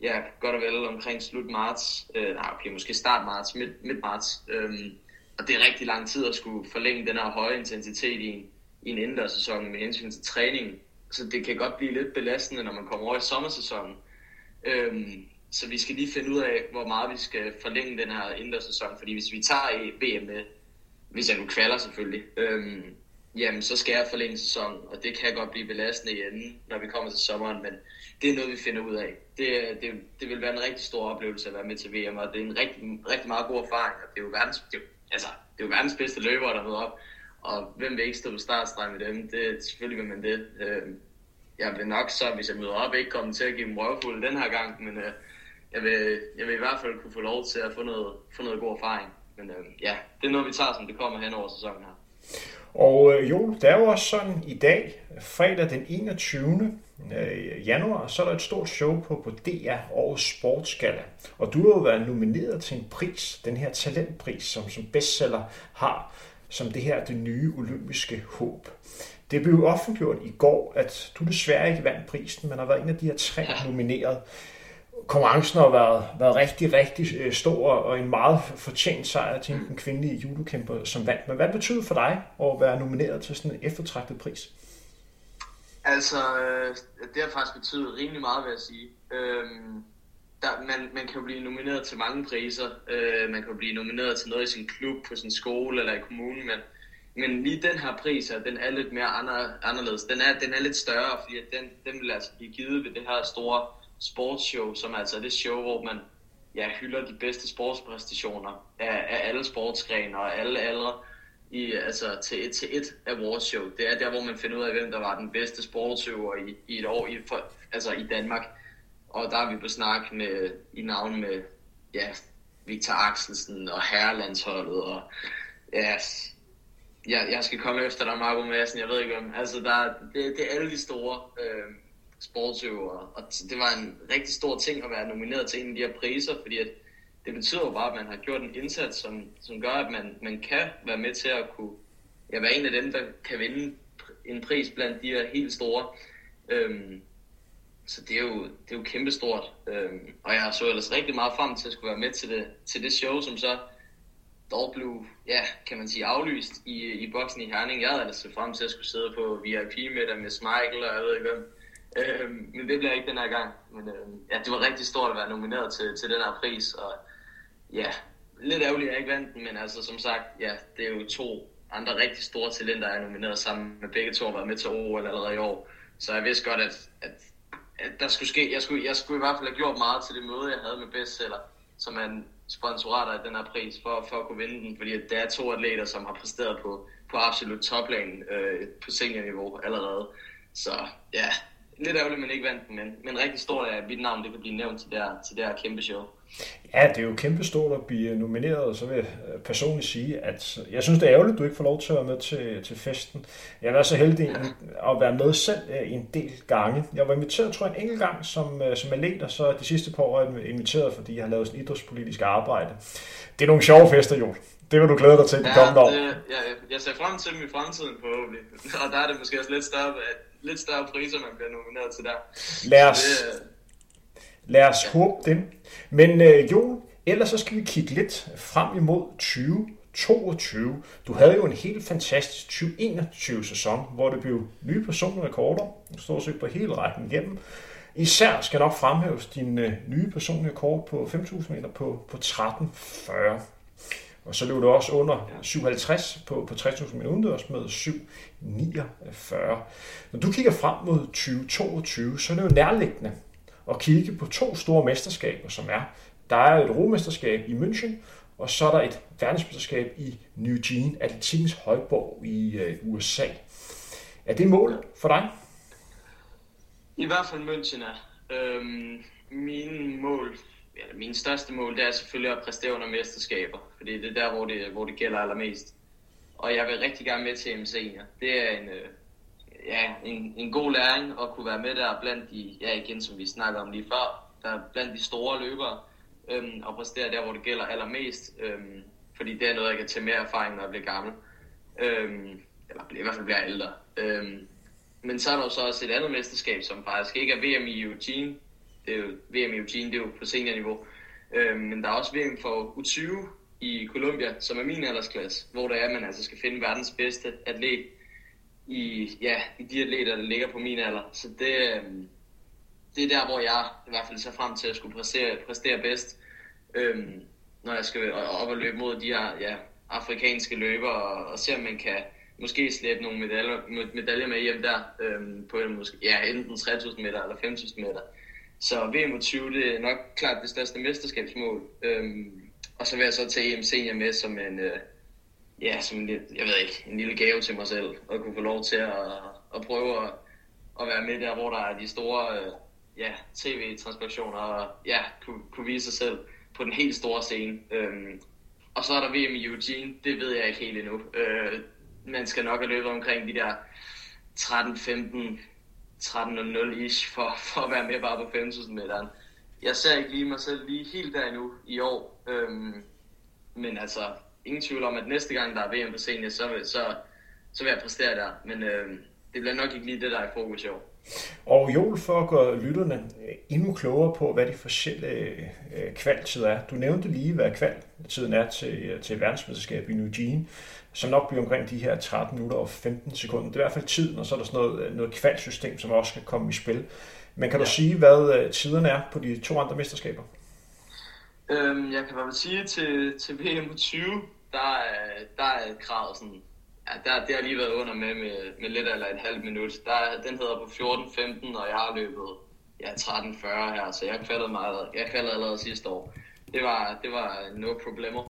ja, godt og vel omkring slut marts, øh, nej, okay, måske start marts, midt, midt marts, øhm, og det er rigtig lang tid at skulle forlænge den her høje intensitet i en, i en indendørssæson med hensyn til træningen. Så det kan godt blive lidt belastende, når man kommer over i sommersæsonen. Øhm, så vi skal lige finde ud af, hvor meget vi skal forlænge den her indendørssæson, fordi hvis vi tager VM med, hvis jeg nu kvaler selvfølgelig, øhm, jamen så skal jeg forlænge sæsonen, og det kan godt blive belastende igen, når vi kommer til sommeren, men det er noget, vi finder ud af. Det, det, det vil være en rigtig stor oplevelse at være med til VM, og det er en rigtig, rigtig meget god erfaring, og det er jo verdens, det er, altså, det er jo verdens bedste løbere, der møder op, og hvem vil ikke stå på startstregen med dem? Det, selvfølgelig vil man det. Øhm, jeg vil nok så, hvis jeg møder op, ikke komme til at give dem røvfuld den her gang, men øh, jeg, vil, jeg vil i hvert fald kunne få lov til at få noget, få noget god erfaring. Men øh, ja, det er noget, vi tager, som det kommer hen over sæsonen her. Og øh, jo, det er jo også sådan i dag, fredag den 21. Øh, januar, så er der et stort show på, på DR Årets Sportsgala. Og du har jo været nomineret til en pris, den her talentpris, som, som bestseller har, som det her det nye olympiske håb. Det blev offentliggjort i går, at du desværre ikke vandt prisen, men har været en af de her tre nomineret. konkurrencen har været, været rigtig, rigtig øh, stor og en meget fortjent sejr til den kvindelige judokæmper, som vandt. Men hvad betyder for dig at være nomineret til sådan en eftertragtet pris? Altså, øh, det har faktisk betydet rimelig meget, vil jeg sige. Øhm, der, man, man kan jo blive nomineret til mange priser. Øh, man kan jo blive nomineret til noget i sin klub, på sin skole eller i kommunen, men, men lige den her pris, den er lidt mere anderledes. Den er, den er lidt større, fordi den, den vil altså blive givet ved det her store sportsshow, som er altså det show, hvor man ja, hylder de bedste sportspræstationer af, af alle sportsgrene og alle aldre i, altså til et, til et awardshow. Det er der, hvor man finder ud af, hvem der var den bedste sportsøver i, i et år i, for, altså i Danmark. Og der er vi på snak med, i navn med ja, Victor Axelsen og herrelandsholdet og ja, jeg, jeg skal komme efter dig, Marco Madsen, jeg ved ikke om. Altså, der, det, det er alle de store øh, sportsøvere, og det var en rigtig stor ting at være nomineret til en af de her priser, fordi at det betyder jo bare, at man har gjort en indsats, som, som gør, at man, man kan være med til at kunne ja, være en af dem, der kan vinde en pris blandt de her helt store. Øhm, så det er jo, det er jo kæmpestort. Øhm, og jeg så ellers rigtig meget frem til at skulle være med til det, til det show, som så dog blev, ja, kan man sige, aflyst i, i boksen i Herning. Jeg havde altså set frem til at skulle sidde på VIP med med Michael og jeg ved ikke hvem. Øhm, men det bliver ikke den her gang. Men øhm, ja, det var rigtig stort at være nomineret til, til den her pris, og ja, lidt ærgerligt, at jeg ikke vandt den, men altså som sagt, ja, det er jo to andre rigtig store talenter, jeg er nomineret sammen med begge to har været med til OL allerede i år. Så jeg vidste godt, at, at, at der skulle ske, jeg skulle, jeg skulle i hvert fald have gjort meget til det møde, jeg havde med bestseller, som er en sponsorat af den her pris, for, for at kunne vinde den, fordi det er to atleter, som har præsteret på, på absolut toplan øh, på seniorniveau allerede. Så ja, lidt ærgerligt, men ikke vandt den, men, men rigtig stort at mit navn det kan blive nævnt til det her, til det her kæmpe show. Ja, det er jo kæmpe stort at blive nomineret, og så vil jeg personligt sige, at jeg synes, det er ærgerligt, at du ikke får lov til at være med til, til festen. Jeg var så heldig at være med selv øh, en del gange. Jeg var inviteret, tror jeg, en enkelt gang som, øh, som atlet, og så de sidste par år er jeg inviteret, fordi jeg har lavet sådan idrætspolitisk arbejde. Det er nogle sjove fester, jo. Det vil du glæde dig til de ja, kommende år. Det, ja, jeg ser frem til dem i fremtiden forhåbentlig. Og der er det måske også lidt større, lidt større priser, man bliver nomineret til der. Lad os, det, lad os håbe dem. Men øh, jo, ellers så skal vi kigge lidt frem imod 2022. Du havde jo en helt fantastisk 2021 sæson, hvor det blev nye personrekorder, stort set på hele rækken igennem. Især skal nok fremhæves din øh, nye personlige rekord på 5.000 meter på, på 13.40. Og så løb du også under 57 på, på 60.000 meter udendørs med 7.49. Når du kigger frem mod 2022, så er det jo nærliggende at kigge på to store mesterskaber, som er, der er et romesterskab i München, og så er der et verdensmesterskab i New Jean, atletikkens højborg i øh, USA. Er det mål for dig? I hvert fald München er. Øhm, mine mål eller min største mål, det er selvfølgelig at præstere under mesterskaber, fordi det er der, hvor det, hvor det gælder allermest. Og jeg vil rigtig gerne med til MC. Det er en, øh, ja, en, en god læring at kunne være med der blandt de, ja igen som vi snakker om lige før, der blandt de store løbere, øhm, og præstere der, hvor det gælder allermest. Øhm, fordi det er noget, jeg kan tage mere erfaring, når jeg bliver gammel. Øhm, eller i hvert fald bliver ældre. Øhm, men så er der jo så også et andet mesterskab, som faktisk ikke er VM i Eugene, det er jo VM i Eugene, det er jo på seniorniveau. Øhm, men der er også VM for U20 i Colombia, som er min aldersklasse, hvor der er, at man altså skal finde verdens bedste atlet i, ja, i de atleter, der ligger på min alder. Så det, øhm, det er der, hvor jeg i hvert fald ser frem til at skulle præstere, præstere bedst, øhm, når jeg skal op og løbe mod de her ja, afrikanske løbere, og, og se om man kan måske slæbe nogle medaljer, medaljer med hjem der, øhm, på måske, ja, enten 3000 meter eller 5000 meter. Så VM 20 det er nok klart det største mesterskabsmål. Øhm, og så vil jeg så tage EM senior med som en, øh, ja, som en, jeg ved ikke, en lille gave til mig selv, og kunne få lov til at, at prøve at, at være med der, hvor der er de store øh, ja, tv-transmissioner, og ja, kunne, kunne vise sig selv på den helt store scene. Øhm, og så er der VM i Eugene, det ved jeg ikke helt endnu. Øh, man skal nok have løbet omkring de der 13-15 13.00-ish for, for at være med bare på 5.000 meteren. Jeg ser ikke lige mig selv lige helt der endnu i år. Øhm, men altså, ingen tvivl om, at næste gang der er VM på scenen, så, så, så vil jeg præstere der. Men øhm, det bliver nok ikke lige det, der er i fokus i år. Og Joel, for at gøre lytterne endnu klogere på, hvad de forskellige øh, kvaltider er. Du nævnte lige, hvad kvaltiden er til, til verdensmesterskab i New Jean, som nok bliver omkring de her 13 minutter og 15 sekunder. Det er i hvert fald tiden, og så er der sådan noget, noget kvalsystem, som også skal komme i spil. Men kan ja. du sige, hvad øh, tiderne er på de to andre mesterskaber? Øhm, jeg kan bare sige, til, til VM 20, der der er kravet sådan, ja, der, det har lige været under med, med, med lidt eller et halvt minut. Der, den hedder på 14.15, og jeg har løbet ja, 13.40 her, så jeg kvalede, meget, jeg kvalede allerede sidste år. Det var, det var no problemer.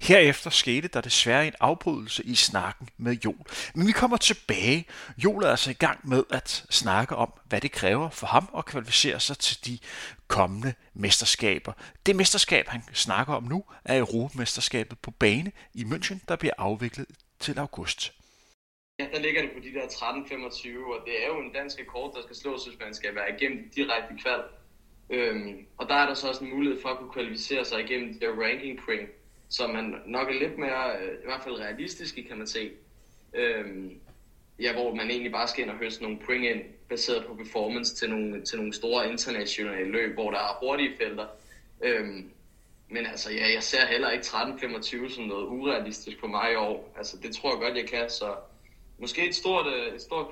Herefter skete der desværre en afbrydelse i snakken med Jol. Men vi kommer tilbage. Jol er altså i gang med at snakke om, hvad det kræver for ham at kvalificere sig til de kommende mesterskaber. Det mesterskab, han snakker om nu, er Europamesterskabet på bane i München, der bliver afviklet til august. Ja, der ligger det på de der 13-25, og det er jo en dansk rekord, der skal slås, hvis man skal være igennem direkte kval. Øhm, og der er der så også en mulighed for at kunne kvalificere sig igennem det der ranking point, som man nok er lidt mere, øh, i hvert fald realistiske, kan man se. Øhm, ja, hvor man egentlig bare skal ind og høste nogle point ind, baseret på performance til nogle, til nogle store internationale løb, hvor der er hurtige felter. Øhm, men altså, ja, jeg ser heller ikke 13-25 som noget urealistisk på mig i år. Altså, det tror jeg godt, jeg kan, så måske et stort, øh, et stort,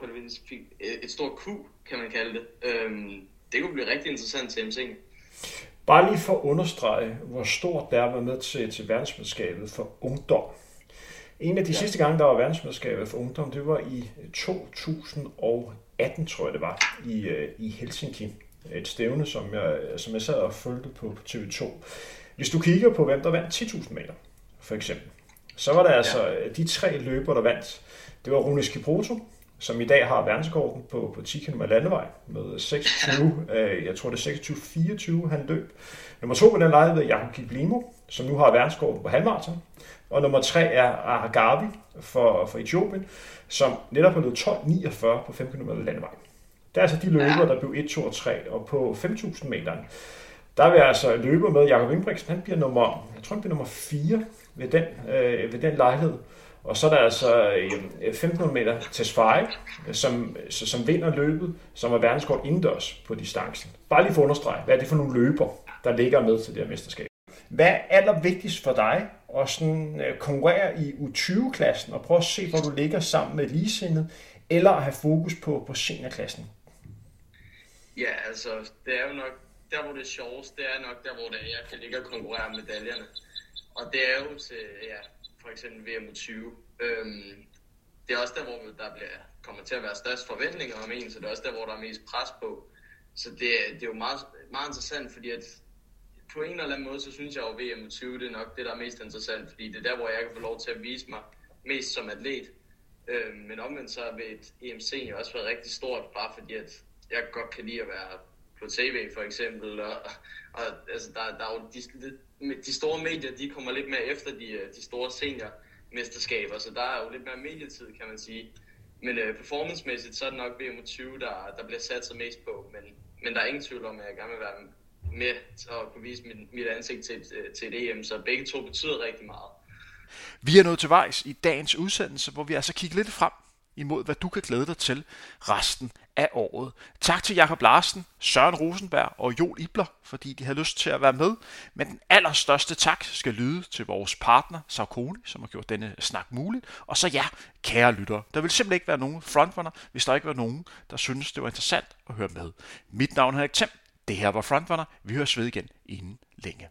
et stort Q, kan man kalde det. Øhm, det kunne blive rigtig interessant til MC. Bare lige for at understrege, hvor stort det er at være med til, til verdensmesterskabet for ungdom. En af de ja. sidste gange, der var verdensmesterskabet for ungdom, det var i 2018, tror jeg det var, i, øh, i Helsinki. Et stævne, som jeg, som jeg sad og fulgte på, på TV2. Hvis du kigger på, hvem der vandt 10.000 meter, for eksempel, så var der altså ja. de tre løber, der vandt. Det var Rune Skiproto, som i dag har verdensrekorden på, på 10 km landevej med 26, øh, jeg tror det er 26-24, han løb. Nummer to på den lejlighed er Jakob Kiplimo, som nu har verdensrekorden på halvmarathon. Og nummer tre er Ahagavi for, for Etiopien, som netop har løbet 12.49 på 5 km landevej. Det er altså de løbere, der blev 1, 2 og 3, og på 5.000 meter, der vil altså løber med Jakob Ingebrigtsen, han bliver nummer, jeg tror han bliver nummer 4 ved den, øh, ved den lejlighed. Og så er der altså 1500 meter til Svej, som, som vinder løbet, som er verdenskort indendørs på distancen. Bare lige for at understrege, hvad er det for nogle løber, der ligger med til det her mesterskab? Hvad er allervigtigst for dig og sådan, øh, konkurrere i U20-klassen og prøve at se, hvor du ligger sammen med ligesindet, eller at have fokus på, på seniorklassen? Ja, altså, det er jo nok, der hvor det er sjovest, det er nok der, hvor det er, jeg kan ligge og konkurrere om medaljerne. Og det er jo til, ja, for eksempel VM 20. Øhm, det er også der, hvor der bliver, kommer til at være størst forventninger om en, så det er også der, hvor der er mest pres på. Så det, det er jo meget, meget interessant, fordi at på en eller anden måde, så synes jeg jo, at VM 20 det er nok det, der er mest interessant, fordi det er der, hvor jeg kan få lov til at vise mig mest som atlet. Øh, men omvendt så vil et EMC jo også været rigtig stort, bare fordi at jeg godt kan lide at være på tv for eksempel, og, og altså, der, der er jo de, de store medier, de kommer lidt mere efter de, øh, de store seniormesterskaber, så der er jo lidt mere medietid, kan man sige. Men øh, performancemæssigt, så er det nok VM 20, der, der bliver sat sig mest på, men, men der er ingen tvivl om, at jeg gerne vil være med til at kunne vise mit, mit ansigt til, øh, til et EM, så begge to betyder rigtig meget. Vi er nået til vejs i dagens udsendelse, hvor vi altså kigger lidt frem imod, hvad du kan glæde dig til resten af året. Tak til Jakob Larsen, Søren Rosenberg og Joel Ibler, fordi de havde lyst til at være med. Men den allerstørste tak skal lyde til vores partner, Saucony, som har gjort denne snak mulig. Og så ja, kære lyttere, der vil simpelthen ikke være nogen frontrunner, hvis der ikke var nogen, der synes det var interessant at høre med. Mit navn er Henrik Thiem. Det her var Frontrunner. Vi høres ved igen inden længe.